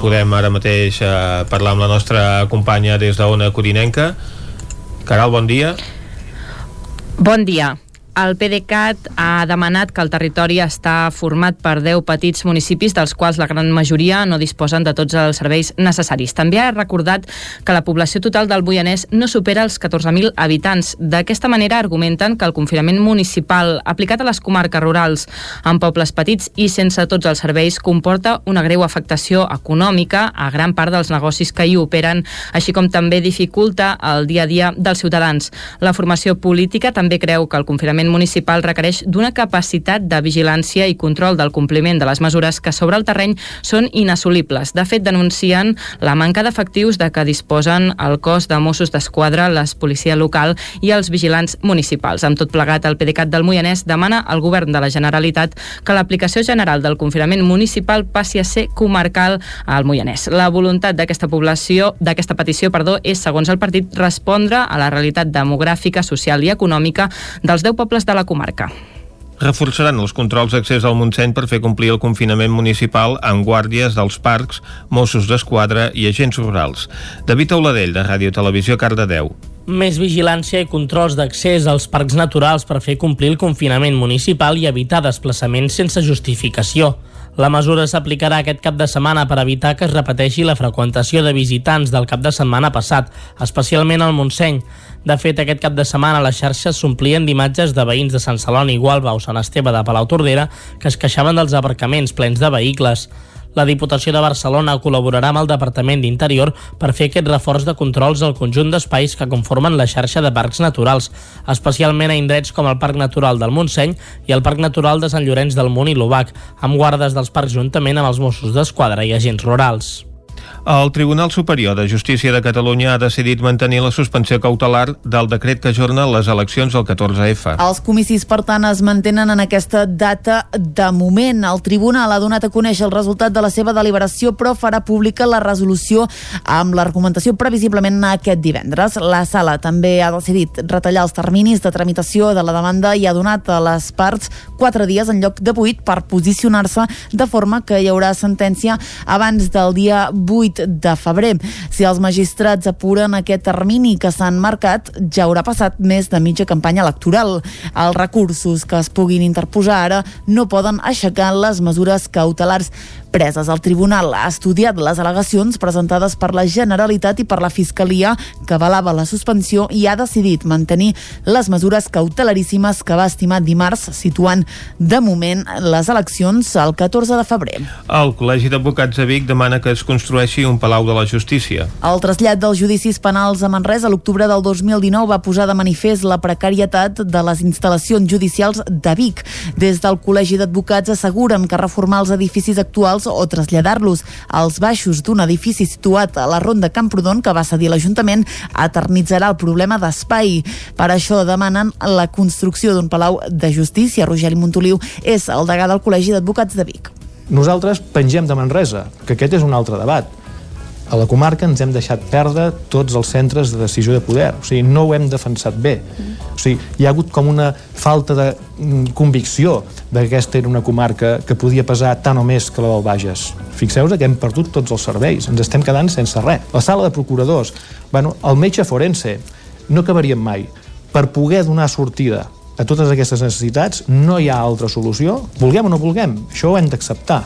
Speaker 1: podem ara mateix eh, parlar amb la nostra companya des d'Ona Codinenca. Caral, bon dia.
Speaker 4: Bon dia. El PDeCAT ha demanat que el territori està format per 10 petits municipis, dels quals la gran majoria no disposen de tots els serveis necessaris. També ha recordat que la població total del Boianès no supera els 14.000 habitants. D'aquesta manera argumenten que el confinament municipal aplicat a les comarques rurals en pobles petits i sense tots els serveis comporta una greu afectació econòmica a gran part dels negocis que hi operen, així com també dificulta el dia a dia dels ciutadans. La formació política també creu que el confinament municipal requereix d'una capacitat de vigilància i control del compliment de les mesures que sobre el terreny són inassolibles. De fet, denuncien la manca d'efectius de que disposen el cos de Mossos d'Esquadra, la policia local i els vigilants municipals. Amb tot plegat, el PDeCAT del Moianès demana al govern de la Generalitat que l'aplicació general del confinament municipal passi a ser comarcal al Moianès. La voluntat d'aquesta població, d'aquesta petició, perdó, és, segons el partit, respondre a la realitat demogràfica, social i econòmica dels 10 pobles de la comarca.
Speaker 1: Reforçaran els controls d'accés al Montseny per fer complir el confinament municipal amb guàrdies dels parcs, Mossos d'Esquadra i agents rurals. David Auladell, de Ràdio Televisió, Cardedeu.
Speaker 7: Més vigilància i controls d'accés als parcs naturals per fer complir el confinament municipal i evitar desplaçaments sense justificació. La mesura s'aplicarà aquest cap de setmana per evitar que es repeteixi la freqüentació de visitants del cap de setmana passat, especialment al Montseny. De fet, aquest cap de setmana les xarxes s'omplien d'imatges de veïns de Sant Celoni, Gualba o Sant Esteve de Palautordera que es queixaven dels aparcaments plens de vehicles. La Diputació de Barcelona col·laborarà amb el Departament d'Interior per fer aquest reforç de controls al conjunt d'espais que conformen la xarxa de parcs naturals, especialment a indrets com el Parc Natural del Montseny i el Parc Natural de Sant Llorenç del Munt i l'Ubac, amb guardes dels parcs juntament amb els Mossos d'Esquadra i agents rurals.
Speaker 1: El Tribunal Superior de Justícia de Catalunya ha decidit mantenir la suspensió cautelar del decret que ajorna les eleccions del 14F.
Speaker 2: Els comicis, per tant, es mantenen en aquesta data de moment. El tribunal ha donat a conèixer el resultat de la seva deliberació, però farà pública la resolució amb l'argumentació previsiblement aquest divendres. La sala també ha decidit retallar els terminis de tramitació de la demanda i ha donat a les parts quatre dies en lloc de vuit per posicionar-se de forma que hi haurà sentència abans del dia 8 de febrer. Si els magistrats apuren aquest termini que s'han marcat, ja haurà passat més de mitja campanya electoral. Els recursos que es puguin interposar ara no poden aixecar les mesures cautelars preses. El tribunal ha estudiat les al·legacions presentades per la Generalitat i per la Fiscalia que avalava la suspensió i ha decidit mantenir les mesures cautelaríssimes que va estimar dimarts, situant de moment les eleccions el 14 de febrer.
Speaker 1: El Col·legi d'Advocats de Vic demana que es construeixi un Palau de la Justícia.
Speaker 2: El trasllat dels judicis penals a Manresa l'octubre del 2019 va posar de manifest la precarietat de les instal·lacions judicials de Vic. Des del Col·legi d'Advocats asseguren que reformar els edificis actuals o traslladar-los als baixos d'un edifici situat a la Ronda Camprodon que va cedir l'Ajuntament eternitzarà el problema d'espai. Per això demanen la construcció d'un Palau de Justícia. Rogeli Montoliu és el degà del Col·legi d'Advocats de Vic.
Speaker 26: Nosaltres pengem de Manresa, que aquest és un altre debat. A la comarca ens hem deixat perdre tots els centres de decisió de poder. O sigui, no ho hem defensat bé. O sigui, hi ha hagut com una falta de mm, convicció que aquesta era una comarca que podia pesar tant o més que la del Bages. Fixeu-vos que hem perdut tots els serveis, ens estem quedant sense res. La sala de procuradors, bueno, el metge forense, no acabaríem mai. Per poder donar sortida a totes aquestes necessitats no hi ha altra solució, vulguem o no vulguem, això ho hem d'acceptar,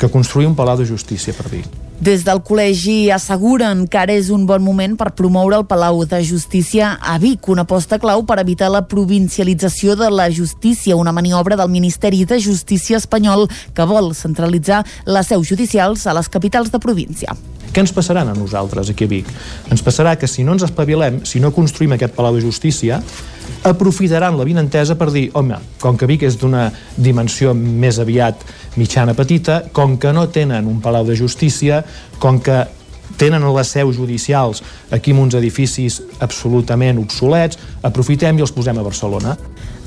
Speaker 26: que construir un palau de justícia per dir.
Speaker 2: Des del col·legi asseguren que ara és un bon moment per promoure el Palau de Justícia a Vic, una aposta clau per evitar la provincialització de la justícia, una maniobra del Ministeri de Justícia espanyol que vol centralitzar les seus judicials a les capitals de província.
Speaker 26: Què ens passarà a nosaltres aquí a Vic? Ens passarà que si no ens espavilem, si no construïm aquest Palau de Justícia, aprofitaran la vinentesa per dir, home, com que Vic és d'una dimensió més aviat mitjana petita, com que no tenen un Palau de Justícia, com que tenen les seus judicials aquí en uns edificis absolutament obsolets, aprofitem i els posem a Barcelona.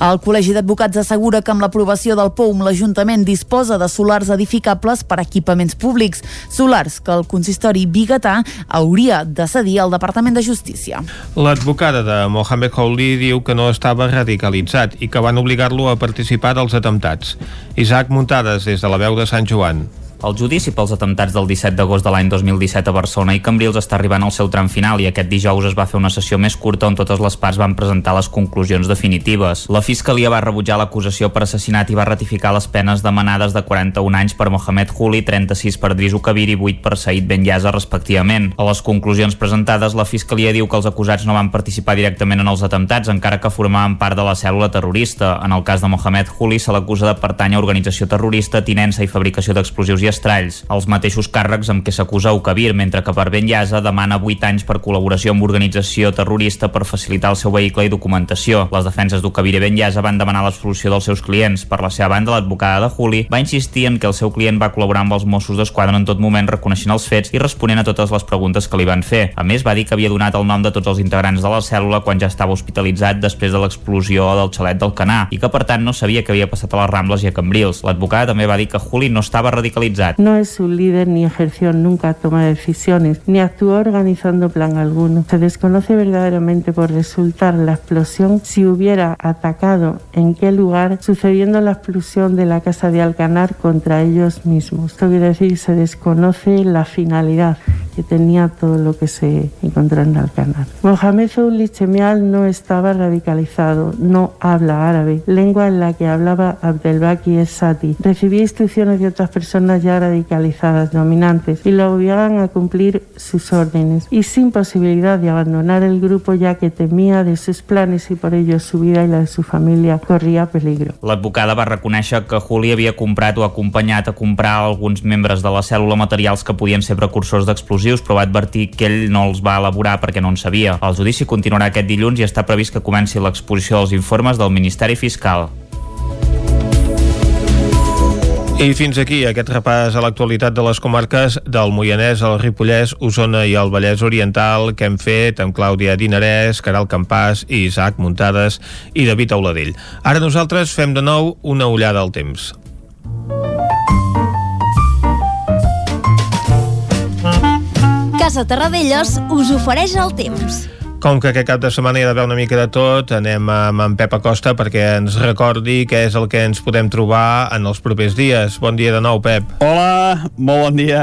Speaker 2: El Col·legi d'Advocats assegura que amb l'aprovació del POUM l'Ajuntament disposa de solars edificables per a equipaments públics, solars que el consistori biguetà hauria de cedir al Departament de Justícia.
Speaker 1: L'advocada de Mohamed Houli diu que no estava radicalitzat i que van obligar-lo a participar dels atemptats. Isaac Muntades, des de la veu de Sant Joan.
Speaker 3: El judici pels atemptats del 17 d'agost de l'any 2017 a Barcelona i Cambrils està arribant al seu tram final i aquest dijous es va fer una sessió més curta on totes les parts van presentar les conclusions definitives. La Fiscalia va rebutjar l'acusació per assassinat i va ratificar les penes demanades de 41 anys per Mohamed Huli, 36 per Drisu Kabir i 8 per Said Ben Yaza, respectivament. A les conclusions presentades, la Fiscalia diu que els acusats no van participar directament en els atemptats, encara que formaven part de la cèl·lula terrorista. En el cas de Mohamed Huli, se l'acusa de pertany a organització terrorista, tinença i fabricació d'explosius i estralls, els mateixos càrrecs amb què s'acusa Ukabir, mentre que per Ben Yaza demana 8 anys per col·laboració amb organització terrorista per facilitar el seu vehicle i documentació. Les defenses d'Ukabir i Ben Yaza van demanar l'absolució dels seus clients. Per la seva banda, l'advocada de Juli va insistir en que el seu client va col·laborar amb els Mossos d'Esquadra en tot moment reconeixent els fets i responent a totes les preguntes que li van fer. A més, va dir que havia donat el nom de tots els integrants de la cèl·lula quan ja estava hospitalitzat després de l'explosió del xalet del Canà i que per tant no sabia què havia passat a les Rambles i a Cambrils. L'advocada també va dir que Juli no estava radicalitzat
Speaker 43: no es un líder ni ejerció nunca toma de decisiones, ni actuó organizando plan alguno. Se desconoce verdaderamente por resultar la explosión si hubiera atacado en qué lugar, sucediendo la explosión de la casa de Alcanar contra ellos mismos. Esto quiere decir se desconoce la finalidad que tenía todo lo que se encontró en Alcanar. Mohamed Ouli Chemial no estaba radicalizado, no habla árabe, lengua en la que hablaba Abdelbaki Esati. Recibía instrucciones de otras personas ya radicalizadas, dominantes, y lo obligaban a cumplir sus órdenes, y sin posibilidad de abandonar el grupo ya que temía de sus planes y por ello su vida y la de su familia corría peligro.
Speaker 3: L'advocada va reconèixer que Juli havia comprat o acompanyat a comprar alguns membres de la cèl·lula materials que podien ser precursors d'explosius, però va advertir que ell no els va elaborar perquè no en sabia. El judici continuarà aquest dilluns i està previst que comenci l'exposició dels informes del Ministeri Fiscal.
Speaker 1: I fins aquí aquest repàs a l'actualitat de les comarques del Moianès, el Ripollès, Osona i el Vallès Oriental que hem fet amb Clàudia Dinarès, Caral Campàs, Isaac Muntades i David Auladell. Ara nosaltres fem de nou una ullada al temps.
Speaker 11: Casa Terradellos us ofereix el temps.
Speaker 1: Com que aquest cap de setmana hi ha d'haver una mica de tot, anem amb en Pep Acosta perquè ens recordi què és el que ens podem trobar en els propers dies. Bon dia de nou, Pep.
Speaker 12: Hola, molt bon dia.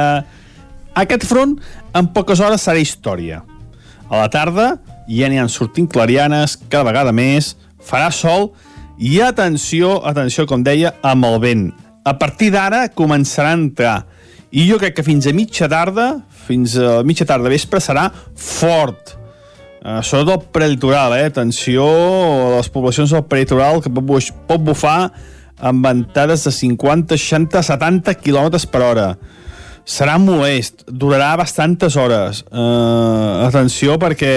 Speaker 12: Aquest front en poques hores serà història. A la tarda ja n'hi han sortint clarianes cada vegada més, farà sol i atenció, atenció, com deia, amb el vent. A partir d'ara començarà a entrar i jo crec que fins a mitja tarda, fins a mitja tarda vespre, serà fort. Uh, sobretot el prelitoral, eh? Atenció a les poblacions del prelitoral que pot, pot bufar amb ventades de 50, 60, 70 km per hora. Serà molest, durarà bastantes hores. Uh, atenció perquè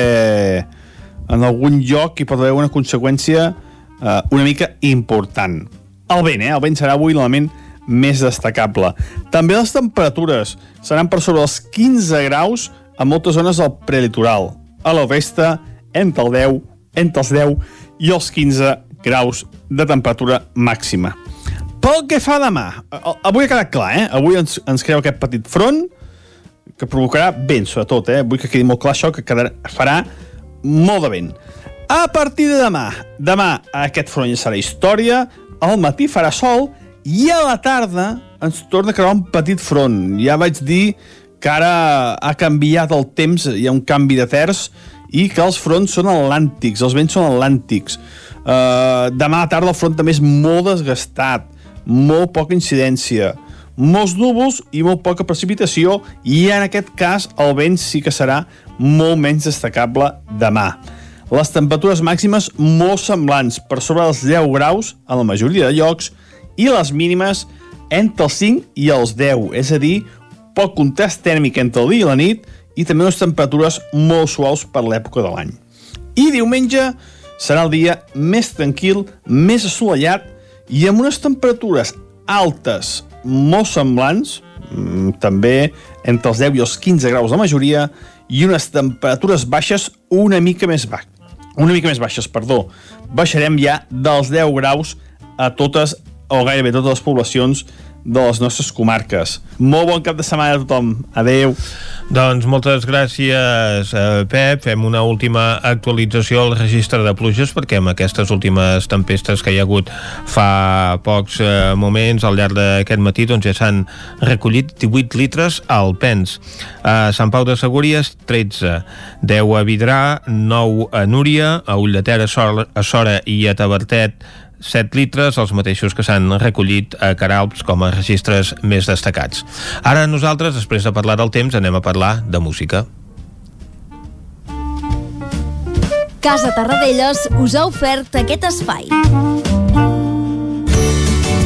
Speaker 12: en algun lloc hi pot haver una conseqüència uh, una mica important. El vent, eh? El vent serà avui l'element més destacable. També les temperatures seran per sobre els 15 graus a moltes zones del prelitoral a la resta entre el 10, entre els 10 i els 15 graus de temperatura màxima. Pel que fa demà, avui ha quedat clar, eh? Avui ens, ens creu aquest petit front que provocarà vent, sobretot, eh? Vull que quedi molt clar això, que quedarà, farà molt de vent. A partir de demà, demà aquest front ja serà història, al matí farà sol i a la tarda ens torna a crear un petit front. Ja vaig dir que ara ha canviat el temps, hi ha un canvi de terç, i que els fronts són atlàntics, els vents són atlàntics. Uh, demà a tarda el front també és molt desgastat, molt poca incidència, molts núvols i molt poca precipitació, i en aquest cas el vent sí que serà molt menys destacable demà. Les temperatures màximes molt semblants, per sobre dels 10 graus en la majoria de llocs, i les mínimes entre els 5 i els 10, és a dir, poc contrast tèrmic entre el dia i la nit i també unes temperatures molt suaus per l'època de l'any. I diumenge serà el dia més tranquil, més assolellat i amb unes temperatures altes molt semblants, mm, també entre els 10 i els 15 graus de majoria, i unes temperatures baixes una mica més baixes. Una mica més baixes, perdó. Baixarem ja dels 10 graus a totes o gairebé totes les poblacions de les nostres comarques. Molt bon cap de setmana a tothom. Adeu.
Speaker 1: Doncs moltes gràcies, eh, Pep. Fem una última actualització al registre de pluges perquè amb aquestes últimes tempestes que hi ha hagut fa pocs eh, moments al llarg d'aquest matí doncs ja s'han recollit 18 litres al Pens. A Sant Pau de Segúries, 13. 10 a Vidrà, 9 a Núria, a Ull de Ter, a Sora, a Sora i a Tabertet, 7 litres, els mateixos que s'han recollit a Caralps com a registres més destacats. Ara nosaltres, després de parlar del temps, anem a parlar de música.
Speaker 20: Casa Tarradellas us ha ofert aquest espai.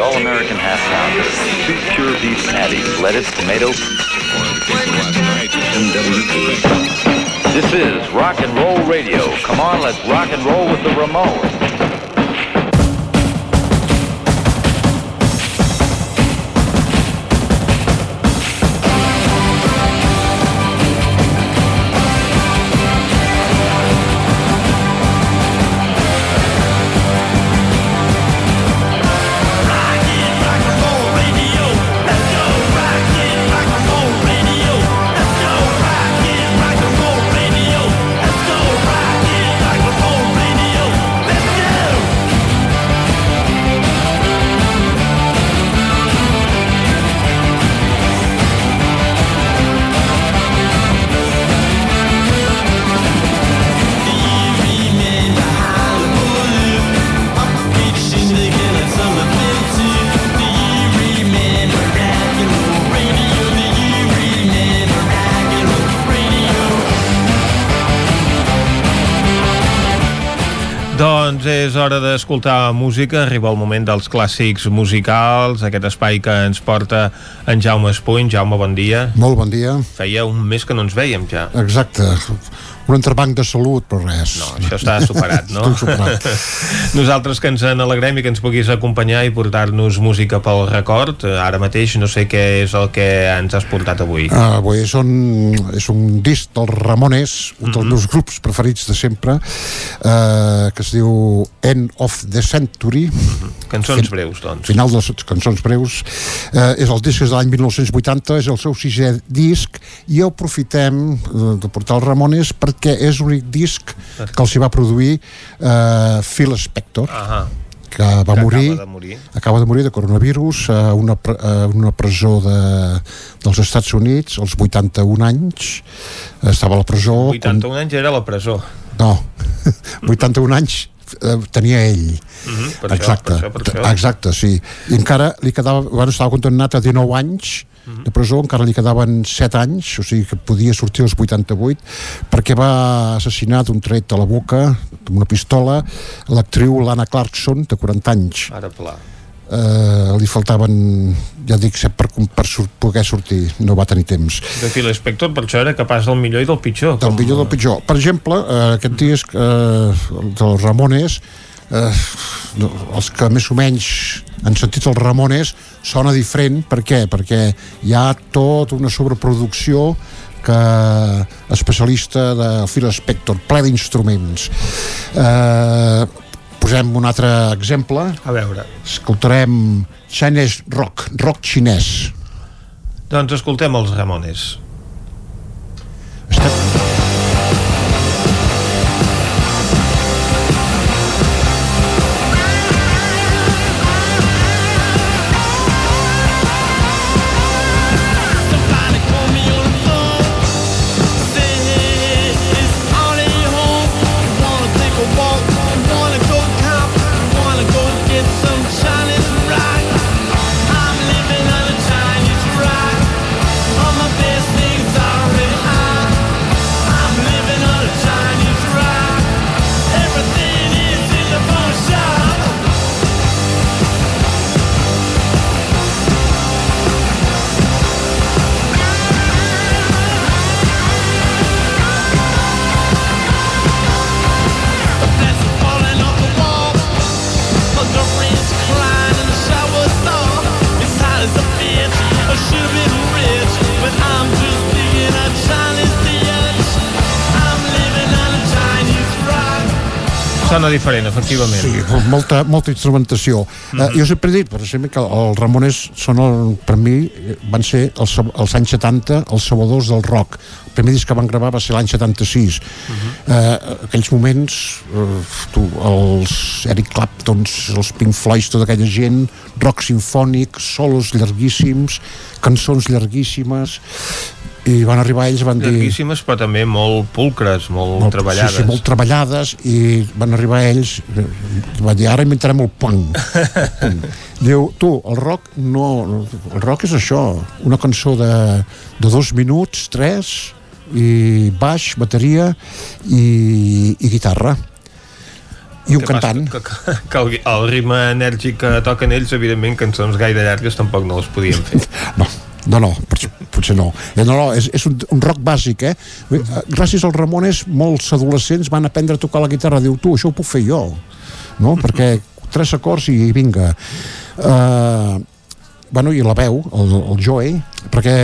Speaker 44: All-American half pounder. Two pure beef patties, lettuce, tomato. This is rock and roll radio. Come on, let's rock and roll with the Ramones.
Speaker 1: És hora d'escoltar música, arriba el moment dels clàssics musicals, aquest espai que ens porta en Jaume Espuny. Jaume, bon dia.
Speaker 45: Molt bon dia.
Speaker 1: Feia un mes que no ens veiem ja.
Speaker 45: Exacte. Un entrebanc de salut, però res.
Speaker 1: No, això està superat, no?
Speaker 45: Superat.
Speaker 1: Nosaltres que ens en alegrem i que ens puguis acompanyar i portar-nos música pel record. Ara mateix no sé què és el que ens has portat avui.
Speaker 45: Uh, avui és un, és un disc dels Ramones, un dels
Speaker 1: Mhm.
Speaker 45: meus grups preferits de sempre, uh, que es diu End of the Century,
Speaker 1: Cançons breus, doncs.
Speaker 45: Final de les cançons breus. Eh, és el disc de l'any 1980, és el seu sisè disc, i aprofitem eh, de portar el Ramones perquè és l'únic disc que els hi va produir eh, Phil Spector.
Speaker 1: Ahà.
Speaker 45: que va
Speaker 1: Que
Speaker 45: morir,
Speaker 1: acaba de morir.
Speaker 45: acaba de morir de coronavirus a una, a una presó de, dels Estats Units als 81 anys estava a la presó
Speaker 1: 81 anys era a la presó.
Speaker 45: no, 81 anys eh, tenia ell
Speaker 1: per això,
Speaker 45: exacte,
Speaker 1: per això, per això.
Speaker 45: exacte, sí i encara li quedava, bueno, estava condemnat a 19 anys
Speaker 1: Mhm.
Speaker 45: de presó, encara li quedaven 7 anys o sigui que podia sortir als 88 perquè va assassinar d'un tret a la boca amb una pistola l'actriu Lana Clarkson de 40 anys
Speaker 1: Ara pla.
Speaker 45: Eh, li faltaven ja dic set per, per sur poder sortir no va tenir temps
Speaker 1: De Phil Spector, per això era capaç del millor i del pitjor.
Speaker 45: del millor del pitjor. Per exemple, eh, aquest disc eh, dels Ramones, eh, els que més o menys han sentit els Ramones sona diferent. Per què? Perquè hi ha tota una sobreproducció que especialista de Phil Spector, ple d'instruments. Eh, posem un altre exemple.
Speaker 1: A veure.
Speaker 45: Escoltarem Chinese Rock, rock xinès.
Speaker 1: Doncs escoltem els Ramones. Sona diferent, efectivament.
Speaker 45: Sí, molta, molta instrumentació. Mm -hmm. uh, jo sempre he dit, per exemple, que els Ramones són, el, per mi, eh, van ser els, els anys 70 els salvadors del rock. El primer disc que van gravar va ser l'any 76. Mm -hmm. uh, aquells moments, uh, tu, els Eric Claptons, els Pink Floyd, tota aquella gent, rock sinfònic, solos llarguíssims, cançons llarguíssimes, i van arribar ells van dir
Speaker 1: Llarguíssimes, però també molt pulcres, molt, molt treballades.
Speaker 45: Sí, sí, molt treballades i van arribar ells van dir, ara inventarem el punk diu, tu, el rock no, el rock és això una cançó de, de dos minuts tres i baix, bateria i, i guitarra i un
Speaker 1: Que
Speaker 45: cantant
Speaker 1: Que, que, que el, el ritme enèrgic que toquen ells, evidentment, cançons gaire llargues tampoc no les podien fer.
Speaker 45: no, no, no, potser, no. Eh, no, no és, és un, un rock bàsic, eh? Eh, Gràcies als Ramones, molts adolescents van aprendre a tocar la guitarra. Diu, tu, això ho puc fer jo. No? Perquè tres acords i vinga. Uh, bueno, i la veu, el, el Joey, perquè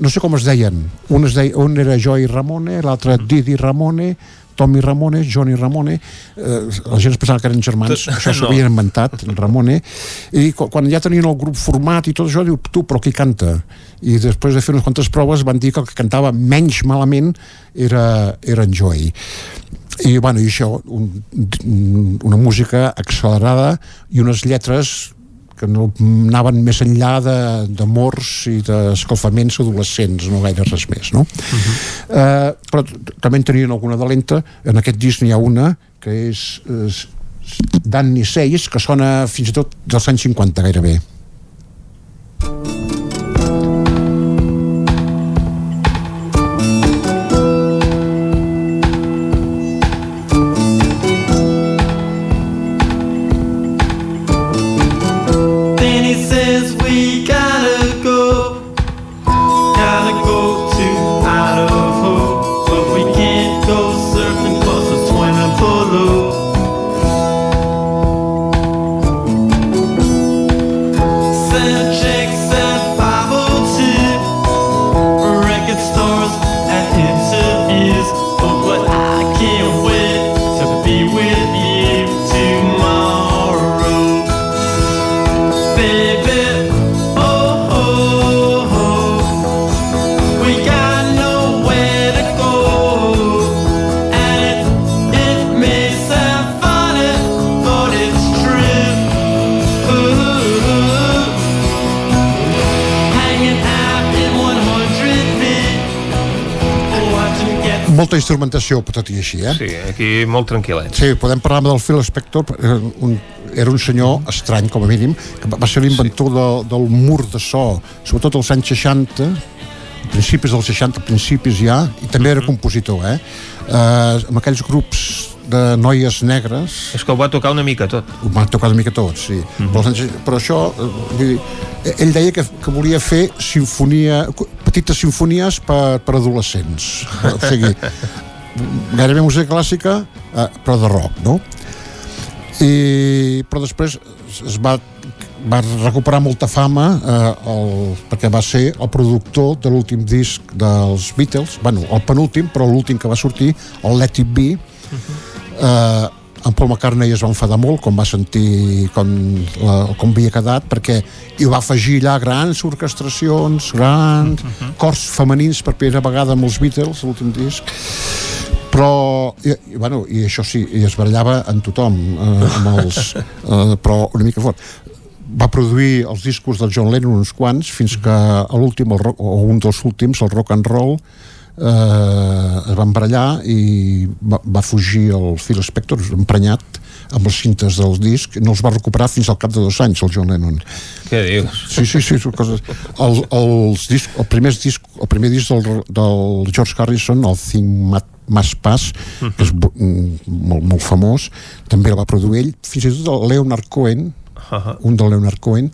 Speaker 45: no sé com es deien. Un, es deia, un era Joey Ramone, l'altre Didi Ramone, Tommy Ramone, Johnny Ramone, eh, la gent es pensava que eren germans, això s'ho havien inventat, el Ramone, i quan, ja tenien el grup format i tot això, diu, tu, però qui canta? I després de fer unes quantes proves van dir que el que cantava menys malament era, era en Joey i, bueno, i això un, una música accelerada i unes lletres que no anaven més enllà de- d'amors i d'escalfaments adolescents, no gaire res més, no? Uh -huh. eh, però també en tenien alguna de lenta. En aquest disc n'hi ha una que és, és Danny Seis, que sona fins i tot dels anys 50 gairebé. Instrumentació, tot i així, eh?
Speaker 1: Sí, aquí molt tranquil·let.
Speaker 45: Sí, podem parlar amb el Phil Spector, un, era un senyor estrany, com a mínim, que va ser l'inventor de, del mur de so, sobretot als anys 60, principis dels 60, principis ja, i també era compositor, eh? eh amb aquells grups de noies negres...
Speaker 1: És que ho va tocar una mica tot.
Speaker 45: Ho va tocar una mica tot, sí. Mm -hmm. però, els anys, però això, eh, vull dir, ell deia que, que volia fer sinfonia, petites sinfonies per, per adolescents. O sigui, gairebé música clàssica, eh, però de rock, no? I, però després es va va recuperar molta fama eh, el, perquè va ser el productor de l'últim disc dels Beatles, bueno, el penúltim, però l'últim que va sortir, el Let It Be, uh -huh. eh, en Paul McCartney es va enfadar molt quan va sentir com, la, com havia quedat perquè hi va afegir allà grans orquestracions grans, uh -huh. cors femenins per primera vegada amb els Beatles l'últim disc però i, i, bueno, i això sí, i es barallava en tothom eh, amb els, eh, però una mica fort. Va produir els discos del John Lennon uns quants fins que a l'últim o un dels últims, el rock and roll eh, es van barallar i va, va fugir el Phil Spector emprenyat amb les cintes del disc no els va recuperar fins al cap de dos anys el John Lennon
Speaker 1: què dius?
Speaker 45: sí, sí, sí, coses... el, els disc, el, primer disc, el primer disc del, del George Harrison el Think Mad Mas Pass, que és molt, molt famós, també el va produir ell, fins i tot el Leonard Cohen, uh -huh. un del Leonard Cohen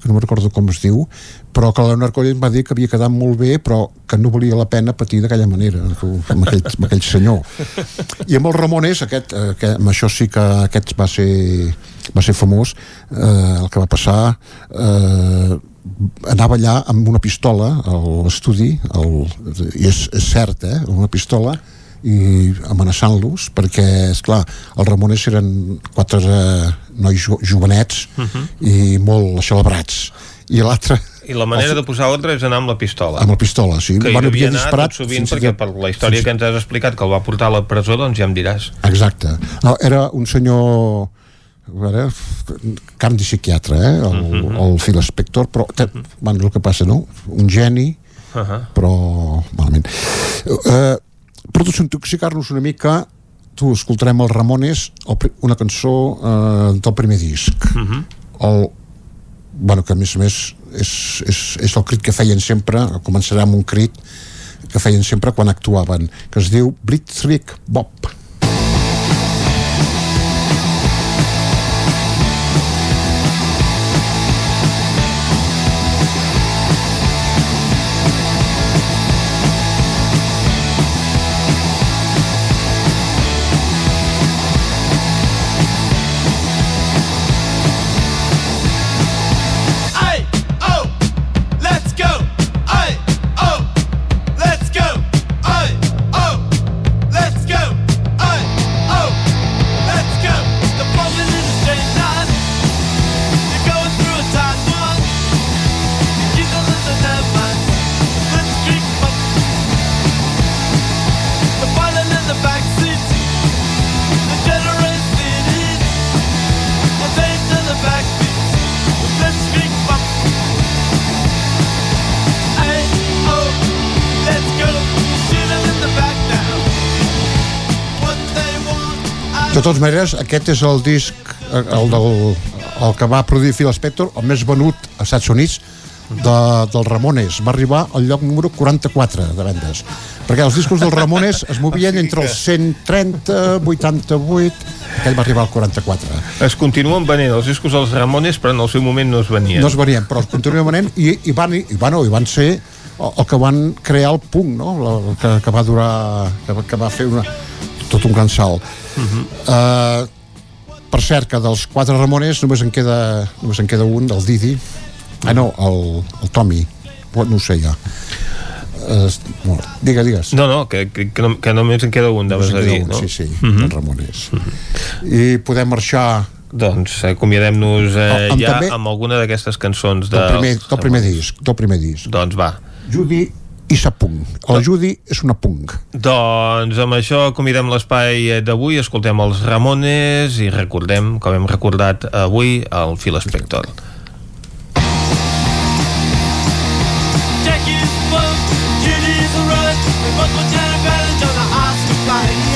Speaker 45: que no me recordo com es diu però que Leonard Cohen va dir que havia quedat molt bé però que no valia la pena patir d'aquella manera amb aquell, amb aquell senyor. I amb el Ramones aquest, eh, que, amb això sí que aquest va ser va ser famós eh, el que va passar eh, anava allà amb una pistola a l'estudi i és, és cert, eh, una pistola i amenaçant-los perquè, és clar els Ramones eren quatre eh, nois jo jovenets uh
Speaker 1: Mhm.
Speaker 45: -huh. i molt celebrats i l'altre
Speaker 1: I la manera de posar ordre és anar amb la pistola.
Speaker 45: amb la pistola, sí.
Speaker 1: Que
Speaker 45: Bueno, havia disparat
Speaker 1: sovint perquè
Speaker 45: tot-
Speaker 1: per la història que ens has explicat que el va portar a la presó, doncs ja em diràs.
Speaker 45: Exacte. No, era un senyor veure, carn de psiquiatre, eh? el, uh -huh. el Phil Spector, però te, bueno, és el que passa, no? Un geni,
Speaker 1: Uh -huh.
Speaker 45: però malament. Per desintoxicar-nos una mica, tu escoltarem els Ramones, el, una cançó eh, del primer disc.
Speaker 1: Uh -huh.
Speaker 45: El, bueno, que a més a més és, és, és el crit que feien sempre, començarà amb un crit que feien sempre quan actuaven, que es diu Blitzkrieg Bob. Totes maneres, aquest és el disc, eh, el, del, el que va produir Phil Spector, el més venut als Estats Units de, del Ramones. Va arribar al lloc número 44 de vendes. Perquè els discos dels Ramones es movien entre els 130, 88... Aquell va arribar al 44.
Speaker 1: Es continuen venent els discos dels Ramones, però en el seu moment no es venien.
Speaker 45: No es venien, però es continuen venent i, i, van, i, bueno, i van ser el, el que van crear el punk, no? El que, que va durar... Que, que va fer una, tot un gran salt. Uh -huh. uh, per cert, que dels quatre Ramones només en queda, només en queda un, el Didi. Ah, no, el, el Tommy. No ho sé ja. Uh, no, digue, digues.
Speaker 1: No, no, que, que, que, no, que només en queda un,
Speaker 45: Només
Speaker 1: deves
Speaker 45: en queda
Speaker 1: dir,
Speaker 45: un,
Speaker 1: no?
Speaker 45: Sí, sí,
Speaker 1: Mhm.
Speaker 45: uh -huh. els Ramones. Uh -huh. I podem marxar
Speaker 1: Doncs acomiadem-nos eh,
Speaker 45: Amb
Speaker 1: ja
Speaker 45: també-
Speaker 1: amb alguna d'aquestes cançons de...
Speaker 45: del primer, del primer disc. Del primer disc.
Speaker 1: Doncs va.
Speaker 45: Judy i punk. La Judy és una punk.
Speaker 1: Doncs amb això convidem l'espai d'avui, escoltem els Ramones i recordem, com hem recordat avui, el Phil Spector.
Speaker 44: On the hearts to fight.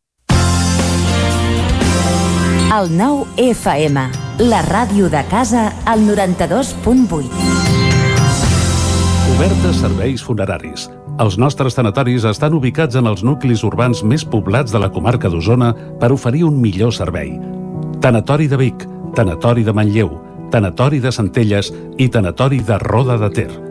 Speaker 20: El nou FM, la ràdio de casa, al 92.8.
Speaker 13: Obertes serveis funeraris. Els nostres tanatoris estan ubicats en els nuclis urbans més poblats de la comarca d'Osona per oferir un millor servei. Tanatori de Vic, Tanatori de Manlleu, Tanatori de Centelles i Tanatori de Roda de Ter.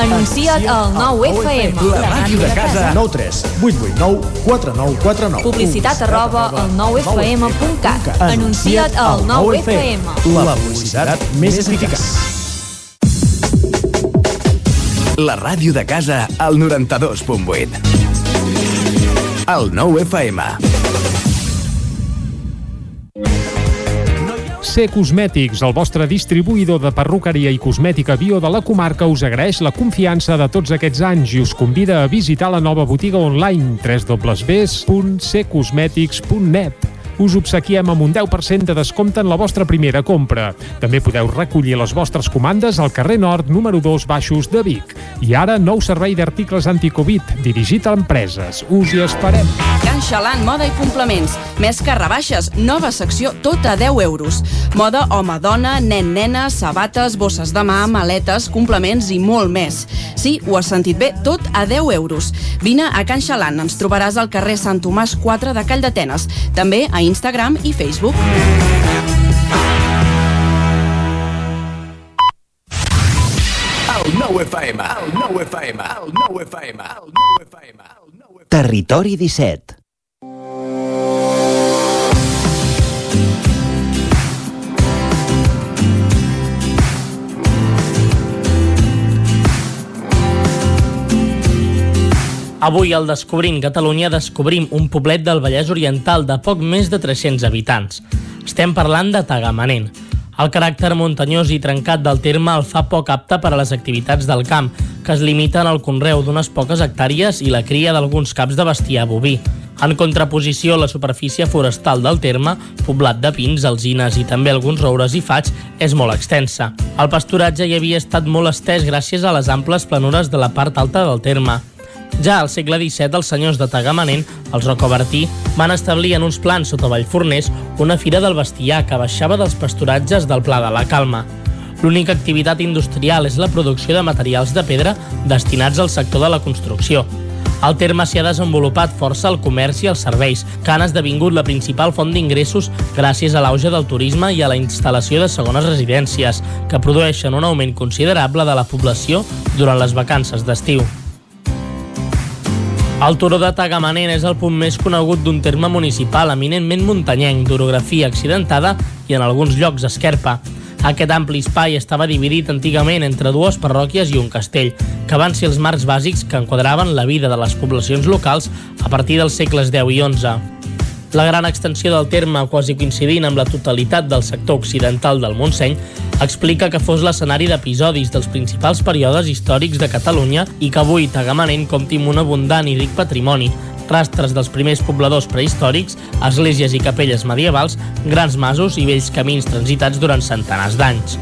Speaker 20: Anuncia't al 9FM.
Speaker 17: La ràdio de casa. 9 3 8 8 9 4 9 4 9.
Speaker 20: Publicitat arroba al 9fm.cat. Anuncia't al 9FM.
Speaker 17: La publicitat més eficaç.
Speaker 22: La ràdio de casa al 92.8. El 9 FM.
Speaker 46: C Cosmètics, el vostre distribuïdor de perruqueria i cosmètica bio de la comarca, us agraeix la confiança de tots aquests anys i us convida a visitar la nova botiga online www.ccosmetics.net us obsequiem amb un 10% de descompte en la vostra primera compra. També podeu recollir les vostres comandes al carrer Nord, número 2, Baixos de Vic. I ara, nou servei d'articles anticovid, dirigit a empreses. Us hi esperem.
Speaker 47: Can Xalant, moda i complements. Més que rebaixes, nova secció tot a 10 euros. Moda home-dona, nen-nena, sabates, bosses de mà, maletes, complements i molt més. Sí, ho has sentit bé, tot a 10 euros. Vine a Can Xalant, ens trobaràs al carrer Sant Tomàs 4 de Call d'Atenes. També a Instagram i Facebook.
Speaker 22: El 9 FM. El 9 FM. El 9 FM. El 9 FM.
Speaker 48: Territori 17.
Speaker 7: Avui al Descobrint Catalunya descobrim un poblet del Vallès Oriental de poc més de 300 habitants. Estem parlant de Tagamanent. El caràcter muntanyós i trencat del terme el fa poc apte per a les activitats del camp, que es limiten al conreu d'unes poques hectàrees i la cria d'alguns caps de bestiar boví. En contraposició, la superfície forestal del terme, poblat de pins, alzines i també alguns roures i faigs, és molt extensa. El pasturatge hi havia estat molt estès gràcies a les amples planures de la part alta del terme. Ja al segle XVII, els senyors de Tagamanent, els Rocobertí, van establir en uns plans sota Vallforners una fira del bestiar que baixava dels pasturatges del Pla de la Calma. L'única activitat industrial és la producció de materials de pedra destinats al sector de la construcció. Al terme s'hi ha desenvolupat força el comerç i els serveis, que han esdevingut la principal font d'ingressos gràcies a l'auge del turisme i a la instal·lació de segones residències, que produeixen un augment considerable de la població durant les vacances d'estiu. El turó de Tagamanent és el punt més conegut d'un terme municipal eminentment muntanyenc, d'orografia accidentada i en alguns llocs esquerpa. Aquest ampli espai estava dividit antigament entre dues parròquies i un castell, que van ser els marcs bàsics que enquadraven la vida de les poblacions locals a partir dels segles X i XI. La gran extensió del terme, quasi coincidint amb la totalitat del sector occidental del Montseny, explica que fos l'escenari d'episodis dels principals períodes històrics de Catalunya i que avui Tagamanent compti amb un abundant i ric patrimoni, rastres dels primers pobladors prehistòrics, esglésies i capelles medievals, grans masos i vells camins transitats durant centenars d'anys.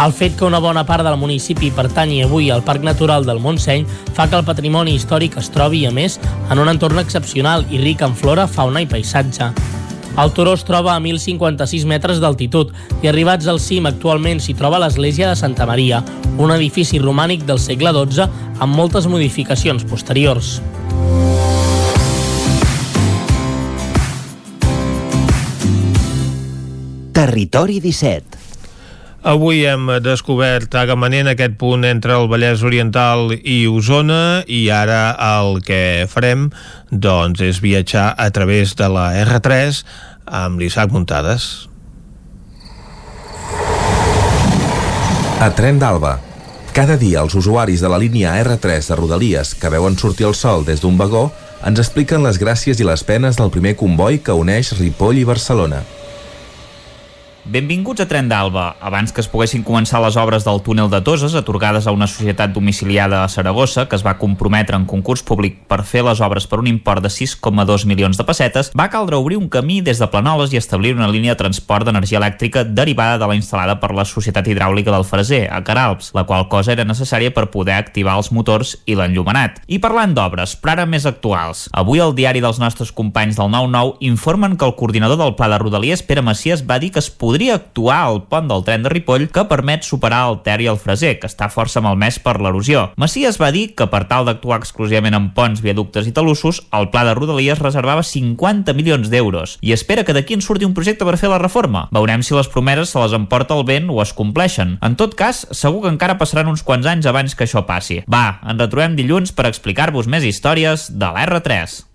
Speaker 7: El fet que una bona part del municipi pertanyi avui al Parc Natural del Montseny fa que el patrimoni històric es trobi, a més, en un entorn excepcional i ric en flora, fauna i paisatge. El turó es troba a 1.056 metres d'altitud i arribats al cim actualment s'hi troba l'església de Santa Maria, un edifici romànic del segle XII amb moltes modificacions posteriors.
Speaker 22: Territori 17
Speaker 1: Avui hem descobert agamanent aquest punt entre el Vallès Oriental i Osona i ara el que farem doncs, és viatjar a través de la R3 amb l'Isaac Muntades.
Speaker 49: A Tren d'Alba. Cada dia els usuaris de la línia R3 de Rodalies que veuen sortir el sol des d'un vagó ens expliquen les gràcies i les penes del primer comboi que uneix Ripoll i Barcelona.
Speaker 3: Benvinguts a Tren d'Alba. Abans que es poguessin començar les obres del túnel de Toses, atorgades a una societat domiciliada a Saragossa, que es va comprometre en concurs públic per fer les obres per un import de 6,2 milions de pessetes, va caldre obrir un camí des de Planoles i establir una línia de transport d'energia elèctrica derivada de la instal·lada per la Societat Hidràulica del Freser, a Caralps, la qual cosa era necessària per poder activar els motors i l'enllumenat. I parlant d'obres, però ara més actuals. Avui el diari dels nostres companys del 9-9 informen que el coordinador del Pla de Rodalies, Pere Macias, va dir que es podria actuar al pont del tren de Ripoll que permet superar el Ter i el Freser, que està força malmès per l'erosió. Macias va dir que per tal d'actuar exclusivament en ponts, viaductes i talussos, el pla de Rodalies reservava 50 milions d'euros i espera que d'aquí en surti un projecte per fer la reforma. Veurem si les promeses se les emporta el vent o es compleixen. En tot cas, segur que encara passaran uns quants anys abans que això passi. Va, ens retrobem dilluns per explicar-vos més històries de l'R3.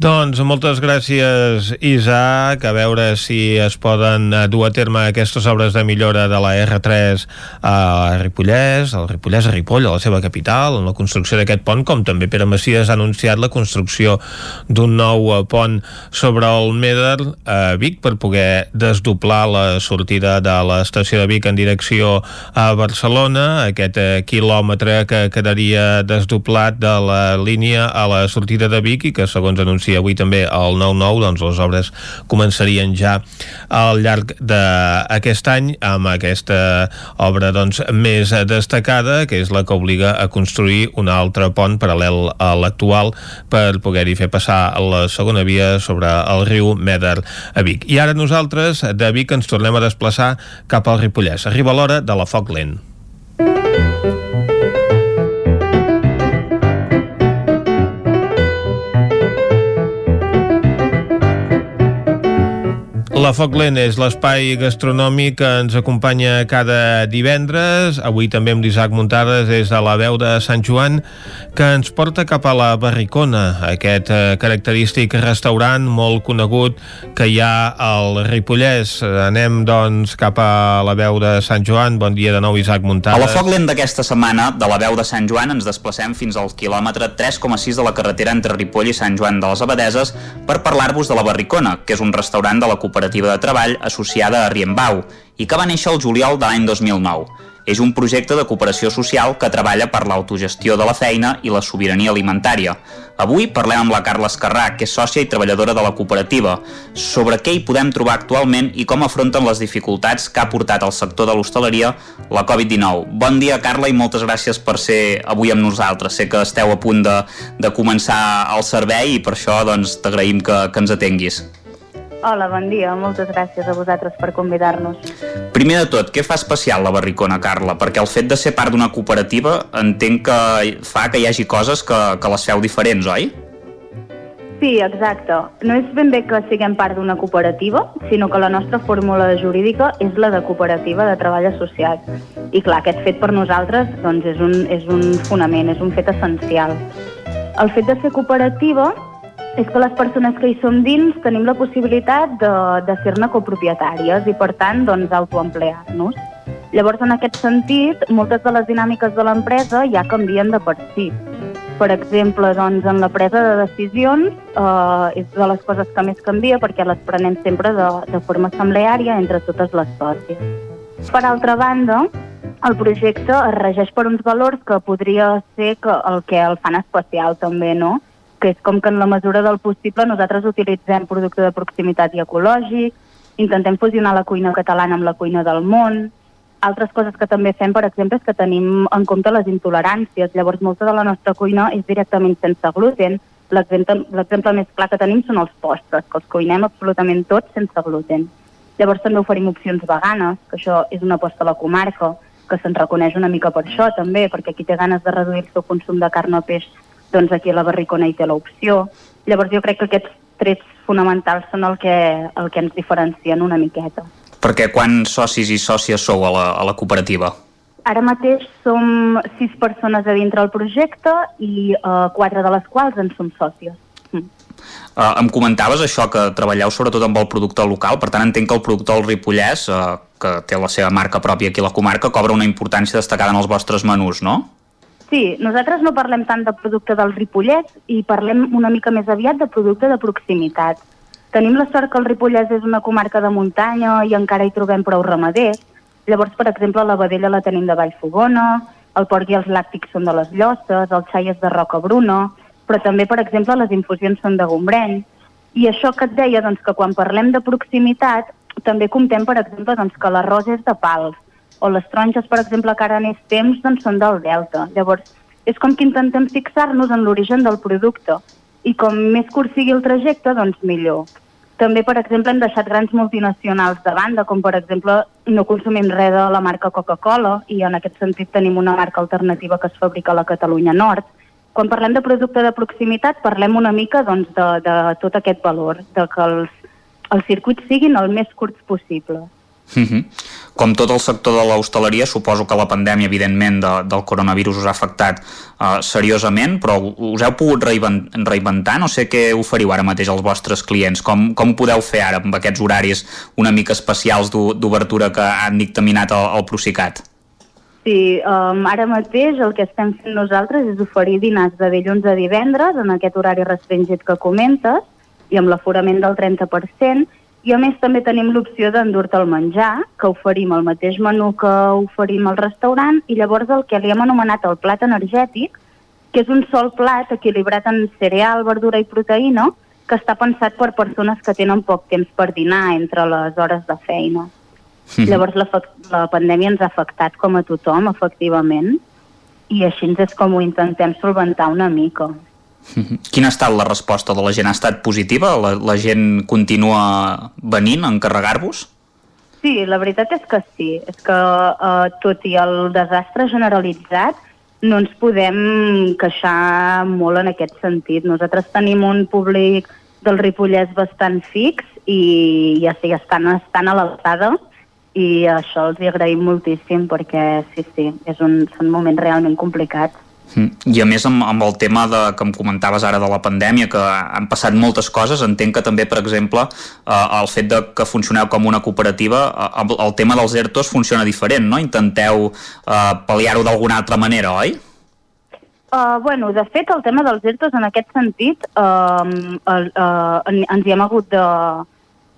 Speaker 1: Doncs moltes gràcies, Isaac. A veure si es poden eh, dur a terme aquestes obres de millora de la R3 a Ripollès, al Ripollès a Ripoll, a la seva capital, en la construcció d'aquest pont, com també Pere Macias ha anunciat la construcció d'un nou eh, pont sobre el Meder a Vic per poder desdoblar la sortida de l'estació de Vic en direcció a Barcelona, aquest eh, quilòmetre que quedaria desdoblat de la línia a la sortida de Vic i que, segons anuncia anuncia avui també el 9-9, doncs les obres començarien ja al llarg d'aquest any amb aquesta obra doncs, més destacada, que és la que obliga a construir un altre pont paral·lel a l'actual per poder-hi fer passar la segona via sobre el riu Meder a Vic. I ara nosaltres de Vic ens tornem a desplaçar cap al Ripollès. Arriba l'hora de la Foc Lent. La Foc Lent és l'espai gastronòmic que ens acompanya cada divendres. Avui també amb l'Isaac Muntades és a la veu de Sant Joan que ens porta cap a la Barricona, aquest eh, característic restaurant molt conegut que hi ha al Ripollès. Anem, doncs, cap a la veu de Sant Joan. Bon dia de nou, Isaac Muntades.
Speaker 50: A la Foc Lent d'aquesta setmana, de la veu de Sant Joan, ens desplacem fins al quilòmetre 3,6 de la carretera entre Ripoll i Sant Joan de les Abadeses per parlar-vos de la Barricona, que és un restaurant de la cooperativa de treball associada a Riembau i que va néixer el juliol de l'any 2009. És un projecte de cooperació social que treballa per l'autogestió de la feina i la sobirania alimentària. Avui parlem amb la Carla Escarrà, que és sòcia i treballadora de la cooperativa, sobre què hi podem trobar actualment i com afronten les dificultats que ha portat al sector de l'hostaleria la Covid-19. Bon dia, Carla, i moltes gràcies per ser avui amb nosaltres. Sé que esteu a punt de, de començar el servei i per això doncs, t'agraïm que, que ens atenguis.
Speaker 51: Hola, bon dia. Moltes gràcies a vosaltres per convidar-nos.
Speaker 50: Primer de tot, què fa especial la Barricona, Carla? Perquè el fet de ser part d'una cooperativa entenc que fa que hi hagi coses que, que les feu diferents, oi?
Speaker 51: Sí, exacte. No és ben bé que siguem part d'una cooperativa, sinó que la nostra fórmula jurídica és la de cooperativa de treball associat. I clar, aquest fet per nosaltres doncs, és, un, és un fonament, és un fet essencial. El fet de ser cooperativa és que les persones que hi som dins tenim la possibilitat de, de ser-ne copropietàries i, per tant, doncs, autoemplear-nos. Llavors, en aquest sentit, moltes de les dinàmiques de l'empresa ja canvien de per si. Per exemple, doncs, en la presa de decisions eh, és de les coses que més canvia perquè les prenem sempre de, de forma assembleària entre totes les sòcies. Per altra banda, el projecte es regeix per uns valors que podria ser que el que el fan especial també, no? Que és com que en la mesura del possible nosaltres utilitzem producte de proximitat i ecològic, intentem fusionar la cuina catalana amb la cuina del món, altres coses que també fem, per exemple, és que tenim en compte les intoleràncies. Llavors, molta de la nostra cuina és directament sense gluten. L'exemple més clar que tenim són els postres, que els cuinem absolutament tots sense gluten. Llavors també oferim opcions veganes, que això és una aposta a la comarca, que se'n reconeix una mica per això també, perquè qui té ganes de reduir el seu consum de carn o peix, doncs aquí a la Barricona hi té l'opció. Llavors jo crec que aquests trets fonamentals són el que, el que ens diferencien una miqueta.
Speaker 3: Perquè quants socis i sòcies sou a la, a la cooperativa?
Speaker 51: Ara mateix som sis persones a dintre del projecte i uh, quatre de les quals en som sòcies. Mm.
Speaker 3: Uh, em comentaves això, que treballeu sobretot amb el producte local, per tant entenc que el producte del Ripollès, uh, que té la seva marca pròpia aquí a la comarca, cobra una importància destacada en els vostres menús, no?
Speaker 51: Sí, nosaltres no parlem tant de producte del Ripollès i parlem una mica més aviat de producte de proximitat. Tenim la sort que el Ripollès és una comarca de muntanya i encara hi trobem prou ramaders. Llavors, per exemple, la vedella la tenim de Vallfogona, el porc i els làctics són de les Llosses, el xai és de Roca Bruna, però també, per exemple, les infusions són de Gombreny. I això que et deia, doncs, que quan parlem de proximitat, també comptem, per exemple, doncs, que l'arròs és de pals, o les taronges, per exemple, que ara en és temps, doncs, són del Delta. Llavors, és com que intentem fixar-nos en l'origen del producte, i com més curt sigui el trajecte, doncs millor. També, per exemple, hem deixat grans multinacionals de banda, com per exemple no consumim res de la marca Coca-Cola i en aquest sentit tenim una marca alternativa que es fabrica a la Catalunya Nord. Quan parlem de producte de proximitat parlem una mica doncs, de, de tot aquest valor, de que els, els circuits siguin el més curts possible.
Speaker 3: Uh -huh. Com tot el sector de l'hostaleria, suposo que la pandèmia, evidentment, de, del coronavirus us ha afectat uh, seriosament, però us heu pogut reinventar? No sé què oferiu ara mateix als vostres clients. Com, com podeu fer ara amb aquests horaris una mica especials d'obertura que han dictaminat el, el Procicat?
Speaker 51: Sí, um, ara mateix el que estem fent nosaltres és oferir dinars de dilluns a divendres en aquest horari restringit que comentes i amb l'aforament del 30%, i a més també tenim l'opció d'endur-te el menjar, que oferim el mateix menú que oferim al restaurant, i llavors el que li hem anomenat el plat energètic, que és un sol plat equilibrat en cereal, verdura i proteïna, que està pensat per persones que tenen poc temps per dinar entre les hores de feina. Mm. Llavors la, la pandèmia ens ha afectat com a tothom, efectivament, i així és com ho intentem solventar una mica.
Speaker 3: Quina ha estat la resposta de la gent? Ha estat positiva? La, la gent continua venint a encarregar-vos?
Speaker 51: Sí, la veritat és que sí. És que eh, tot i el desastre generalitzat no ens podem queixar molt en aquest sentit. Nosaltres tenim un públic del Ripollès bastant fix i ja sí, estan, estan a l'alçada i això els hi agraïm moltíssim perquè sí, sí, és un, són moments realment complicats.
Speaker 3: Mm. I a més amb, amb el tema de, que em comentaves ara de la pandèmia, que han passat moltes coses, entenc que també, per exemple, eh, el fet de que funcioneu com una cooperativa, eh, el tema dels ERTOs funciona diferent, no? Intenteu eh, pal·liar-ho d'alguna altra manera, oi?
Speaker 51: Uh, bueno, de fet, el tema dels ERTOs en aquest sentit uh, uh, uh, ens hi hem hagut de,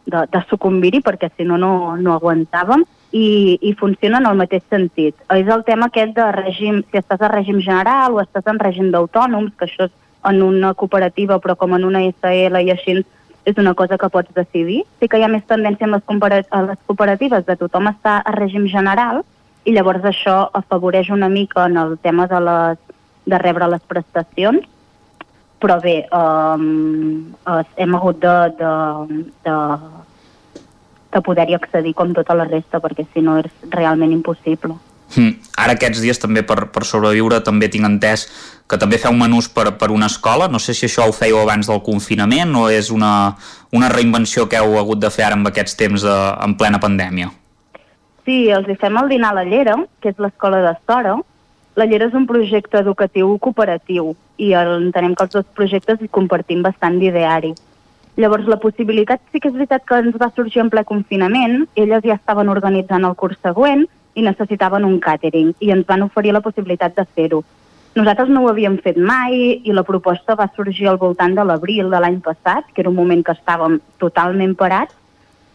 Speaker 51: de, de sucumbir-hi perquè si no, no, no aguantàvem i, i funciona en el mateix sentit. És el tema aquest de règim, si estàs a règim general o estàs en règim d'autònoms, que això és en una cooperativa però com en una SL i així és una cosa que pots decidir. Sí que hi ha més tendència en les, a les cooperatives de tothom està a règim general i llavors això afavoreix una mica en el tema de, les, de rebre les prestacions, però bé, um, hem hagut de, de, de de poder-hi accedir com tota la resta, perquè si no és realment impossible.
Speaker 3: Mm. Ara aquests dies també per, per sobreviure també tinc entès que també feu menús per, per una escola, no sé si això ho fèieu abans del confinament o és una, una reinvenció que heu hagut de fer ara amb aquests temps de, en plena pandèmia.
Speaker 51: Sí, els hi fem el dinar a la Llera, que és l'escola de Sora. La Llera és un projecte educatiu cooperatiu i entenem que els dos projectes hi compartim bastant d'ideari. Llavors, la possibilitat sí que és veritat que ens va sorgir en ple confinament, elles ja estaven organitzant el curs següent i necessitaven un càtering i ens van oferir la possibilitat de fer-ho. Nosaltres no ho havíem fet mai i la proposta va sorgir al voltant de l'abril de l'any passat, que era un moment que estàvem totalment parats.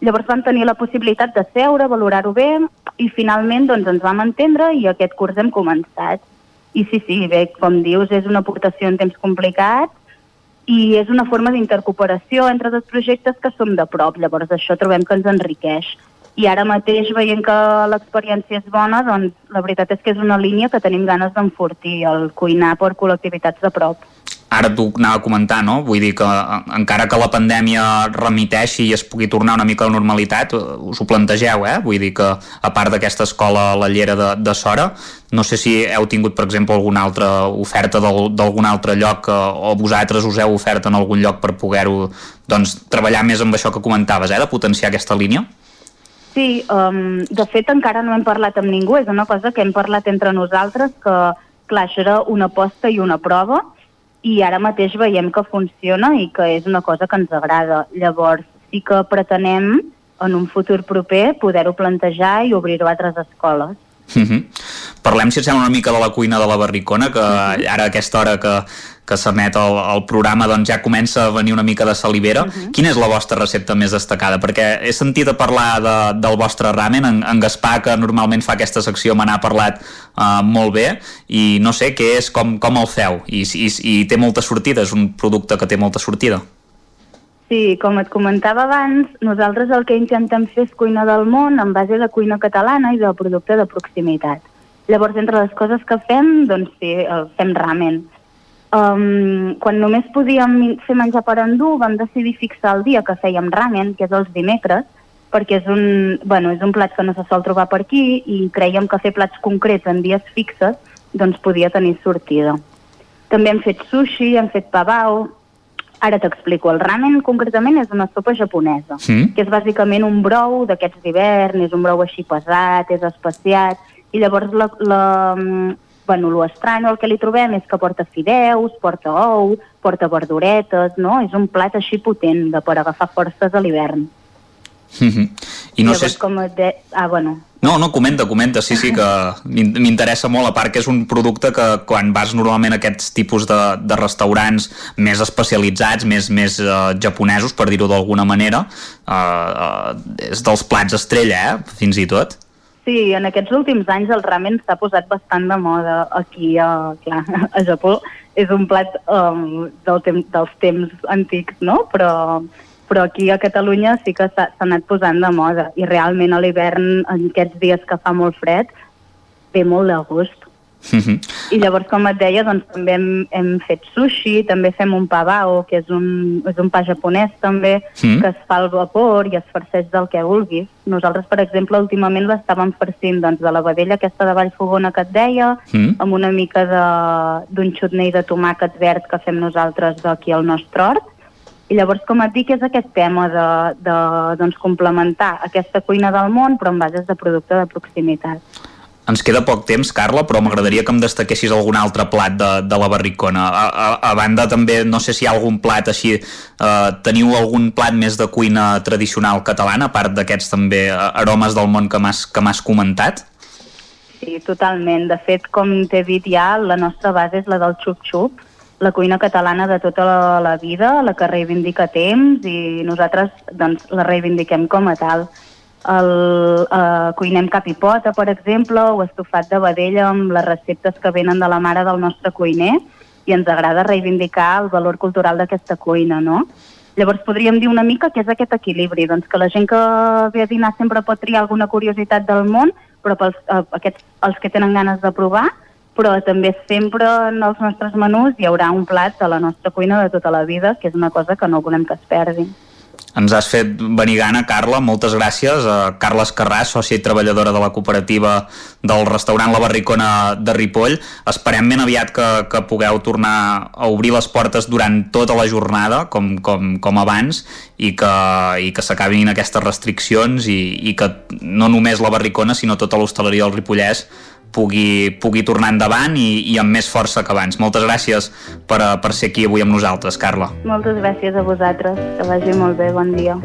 Speaker 51: Llavors vam tenir la possibilitat de seure, valorar-ho bé i finalment doncs, ens vam entendre i aquest curs hem començat. I sí, sí, bé, com dius, és una aportació en temps complicat i és una forma d'intercooperació entre dos projectes que som de prop, llavors això trobem que ens enriqueix. I ara mateix, veient que l'experiència és bona, doncs la veritat és que és una línia que tenim ganes d'enfortir, el cuinar per col·lectivitats de prop
Speaker 3: ara t'ho anava a comentar, no? Vull dir que encara que la pandèmia remiteixi i es pugui tornar una mica a la normalitat, eh, us ho plantegeu, eh? Vull dir que a part d'aquesta escola la llera de, de Sora, no sé si heu tingut, per exemple, alguna altra oferta d'algun altre lloc eh, o vosaltres us heu ofert en algun lloc per poder-ho doncs, treballar més amb això que comentaves, eh? de potenciar aquesta línia?
Speaker 51: Sí, um, de fet encara no hem parlat amb ningú, és una cosa que hem parlat entre nosaltres, que clar, això era una aposta i una prova, i ara mateix veiem que funciona i que és una cosa que ens agrada. Llavors, sí que pretenem en un futur proper poder-ho plantejar i obrir-ho a altres escoles.
Speaker 3: Uh -huh. Parlem, si et sembla, una mica de la cuina de la Barricona, que uh -huh. ara a aquesta hora que, que s'emet el, el programa doncs ja comença a venir una mica de salivera. Uh -huh. Quina és la vostra recepta més destacada? Perquè he sentit a parlar de, del vostre ramen, en, en Gaspar, que normalment fa aquesta secció, me n'ha parlat uh, molt bé, i no sé què és, com, com el feu, I, i, i té molta sortida, és un producte que té molta sortida.
Speaker 51: Sí, com et comentava abans, nosaltres el que intentem fer és cuina del món en base de cuina catalana i de producte de proximitat. Llavors, entre les coses que fem, doncs sí, fem ramen Um, quan només podíem fer menjar per endur, vam decidir fixar el dia que fèiem ramen, que és els dimecres, perquè és un, bueno, és un plat que no se sol trobar per aquí i creiem que fer plats concrets en dies fixes doncs podia tenir sortida. També hem fet sushi, hem fet pavau, Ara t'explico, el ramen concretament és una sopa japonesa, sí. que és bàsicament un brou d'aquests d'hivern, és un brou així pesat, és especiat, i llavors la, la, bueno, lo estrany el que li trobem és que porta fideus, porta ou, porta verduretes, no? És un plat així potent de per agafar forces a l'hivern.
Speaker 3: Mm -hmm. I no
Speaker 51: Llavors,
Speaker 3: sé...
Speaker 51: com de... Ah, bueno.
Speaker 3: No, no, comenta, comenta, sí, sí, que m'interessa molt, a part que és un producte que quan vas normalment a aquests tipus de, de restaurants més especialitzats, més, més uh, japonesos, per dir-ho d'alguna manera, uh, uh, és dels plats estrella, eh?, fins i tot.
Speaker 51: Sí, en aquests últims anys el ramen s'ha posat bastant de moda aquí a, clar, a Japó. És un plat um, del tem dels temps antics, no? Però, però aquí a Catalunya sí que s'ha anat posant de moda i realment a l'hivern, en aquests dies que fa molt fred, ve molt de gust.
Speaker 3: Mm -hmm.
Speaker 51: I llavors, com et deia, doncs, també hem, hem fet sushi, també fem un pavao, que és un, és un pa japonès també,
Speaker 3: Mm.
Speaker 51: que es fa al vapor i es farceix del que vulguis. Nosaltres, per exemple, últimament l'estàvem farcint doncs, de la vedella aquesta de Vallfogona que et deia,
Speaker 3: Mm.
Speaker 51: amb una mica de- d'un xutney de tomàquet verd que fem nosaltres d'aquí al nostre hort, i llavors, com et dic, és aquest tema de, de doncs, complementar aquesta cuina del món, però en bases de producte de proximitat.
Speaker 3: Ens queda poc temps, Carla, però m'agradaria que em destaquessis algun altre plat de, de la barricona. A, a, a banda, també, no sé si hi ha algun plat així... Eh, teniu algun plat més de cuina tradicional catalana, a part d'aquests també eh, aromes del món que m'has que m'has comentat?
Speaker 51: Sí, totalment. De fet, com t'he dit ja, la nostra base és la del xup-xup, la cuina catalana de tota la, la vida, la que reivindica temps i nosaltres doncs, la reivindiquem com a tal. El, eh, cuinem capipota, per exemple, o estofat de vedella amb les receptes que venen de la mare del nostre cuiner i ens agrada reivindicar el valor cultural d'aquesta cuina, no? Llavors podríem dir una mica que és aquest equilibri, doncs que la gent que ve a dinar sempre pot triar alguna curiositat del món, però pels, eh, aquests, els que tenen ganes de provar, però també sempre en els nostres menús hi haurà un plat de la nostra cuina de tota la vida, que és una cosa que no volem que es perdi.
Speaker 3: Ens has fet venir gana, Carla, moltes gràcies. Uh, Carla Escarràs, sòcia i treballadora de la cooperativa del restaurant La Barricona de Ripoll. Esperem ben aviat que, que pugueu tornar a obrir les portes durant tota la jornada, com, com, com abans, i que, i que s'acabin aquestes restriccions i, i que no només La Barricona, sinó tota l'hostaleria del Ripollès pugui, pugui tornar endavant i, i amb més força que abans. Moltes gràcies per, a- per ser aquí avui amb nosaltres, Carla.
Speaker 51: Moltes gràcies a vosaltres, que vagi molt bé, bon dia.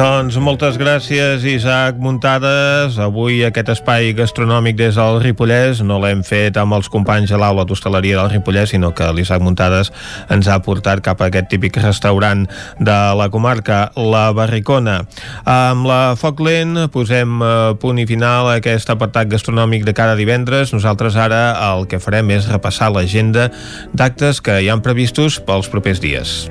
Speaker 1: Doncs moltes gràcies, Isaac Muntades. Avui aquest espai gastronòmic des del Ripollès no l'hem fet amb els companys de l'aula d'hostaleria del Ripollès, sinó que l'Isaac Muntades ens ha portat cap a aquest típic restaurant de la comarca, la Barricona. Amb la Foc Lent posem eh, punt i final a aquest apartat gastronòmic de cada divendres. Nosaltres ara el que farem és repassar l'agenda d'actes que hi han previstos pels propers dies.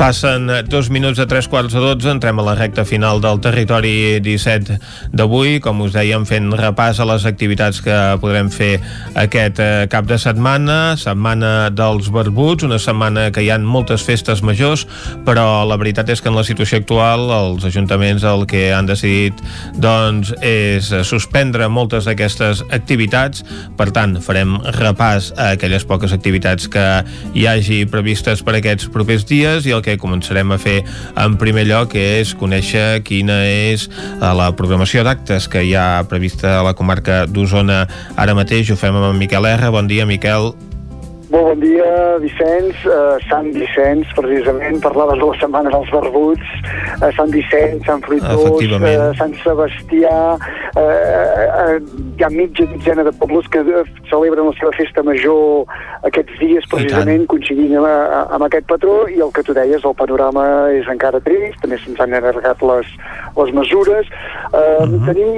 Speaker 1: Passen dos minuts a tres quarts de dotze, entrem a la recta final del territori 17 d'avui, com us dèiem, fent repàs a les activitats que podrem fer aquest eh, cap de setmana, setmana dels barbuts, una setmana que hi han moltes festes majors, però la veritat és que en la situació actual els ajuntaments el que han decidit doncs, és suspendre moltes d'aquestes activitats, per tant, farem repàs a aquelles poques activitats que hi hagi previstes per aquests propers dies i el que començarem a fer en primer lloc és conèixer quina és eh, la programació d'actes que hi ha prevista a la comarca d'Osona ara mateix. Ho fem amb en Miquel R. Bon dia, Miquel.
Speaker 52: Molt bon dia, Vicenç. Uh, Sant Vicenç, precisament, parlaves de la Setmana dels Barbuts. Uh, Sant Vicenç, Sant Fruitós, uh, Sant Sebastià... Uh, uh, hi ha mitja dotzena de pobles que uh, celebren la seva festa major aquests dies, precisament, coincidint amb, amb aquest patró, i el que tu deies, el panorama és encara trist, també se'ns han allargat les, les mesures. Uh, Tenim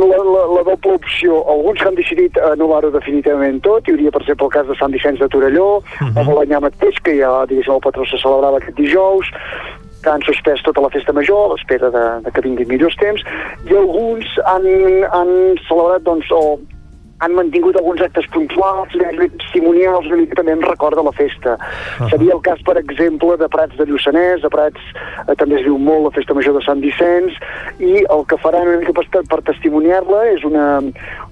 Speaker 52: la, la, la doble opció. Alguns han decidit anul·lar-ho definitivament tot. Hi hauria, per exemple, el cas de Sant Vicenç de Torelló, o Balanyà mateix, que ja, diguéssim, el patró se celebrava aquest dijous, que han suspès tota la festa major a l'espera de, de que vinguin millors temps, i alguns han, han celebrat, doncs, o han mantingut alguns actes puntuals, testimonials, una mica també en recorda la festa. Uh -huh. Seria el cas, per exemple, de Prats de Lluçanès, a Prats eh, també es diu molt la festa major de Sant Vicenç, i el que faran una mica per, per testimoniar-la és una,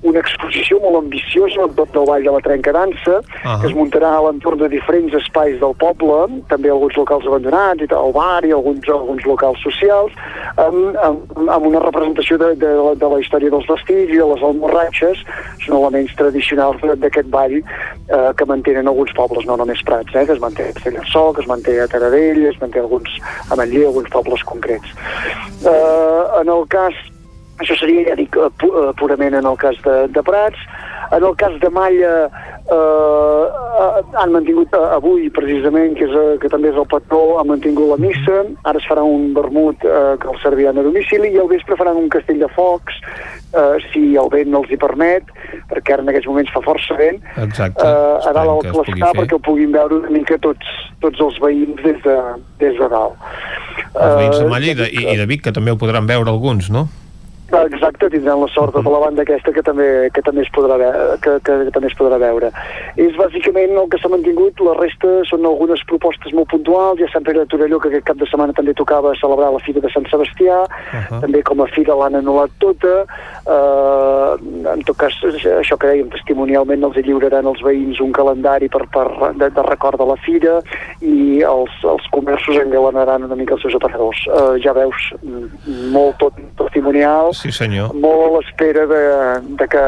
Speaker 52: una exposició molt ambiciosa al tot del Vall de la Trenca Dansa, uh -huh. que es muntarà a l'entorn de diferents espais del poble, també alguns locals abandonats, i tal, el bar i alguns, alguns locals socials, amb, amb, amb una representació de, de, de, de la història dels vestits i de les almorratxes, elements tradicionals d'aquest ball eh, que mantenen alguns pobles, no només Prats, eh, que es manté a Castellarçó, que es manté a Taradell, es manté alguns a Manlleu, alguns pobles concrets. Eh, en el cas, això seria, ja dic, eh, eh, purament en el cas de, de Prats, en el cas de Malla eh, han mantingut eh, avui precisament, que, és, eh, que també és el patró, han mantingut la missa, ara es farà un vermut eh, que el serviran a domicili i al vespre faran un castell de focs, eh, si el vent els hi permet, perquè ara en aquests moments fa força vent,
Speaker 1: Exacte.
Speaker 52: eh, a dalt al clascar perquè ho puguin veure una mica tots, tots els veïns des de, des de dalt.
Speaker 1: Els veïns de
Speaker 52: Eh,
Speaker 1: Malla i de, i de Vic, que també ho podran veure alguns, no?
Speaker 52: Exacte, tindran la sort de la banda aquesta que també, que també, es, podrà que, que, que també es podrà veure. És bàsicament el que s'ha mantingut, la resta són algunes propostes molt puntuals, ja Sant Pere de Torelló, que aquest cap de setmana també tocava celebrar la Fira de Sant Sebastià, uh -huh. també com a Fira l'han anul·lat tota, eh, en tot cas, això que dèiem, testimonialment els lliuraran als veïns un calendari per, per, de, de record de la Fira i els, els comerços engalanaran una mica els seus aparadors. Eh, ja veus, molt tot testimonial,
Speaker 1: Sí, senyor.
Speaker 52: molt a l'espera de, de que...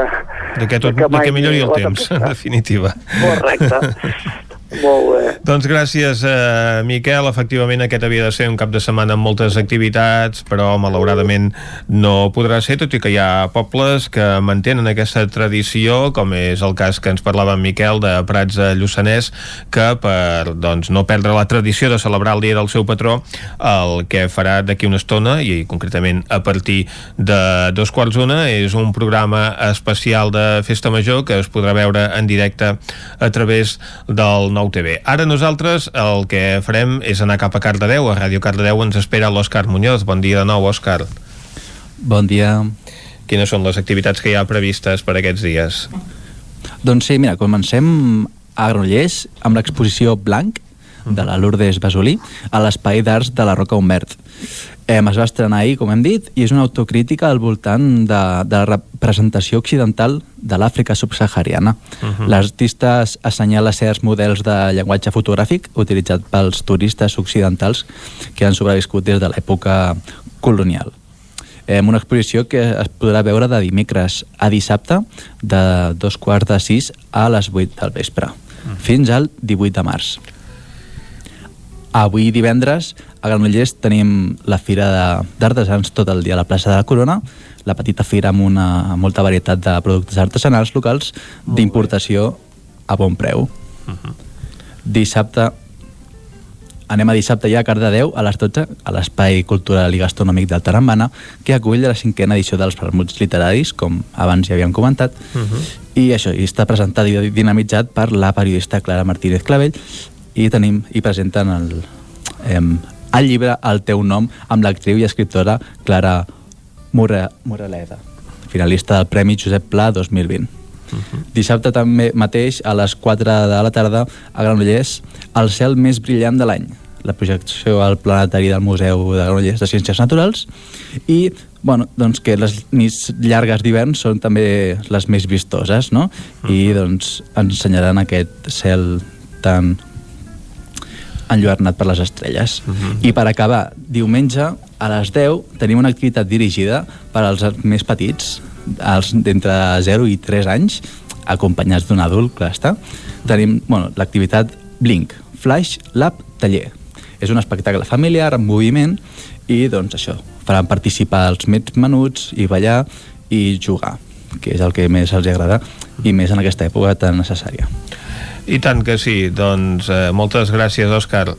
Speaker 1: De que, tot,
Speaker 52: de que
Speaker 1: de que millori el temps, en definitiva.
Speaker 52: Correcte. Molt bé.
Speaker 1: Doncs gràcies, eh, Miquel. Efectivament, aquest havia de ser un cap de setmana amb moltes activitats, però malauradament no podrà ser, tot i que hi ha pobles que mantenen aquesta tradició, com és el cas que ens parlava en Miquel de Prats de Lluçanès, que per doncs, no perdre la tradició de celebrar el dia del seu patró, el que farà d'aquí una estona, i concretament a partir de dos quarts d'una, és un programa especial de Festa Major que es podrà veure en directe a través del nou TV. Ara nosaltres el que farem és anar cap a Cardedeu. A Ràdio Cardedeu ens espera l'Òscar Muñoz. Bon dia de nou, Òscar.
Speaker 39: Bon dia.
Speaker 1: Quines són les activitats que hi ha previstes per aquests dies?
Speaker 39: Doncs sí, mira, comencem a Granollers amb l'exposició Blanc de la Lourdes Basolí a l'Espai d'Arts de la Roca Humbert. Eh, es va estrenar ahir, com hem dit, i és una autocrítica al voltant de, de la representació occidental de l'Àfrica subsahariana. Uh -huh. L'artista assenyala certs models de llenguatge fotogràfic utilitzat pels turistes occidentals que han sobreviscut des de l'època colonial. Eh, una exposició que es podrà veure de dimecres a dissabte de dos quarts de sis a les 8 del vespre, fins al 18 de març. Avui divendres a Granollers tenim la Fira d'Artesans tot el dia a la plaça de la Corona, la petita fira amb una amb molta varietat de productes artesanals locals d'importació a bon preu. Dissabte anem a dissabte ja a Cardedeu a les 12 a l'Espai Cultural i Gastronòmic del Tarambana que acull la cinquena edició dels Vermuts Literaris com abans ja havíem comentat. I això, i està presentat i dinamitzat per la periodista Clara Martínez Clavell i tenim i presenten el, em, el llibre El teu nom amb l'actriu i escriptora Clara Mora, Moraleda finalista del Premi Josep Pla 2020 Dissabte també mateix a les 4 de la tarda a Granollers El cel més brillant de l'any. La projecció al planetari del Museu de Granollers de Ciències Naturals. I bueno, doncs que les nits llargues d'hivern són també les més vistoses no? i doncs ens ensenyaran aquest cel tan enlluernat per les estrelles. I per acabar, diumenge a les 10 tenim una activitat dirigida per als més petits, els d'entre 0 i 3 anys, acompanyats d'un adult, clar està. Tenim bueno, l'activitat Blink, Flash Lab Taller. És un espectacle familiar, en moviment, i doncs això, faran participar els més menuts i ballar i jugar, que és el que més els agrada i més en aquesta època tan necessària.
Speaker 1: I tant que sí, doncs eh, moltes gràcies, Òscar.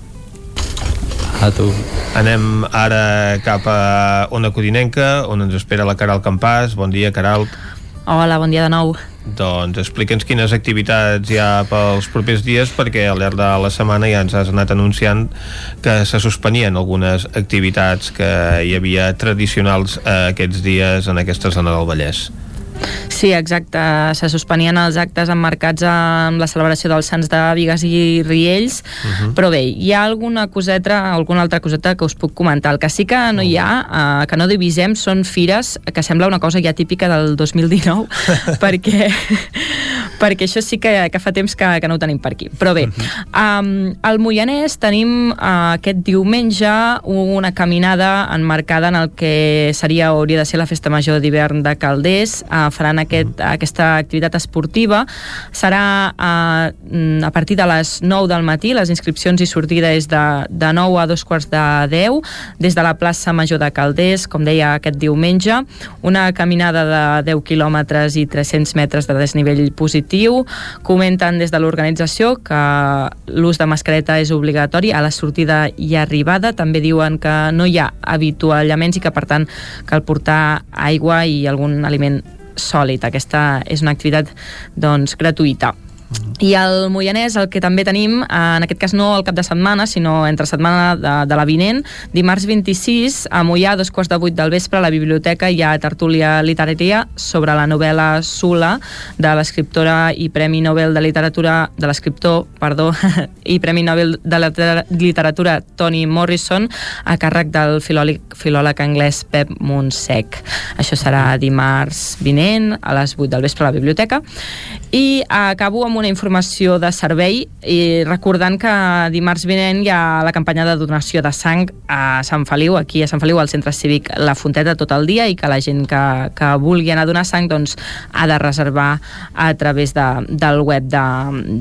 Speaker 39: A tu.
Speaker 1: Anem ara cap a Ona Codinenca, on ens espera la Caral Campàs. Bon dia, Caral.
Speaker 4: Hola, bon dia de nou.
Speaker 1: Doncs explica'ns quines activitats hi ha pels propers dies, perquè al llarg de la setmana ja ens has anat anunciant que se suspenien algunes activitats que hi havia tradicionals eh, aquests dies en aquesta zona del Vallès.
Speaker 4: Sí, exacte. Se suspenien els actes emmarcats amb la celebració dels Sants de Vigues i Riells, uh -huh. però bé, hi ha alguna coseta, alguna altra coseta que us puc comentar. El que sí que no hi ha, eh, que no divisem, són fires, que sembla una cosa ja típica del 2019, perquè, perquè això sí que, que fa temps que, que no ho tenim per aquí. Però bé, uh -huh. um, al Moianès tenim uh, aquest diumenge una caminada enmarcada en el que seria o hauria de ser la festa major d'hivern de Calders, uh, faran aquest, aquesta activitat esportiva. Serà a, a partir de les 9 del matí, les inscripcions i sortida és de, de 9 a dos quarts de 10, des de la plaça Major de Calders, com deia aquest diumenge, una caminada de 10 quilòmetres i 300 metres de desnivell positiu. Comenten des de l'organització que l'ús de mascareta és obligatori a la sortida i arribada. També diuen que no hi ha avituallaments i que, per tant, cal portar aigua i algun aliment sòlid. Aquesta és una activitat doncs, gratuïta. I al Moianès el que també tenim, eh, en aquest cas no el cap de setmana, sinó entre setmana de, de la vinent, dimarts 26, a Moià, a dos quarts de vuit del vespre, a la biblioteca hi ha tertúlia literària sobre la novel·la Sula, de l'escriptora i Premi Nobel de Literatura, de l'escriptor, perdó, i Premi Nobel de la Literatura Toni Morrison, a càrrec del filòleg, filòleg anglès Pep Montsec. Això serà dimarts vinent, a les 8 del vespre a la biblioteca. I acabo amb una informació de servei i recordant que dimarts vinent hi ha la campanya de donació de sang a Sant Feliu, aquí a Sant Feliu, al centre cívic La Fonteta tot el dia i que la gent que, que vulgui anar a donar sang doncs, ha de reservar a través de, del web de,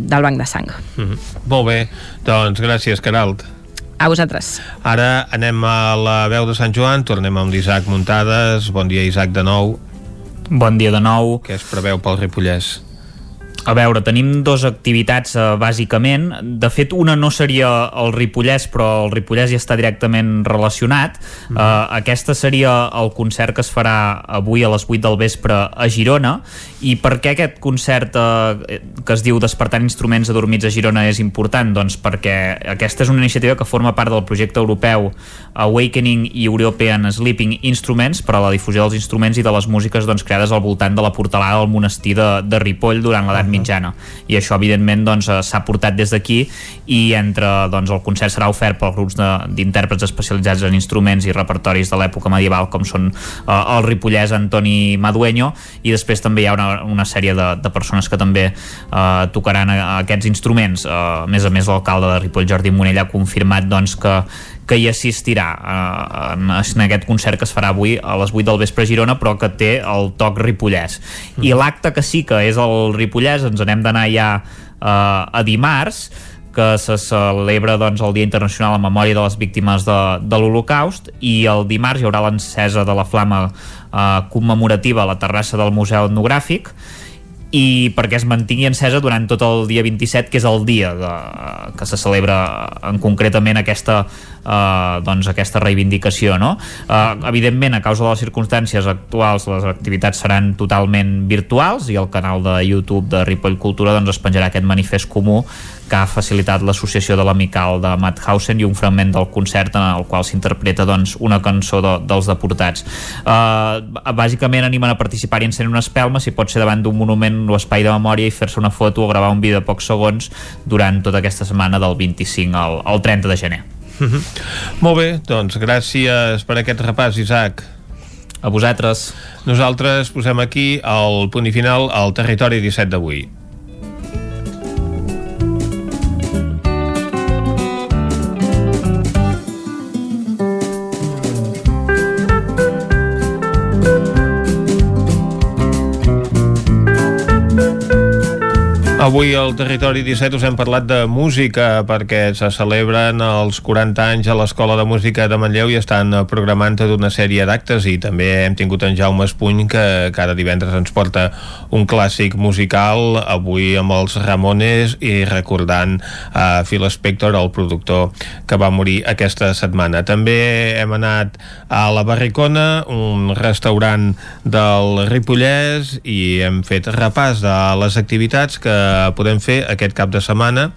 Speaker 4: del Banc de Sang.
Speaker 1: Mm -hmm. Molt bé, doncs gràcies, Caralt.
Speaker 4: A vosaltres.
Speaker 1: Ara anem a la veu de Sant Joan, tornem amb l'Isaac Muntades. Bon dia, Isaac, de nou.
Speaker 3: Bon dia de nou.
Speaker 1: Què es preveu pel Ripollès?
Speaker 3: A veure, tenim dues activitats eh, bàsicament. De fet, una no seria el Ripollès, però el Ripollès ja està directament relacionat. Mm -hmm. uh, aquesta seria el concert que es farà avui a les 8 del vespre a Girona. I per què aquest concert eh, que es diu Despertant instruments adormits a Girona és important? Doncs perquè aquesta és una iniciativa que forma part del projecte europeu Awakening European Sleeping Instruments per a la difusió dels instruments i de les músiques doncs, creades al voltant de la portalada del monestir de, de Ripoll durant l'edat mitjana. I això evidentment doncs, eh, s'ha portat des d'aquí i entre doncs, el concert serà ofert pels grups d'intèrprets especialitzats en instruments i repertoris de l'època medieval com són eh, el ripollès Antoni Madueño i després també hi ha una, una sèrie de, de persones que també eh, tocaran aquests instruments. Eh, a més a més l'alcalde de Ripoll Jordi Monell ha confirmat doncs, que que hi assistirà eh, en, en aquest concert que es farà avui a les 8 del vespre a Girona però que té el toc ripollès mm. i l'acte que sí que és el ripollès ens anem d'anar ja eh, a dimarts que se celebra doncs, el Dia Internacional en memòria de les víctimes de, de l'Holocaust i el dimarts hi haurà l'encesa de la flama eh, commemorativa a la terrassa del Museu Etnogràfic i perquè es mantingui encesa durant tot el dia 27 que és el dia de, que se celebra en concretament aquesta eh, doncs aquesta reivindicació no? eh, evidentment a causa de les circumstàncies actuals les activitats seran totalment virtuals i el canal de YouTube de Ripoll Cultura doncs es penjarà aquest manifest comú que ha facilitat l'associació de l'Amical de Mauthausen i un fragment del concert en el qual s'interpreta doncs, una cançó de, dels deportats. Uh, bàsicament animen a participar i encenen una espelma, si pot ser davant d'un monument o espai de memòria i fer-se una foto o gravar un vídeo de pocs segons durant tota aquesta setmana del 25 al, al 30 de gener.
Speaker 1: Mm -hmm. Molt bé, doncs gràcies per aquest repàs, Isaac.
Speaker 3: A vosaltres.
Speaker 1: Nosaltres posem aquí el punt i final al territori 17 d'avui. Avui al Territori 17 us hem parlat de música perquè se celebren els 40 anys a l'Escola de Música de Manlleu i estan programant tota una sèrie d'actes i també hem tingut en Jaume Espuny que cada divendres ens porta un clàssic musical avui amb els Ramones i recordant a Phil Spector, el productor que va morir aquesta setmana. També hem anat a la Barricona, un restaurant del Ripollès i hem fet repàs de les activitats que podem fer aquest cap de setmana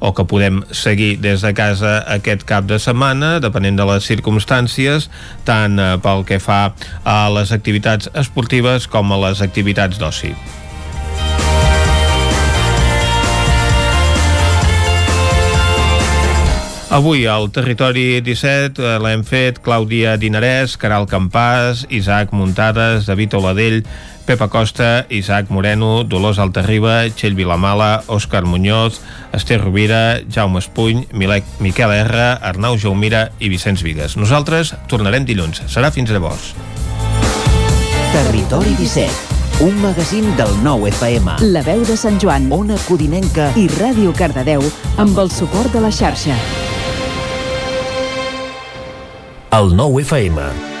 Speaker 1: o que podem seguir des de casa aquest cap de setmana, depenent de les circumstàncies, tant eh, pel que fa a les activitats esportives com a les activitats d'oci. Avui al Territori 17 eh, l'hem fet Clàudia Dinarès, Caral Campàs, Isaac Muntades, David Oladell, Pepa Costa, Isaac Moreno, Dolors Altarriba, Txell Vilamala, Òscar Muñoz, Esther Rovira, Jaume Espuny, Milec, Miquel R, Arnau Jaumira i Vicenç Vigues. Nosaltres tornarem dilluns. Serà fins llavors.
Speaker 22: Territori 17, un magazín del nou FM.
Speaker 53: La veu de Sant Joan,
Speaker 22: Ona Codinenca
Speaker 53: i Ràdio Cardedeu amb el suport de la xarxa.
Speaker 54: El nou FM.